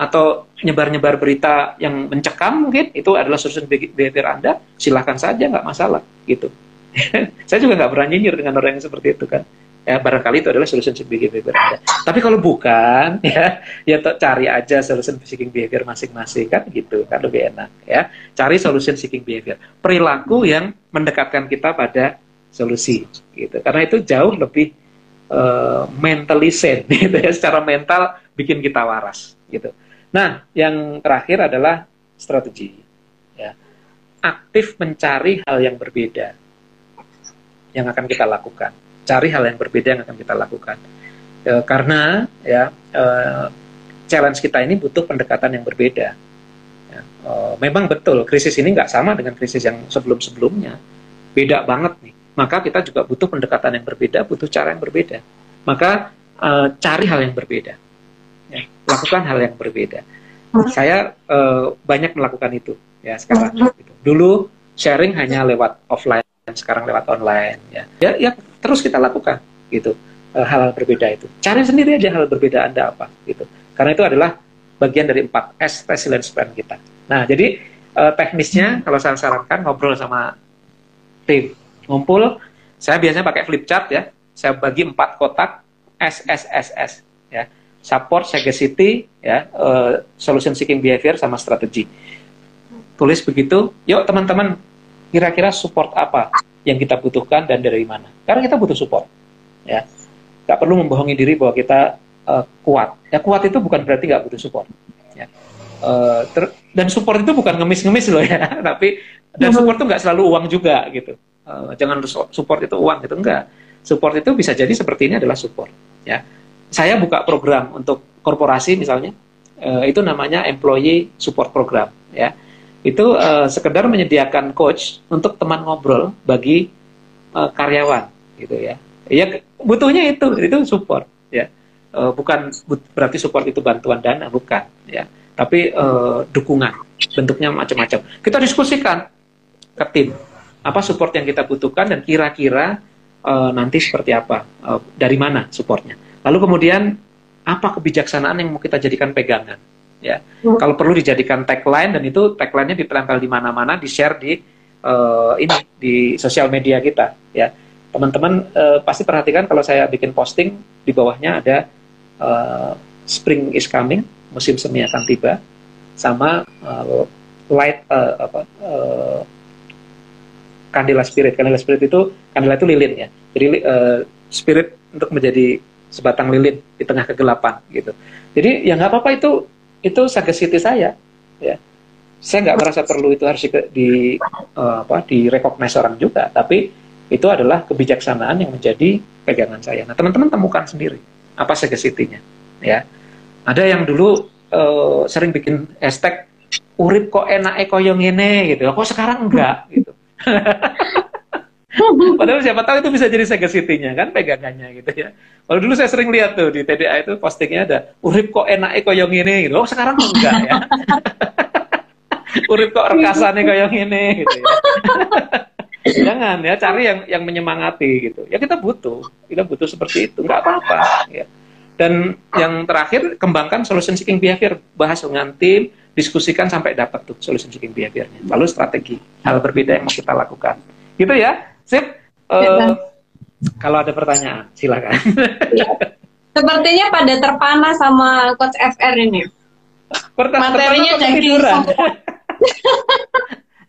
atau nyebar-nyebar berita yang mencekam mungkin, itu adalah solution behavior Anda, silahkan saja, nggak masalah gitu. Saya juga nggak pernah nyinyir dengan orang yang seperti itu kan ya barangkali itu adalah solution seeking behavior Anda. Tapi kalau bukan, ya, ya cari aja solution seeking behavior masing-masing kan gitu, kan lebih enak ya. Cari solution seeking behavior, perilaku yang mendekatkan kita pada solusi, gitu. Karena itu jauh lebih uh, mentally sane, gitu ya. Secara mental bikin kita waras, gitu. Nah, yang terakhir adalah strategi, ya. Aktif mencari hal yang berbeda yang akan kita lakukan cari hal yang berbeda yang akan kita lakukan. E, karena ya e, challenge kita ini butuh pendekatan yang berbeda. Ya, e, memang betul krisis ini nggak sama dengan krisis yang sebelum-sebelumnya, beda banget nih. Maka kita juga butuh pendekatan yang berbeda, butuh cara yang berbeda. Maka e, cari hal yang berbeda, ya, lakukan hal yang berbeda. Saya e, banyak melakukan itu ya sekarang. Gitu. Dulu sharing hanya lewat offline sekarang lewat online ya. Ya, ya terus kita lakukan gitu. uh, hal-hal berbeda itu. Cari sendiri aja hal berbeda Anda apa gitu. Karena itu adalah bagian dari 4 S resilience plan kita. Nah, jadi uh, teknisnya kalau saya sarankan ngobrol sama tim, ngumpul, saya biasanya pakai flip chart ya. Saya bagi empat kotak S S S S ya. Support, sagacity, ya, uh, solution seeking behavior sama strategi. Tulis begitu, yuk teman-teman, kira-kira support apa yang kita butuhkan dan dari mana? Karena kita butuh support, ya nggak perlu membohongi diri bahwa kita uh, kuat. Ya kuat itu bukan berarti nggak butuh support. Ya. Uh, ter dan support itu bukan ngemis-ngemis loh ya, tapi dan support itu nggak selalu uang juga gitu. Uh, jangan support itu uang gitu enggak. Support itu bisa jadi seperti ini adalah support. Ya, saya buka program untuk korporasi misalnya, uh, itu namanya employee support program. Ya, itu uh, sekedar menyediakan coach untuk teman ngobrol bagi uh, karyawan gitu ya. Ya butuhnya itu itu support ya. E, bukan berarti support itu bantuan dana bukan ya. Tapi e, dukungan bentuknya macam-macam. Kita diskusikan ke tim apa support yang kita butuhkan dan kira-kira e, nanti seperti apa e, dari mana supportnya. Lalu kemudian apa kebijaksanaan yang mau kita jadikan pegangan ya. Hmm. kalau perlu dijadikan tagline dan itu tagline-nya ditempel di mana-mana di share di uh, ini di sosial media kita ya. Teman-teman uh, pasti perhatikan kalau saya bikin posting di bawahnya ada uh, spring is coming musim semi akan tiba sama uh, light uh, apa uh, kandila spirit. Kandila spirit itu kandila itu lilin ya. Jadi uh, spirit untuk menjadi sebatang lilin di tengah kegelapan gitu. Jadi ya nggak apa-apa itu itu sagacity saya ya saya nggak merasa perlu itu harus di, di uh, apa di recognize orang juga tapi itu adalah kebijaksanaan yang menjadi pegangan saya. Nah, teman-teman temukan sendiri apa segacity-nya, ya. Ada yang dulu uh, sering bikin hashtag urip kok enak koyo ngene gitu. Kok sekarang enggak gitu. Padahal siapa tahu itu bisa jadi segacity-nya kan pegangannya gitu ya. Kalau dulu saya sering lihat tuh di TDA itu postingnya ada urip kok enak gitu. Oh, sekarang enggak ya. urip kok rekasane koyo ngene gitu ya. Jangan ya cari yang yang menyemangati gitu. Ya kita butuh, kita butuh seperti itu, nggak apa-apa. Ya. Dan yang terakhir kembangkan solution seeking behavior, bahas dengan tim, diskusikan sampai dapat tuh solution seeking behaviornya. Lalu strategi hal berbeda yang mau kita lakukan. Gitu ya, sip. Uh, kalau ada pertanyaan, silakan. Ya. Sepertinya pada terpana sama coach FR ini. Pertama, Materinya jadi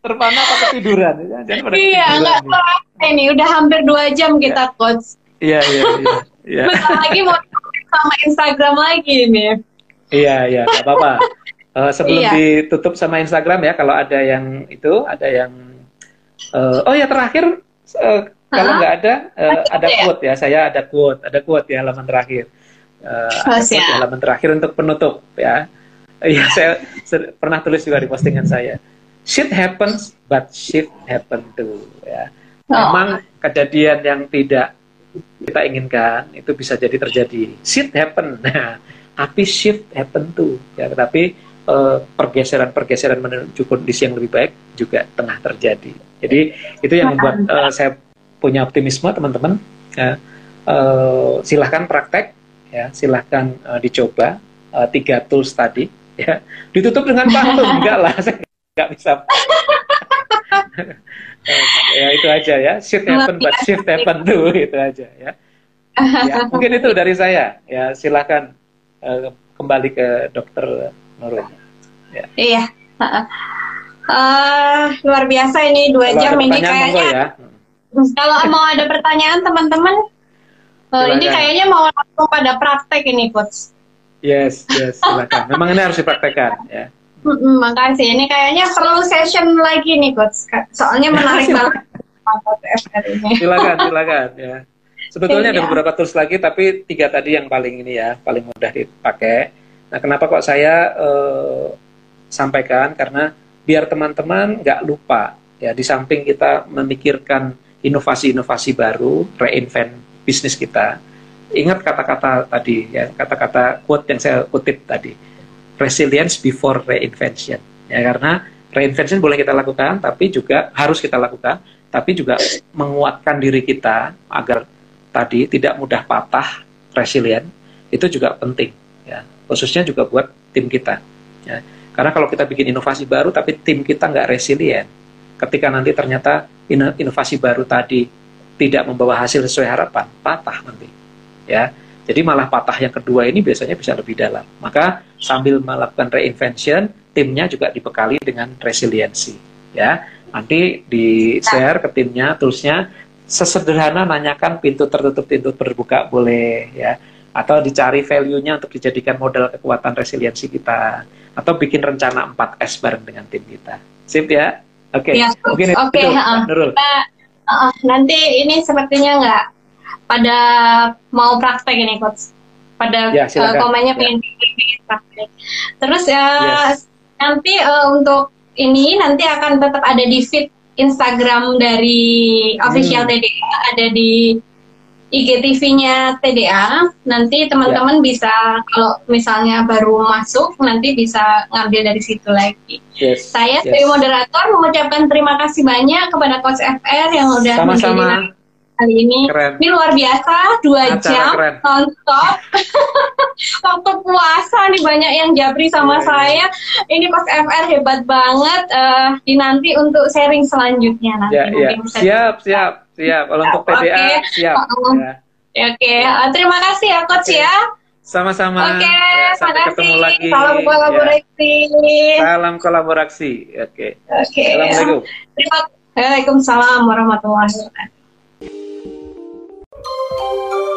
terpana atau ketiduran jangan pada iya nggak ya. ini udah hampir dua jam kita coach iya iya iya, iya. bentar lagi mau sama Instagram lagi nih iya iya nggak apa-apa uh, sebelum iya. ditutup sama Instagram ya kalau ada yang itu ada yang uh, oh ya terakhir uh, kalau nggak ada uh, ada ya? quote ya saya ada quote ada quote ya halaman terakhir. Uh, ada quote, halaman terakhir untuk penutup ya. Iya, saya pernah tulis juga di postingan saya. Shit happens but shift happen too ya. Oh. memang kejadian yang tidak kita inginkan itu bisa jadi terjadi. Shit happen. Nah tapi shift happen too ya. Tetapi uh, pergeseran-pergeseran menuju kondisi yang lebih baik juga tengah terjadi. Jadi itu yang membuat uh, saya punya optimisme teman-teman ya. uh, silahkan praktek ya silahkan uh, dicoba uh, tiga tools tadi ya ditutup dengan pantun enggak lah nggak bisa ya itu aja ya shift happen but shift happen tuh itu aja ya. ya mungkin itu dari saya ya silahkan uh, kembali ke dokter Nurul ya. iya uh, luar biasa ini dua kalau jam ini kayaknya ya. Kalau mau ada pertanyaan teman-teman uh, ini kayaknya mau langsung pada praktek ini coach yes yes silakan memang ini harus dipraktekkan ya Mm-mm, makasih. Ini kayaknya perlu session lagi nih, coach. Soalnya menarik banget. silakan, silakan ya. Sebetulnya ada iya. beberapa tools lagi, tapi tiga tadi yang paling ini ya, paling mudah dipakai. Nah, kenapa kok saya uh, sampaikan? Karena biar teman-teman nggak lupa ya, di samping kita memikirkan inovasi-inovasi baru, reinvent bisnis kita. Ingat kata-kata tadi ya, kata-kata quote yang saya kutip tadi resilience before reinvention ya karena reinvention boleh kita lakukan tapi juga harus kita lakukan tapi juga menguatkan diri kita agar tadi tidak mudah patah, resilient, itu juga penting ya. Khususnya juga buat tim kita. Ya. Karena kalau kita bikin inovasi baru tapi tim kita nggak resilient, ketika nanti ternyata inovasi baru tadi tidak membawa hasil sesuai harapan, patah nanti. Ya. Jadi malah patah yang kedua ini biasanya bisa lebih dalam. Maka sambil melakukan reinvention, timnya juga dibekali dengan resiliensi. Ya, nanti di share ke timnya toolsnya sesederhana nanyakan pintu tertutup pintu terbuka boleh ya atau dicari value-nya untuk dijadikan modal kekuatan resiliensi kita atau bikin rencana 4S bareng dengan tim kita. Sip ya? Oke. Okay. Ya, Mungkin Oke, okay, uh, uh, nanti ini sepertinya nggak pada mau praktek ini coach. Pada ya, uh, komennya pengen ya. praktek. Terus ya yes. nanti uh, untuk ini nanti akan tetap ada di feed Instagram dari official hmm. TDA ada di IGTV-nya TDA. Nanti teman-teman yeah. bisa kalau misalnya baru masuk nanti bisa ngambil dari situ lagi. Yes. Saya yes. sebagai moderator mengucapkan terima kasih banyak kepada Coach FR yang udah Sama-sama kali ini. Keren. Ini luar biasa, dua Acara jam keren. nonstop. Waktu puasa nih banyak yang japri sama yeah, iya. saya. Ini Coach FR hebat banget. Uh, dinanti untuk sharing selanjutnya nanti. Yeah, yeah. Siap, siap, siap. Kalau untuk PDA okay. siap. Uh, ya. Oke, okay. uh, terima kasih ya Coach okay. ya. Sama-sama. Oke, okay, ya, sampai ketemu lagi. Salam kolaborasi. Ya. Salam kolaborasi. Oke. Okay. Oke. Okay. Assalamualaikum. Waalaikumsalam warahmatullahi wabarakatuh. Música